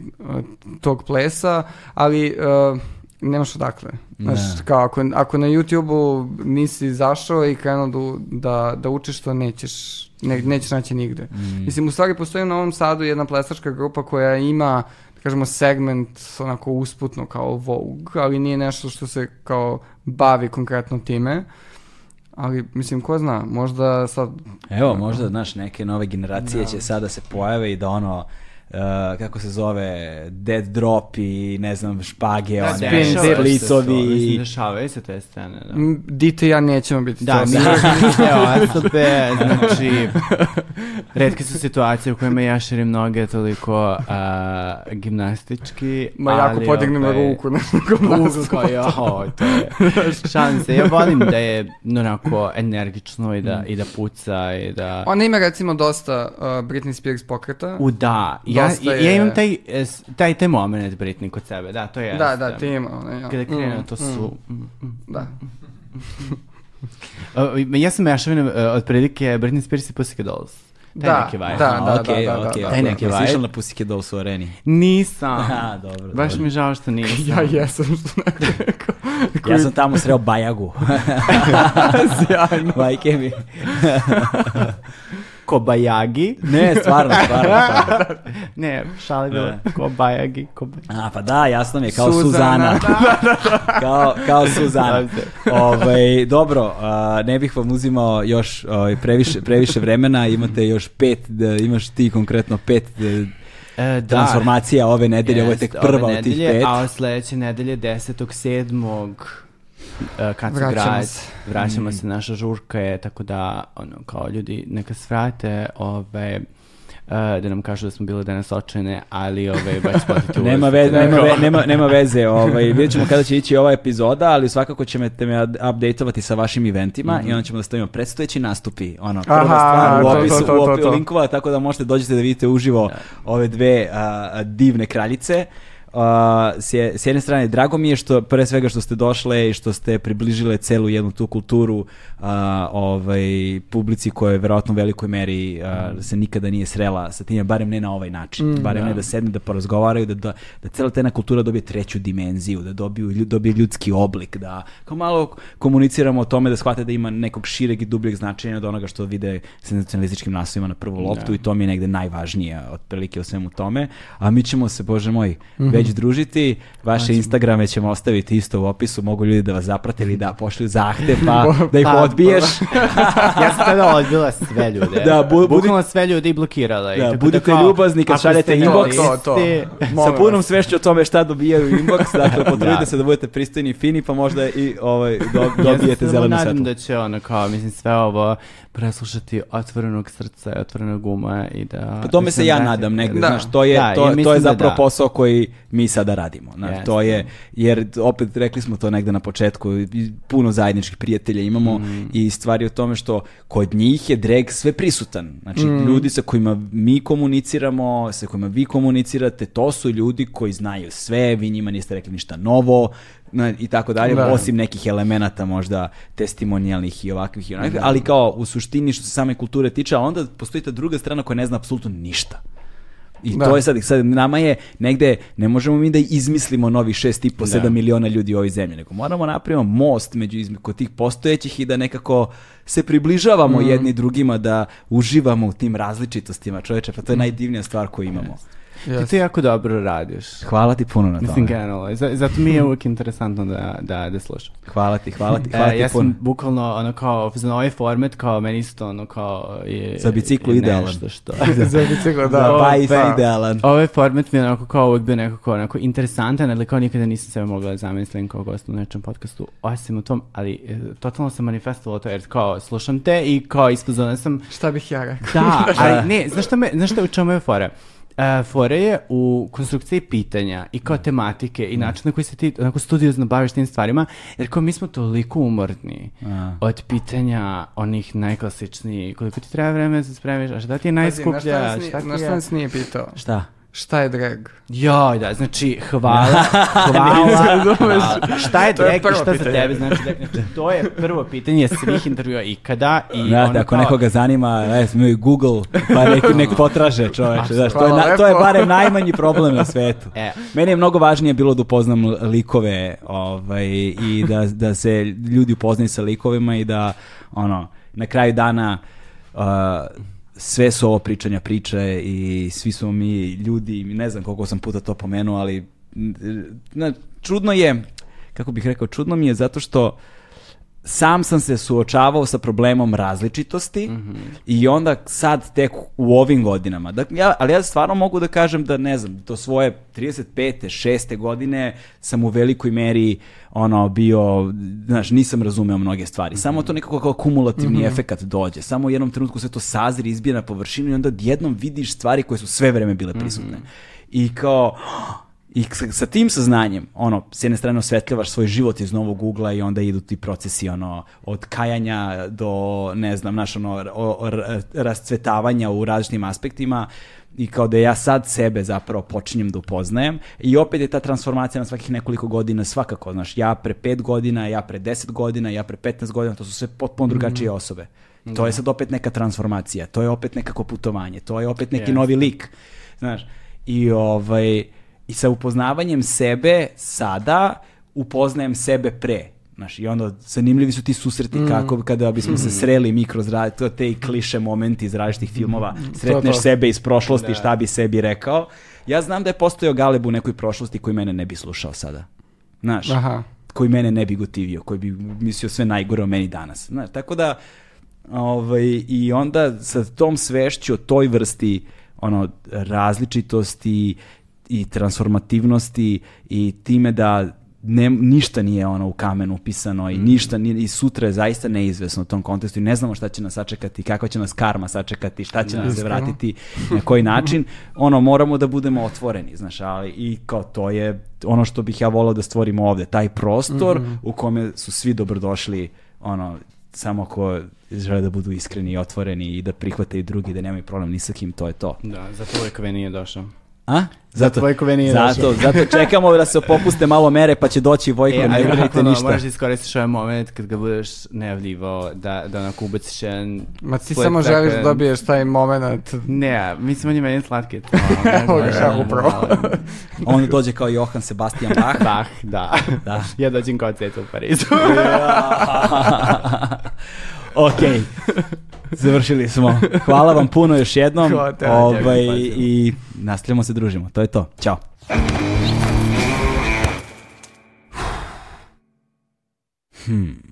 tog plesa, ali uh, nemaš odakle. Znaš, Da. kao ako, ako na YouTube-u nisi izašao i krenuo da, da, da učiš to, nećeš, ne, nećeš naći nigde. Mm. Mislim, u stvari postoji u Novom Sadu jedna plesačka grupa koja ima, da kažemo, segment onako usputno kao Vogue, ali nije nešto što se kao bavi konkretno time. Ali, mislim, ko zna, možda sad... Evo, možda, znaš, neke nove generacije će sada se pojave i da ono, uh, kako se zove, dead drop i ne znam, špage, Da, one, to, splicovi. Dešavaju se te scene, da. Dite i ja nećemo biti Da, to mi, evo, ASLP, znači, redke su situacije u kojima ja širim noge toliko a, gimnastički, Ma jako ali, podignem ovaj, ruku na Ruku kao, jo, to je, šalim se, ja volim da je onako energično i da, i da puca i da... Ona ima recimo dosta uh, Britney Spears pokreta. U da, ja, Dosta ja je- imam taj, es, taj, taj moment Britney kod sebe, da, to je. Da, da, ti ima. Ona, ja. Kada krene, Mm, to mm, su... mm, mm. Da. Ja sam mešavina uh, od prilike Britney Spears i Pussycat Dolls. Taj Da, neki vibe. da, da, okej, da, da, okej, da, da. neki Jesi vibe. išao na Pussycat Dolls u areni? Nisam. Aha, dobro. Baš dobro. mi žao što nisam. Ja jesam što ne rekao. Ja sam tamo sreo Bajagu. Sjajno. Majke mi. Kobayagi. Ne, stvarno, stvarno. stvarno. ne, šali bilo. Kobayagi. Kobayagi. A, pa da, jasno mi je, kao Suzana. Suzana. kao, kao Suzana. Da se. ovaj, dobro, a, ne bih vam uzimao još ovaj, previše, previše vremena, imate još pet, da, imaš ti konkretno pet e, E, da. transformacija ove nedelje, ovo je tek ove prva od tih nedelje, pet. A sledeće nedelje, 10.7. Uh, kad se Vraćamo grad, se. vraćamo Mm. se, naša žurka je, tako da, ono, kao ljudi, neka svrate, ove, uh, da nam kažu da smo bili danas očajne, ali ove, baš platiti Nema, veze, nema, ve, nema, nema veze, ovaj, vidjet ćemo kada će ići ova epizoda, ali svakako ćete me updateovati sa vašim eventima i onda ćemo da stavimo predstojeći nastupi, ono, prva Aha, stvar u to, to, opisu, to, u to, opi- to. linkova, tako da možete dođete da vidite uživo ove dve a, divne kraljice. Uh, s, je- s jedne strane, drago mi je što, pre svega što ste došle i što ste približile celu jednu tu kulturu a, ovaj, publici koja je verovatno u velikoj meri a, se nikada nije srela sa time, barem ne na ovaj način, barem ne da. sedne, da porazgovaraju, da, da, da cela ta jedna kultura dobije treću dimenziju, da dobiju, dobije ljudski oblik, da kao malo komuniciramo o tome da shvate da ima nekog šireg i dubljeg značenja od onoga što vide senzacionalističkim naslovima na prvu loptu i to mi je negde najvažnije otprilike u svemu tome. A mi ćemo se, bože moj, već družiti. Vaše Instagrame ćemo ostaviti isto u opisu, mogu ljudi da vas zaprate ili da pošlju zahtev pa da ih Pa, odbiješ. ja sam tada odbila sve ljude. Da, bu- budi- Bukvalno sve ljude i blokirala. I Da, tako budite kao, ljubazni kad šaljete inbox. To, to. listi- Sa punom svešću o tome šta dobijaju inbox, dakle potrudite Da. se da budete pristojni i fini, pa možda i ovaj, do, Ja dobijete samo zelenu nadam svetlo. da će ono kao, mislim, sve ovo preslušati otvorenog srca i otvorenog uma i da... Pa tome da se ja vrati- nadam negde, Da. znaš, to je, Da, to, ja to je da zapravo da. posao koji mi sada radimo, znaš, Jeste. to je, jer opet rekli smo to negde na početku, puno zajedničkih prijatelja imamo Mm. i stvari o tome što kod njih je drag sve prisutan, znači Mm. ljudi sa kojima mi komuniciramo, sa kojima vi komunicirate, to su ljudi koji znaju sve, vi njima niste rekli ništa novo, na- i tako dalje, Da. osim nekih elemenata možda testimonijalnih i ovakvih i onakvih, ali kao u suštini što se same kulture tiče, a onda postoji ta druga strana koja ne zna apsolutno ništa I Da. to je sad, sad, nama je negde, ne možemo mi da izmislimo novi 6,5, 7 Da. miliona ljudi u ovoj zemlji, nego moramo napravimo most među izme- kod tih postojećih i da nekako se približavamo Mm. jedni drugima, da uživamo u tim različitostima, čoveče, pa to je Mm. najdivnija stvar koju imamo. Ti Yes. to jako dobro radiš. Hvala ti puno na Mislim, tome. generalno. Z- Zato mi je uvijek interesantno da, da, da slušam. Hvala ti, hvala ti, hvala E, ti ja puno. sam bukvalno ono kao za ovaj format kao meni isto ono kao je Za biciklu je idealan. nešto što Za biciklo, Da, da. pa i da. idealan. Ovaj format mi je onako kao uvijek bio nekako onako interesantan, ali kao nikada nisam sebe mogla da zamislim kao gost u nečem podcastu, osim u tom, ali e, totalno sam manifestovalo to jer kao slušam te i kao ispozorna sam Šta bih ja rekao? Da, ali ne, znaš šta, me, znaš šta u čemu je fora? Uh, fora je u konstrukciji pitanja i kao tematike i način na koji se ti onako studiozno baviš tim stvarima, jer kao mi smo toliko umorni A. od pitanja onih najklasičnijih, koliko ti treba vreme da se spremiš, a šta ti je najskuplja, na šta ti na šta je... nas nije pitao? Šta? Šta je drag? Joj, da, znači, hvala, hvala, hvala. Šta je drag i šta za pitanje. tebe znači drag? Znači, to je prvo pitanje svih intervjua ikada i Znate, ono ako kao- nekoga zanima, e, smo i Google, pa nek, nek potraže čoveče. Znaš, to, je na- to je barem najmanji problem na svetu. E. Meni je mnogo važnije bilo da upoznam likove ovaj, i da, da se ljudi upoznaju sa likovima i da ono, na kraju dana uh, sve su ovo pričanja priče i svi smo mi ljudi, ne znam koliko sam puta to pomenuo, ali na, čudno je, kako bih rekao, čudno mi je zato što sam sam se suočavao sa problemom različitosti i onda sad tek u ovim godinama. Dakle, ja, ali ja stvarno mogu da kažem da, ne znam, do svoje 35. 6. godine sam u velikoj meri ono bio, znaš, nisam razumeo mnoge stvari. Samo to nekako kao kumulativni efekat dođe. Samo u jednom trenutku sve to sazri, izbije na površinu i onda jednom vidiš stvari koje su sve vreme bile prisutne. I kao, i sa, sa tim saznanjem, ono, s jedne strane osvetljavaš svoj život iz novog ugla i onda idu ti procesi, ono, od kajanja do, ne znam, naš, ono, o- o- rascvetavanja u različitim aspektima i kao da ja sad sebe zapravo počinjem da upoznajem i opet je ta transformacija na svakih nekoliko godina svakako, znaš, ja pre pet godina, ja pre deset godina, ja pre 15 godina, to su sve potpuno drugačije osobe. To je sad opet neka transformacija, to je opet nekako putovanje, to je opet neki Jeste. novi lik, znaš, i ovaj, i sa upoznavanjem sebe sada upoznajem sebe pre. Znaš, i onda zanimljivi su ti susreti kako kada bismo se sreli mi kroz to te i kliše momenti iz različitih filmova, sretneš to. sebe iz prošlosti, šta bi sebi rekao. Ja znam da je postojao Galeb u nekoj prošlosti koji mene ne bi slušao sada. Znaš, Aha. koji mene ne bi gotivio, koji bi mislio sve najgore o meni danas. Znaš, tako da, ovaj, i onda sa tom svešću o toj vrsti ono, različitosti i transformativnosti i time da ne, ništa nije ono u kamenu upisano i ništa nije, i sutra je zaista neizvesno u tom kontekstu i ne znamo šta će nas sačekati, kakva će nas karma sačekati, šta će nas se Iskreno. vratiti, na koji način, ono, moramo da budemo otvoreni, znaš, ali i kao to je ono što bih ja volao da stvorimo ovde, taj prostor u kome su svi dobrodošli, ono, samo ko žele da budu iskreni i otvoreni i da prihvate i drugi, da nemaju problem ni sa kim, to je to. Da, zato Vojkove nije došao. A? Zato, Vojkove nije zato, došao. zato čekamo da se popuste malo mere, pa će doći Vojko, E, ne brinite bukvalno ništa. moraš da iskoristiš ovaj moment kad ga budeš najavljivao da, da onako ubaciš jedan... Ma ti samo želiš da dobiješ taj moment. Ne, mislim on je meni slatki. Evo ga, ja upravo. On dođe kao Johan Sebastian Bach. Bah, da. Da. ja dođem kao ceta u Parizu. ok. Završili smo. Hvala vam puno još jednom. Ovaj, I nastavljamo se družimo. To je to. Ćao. Hmm.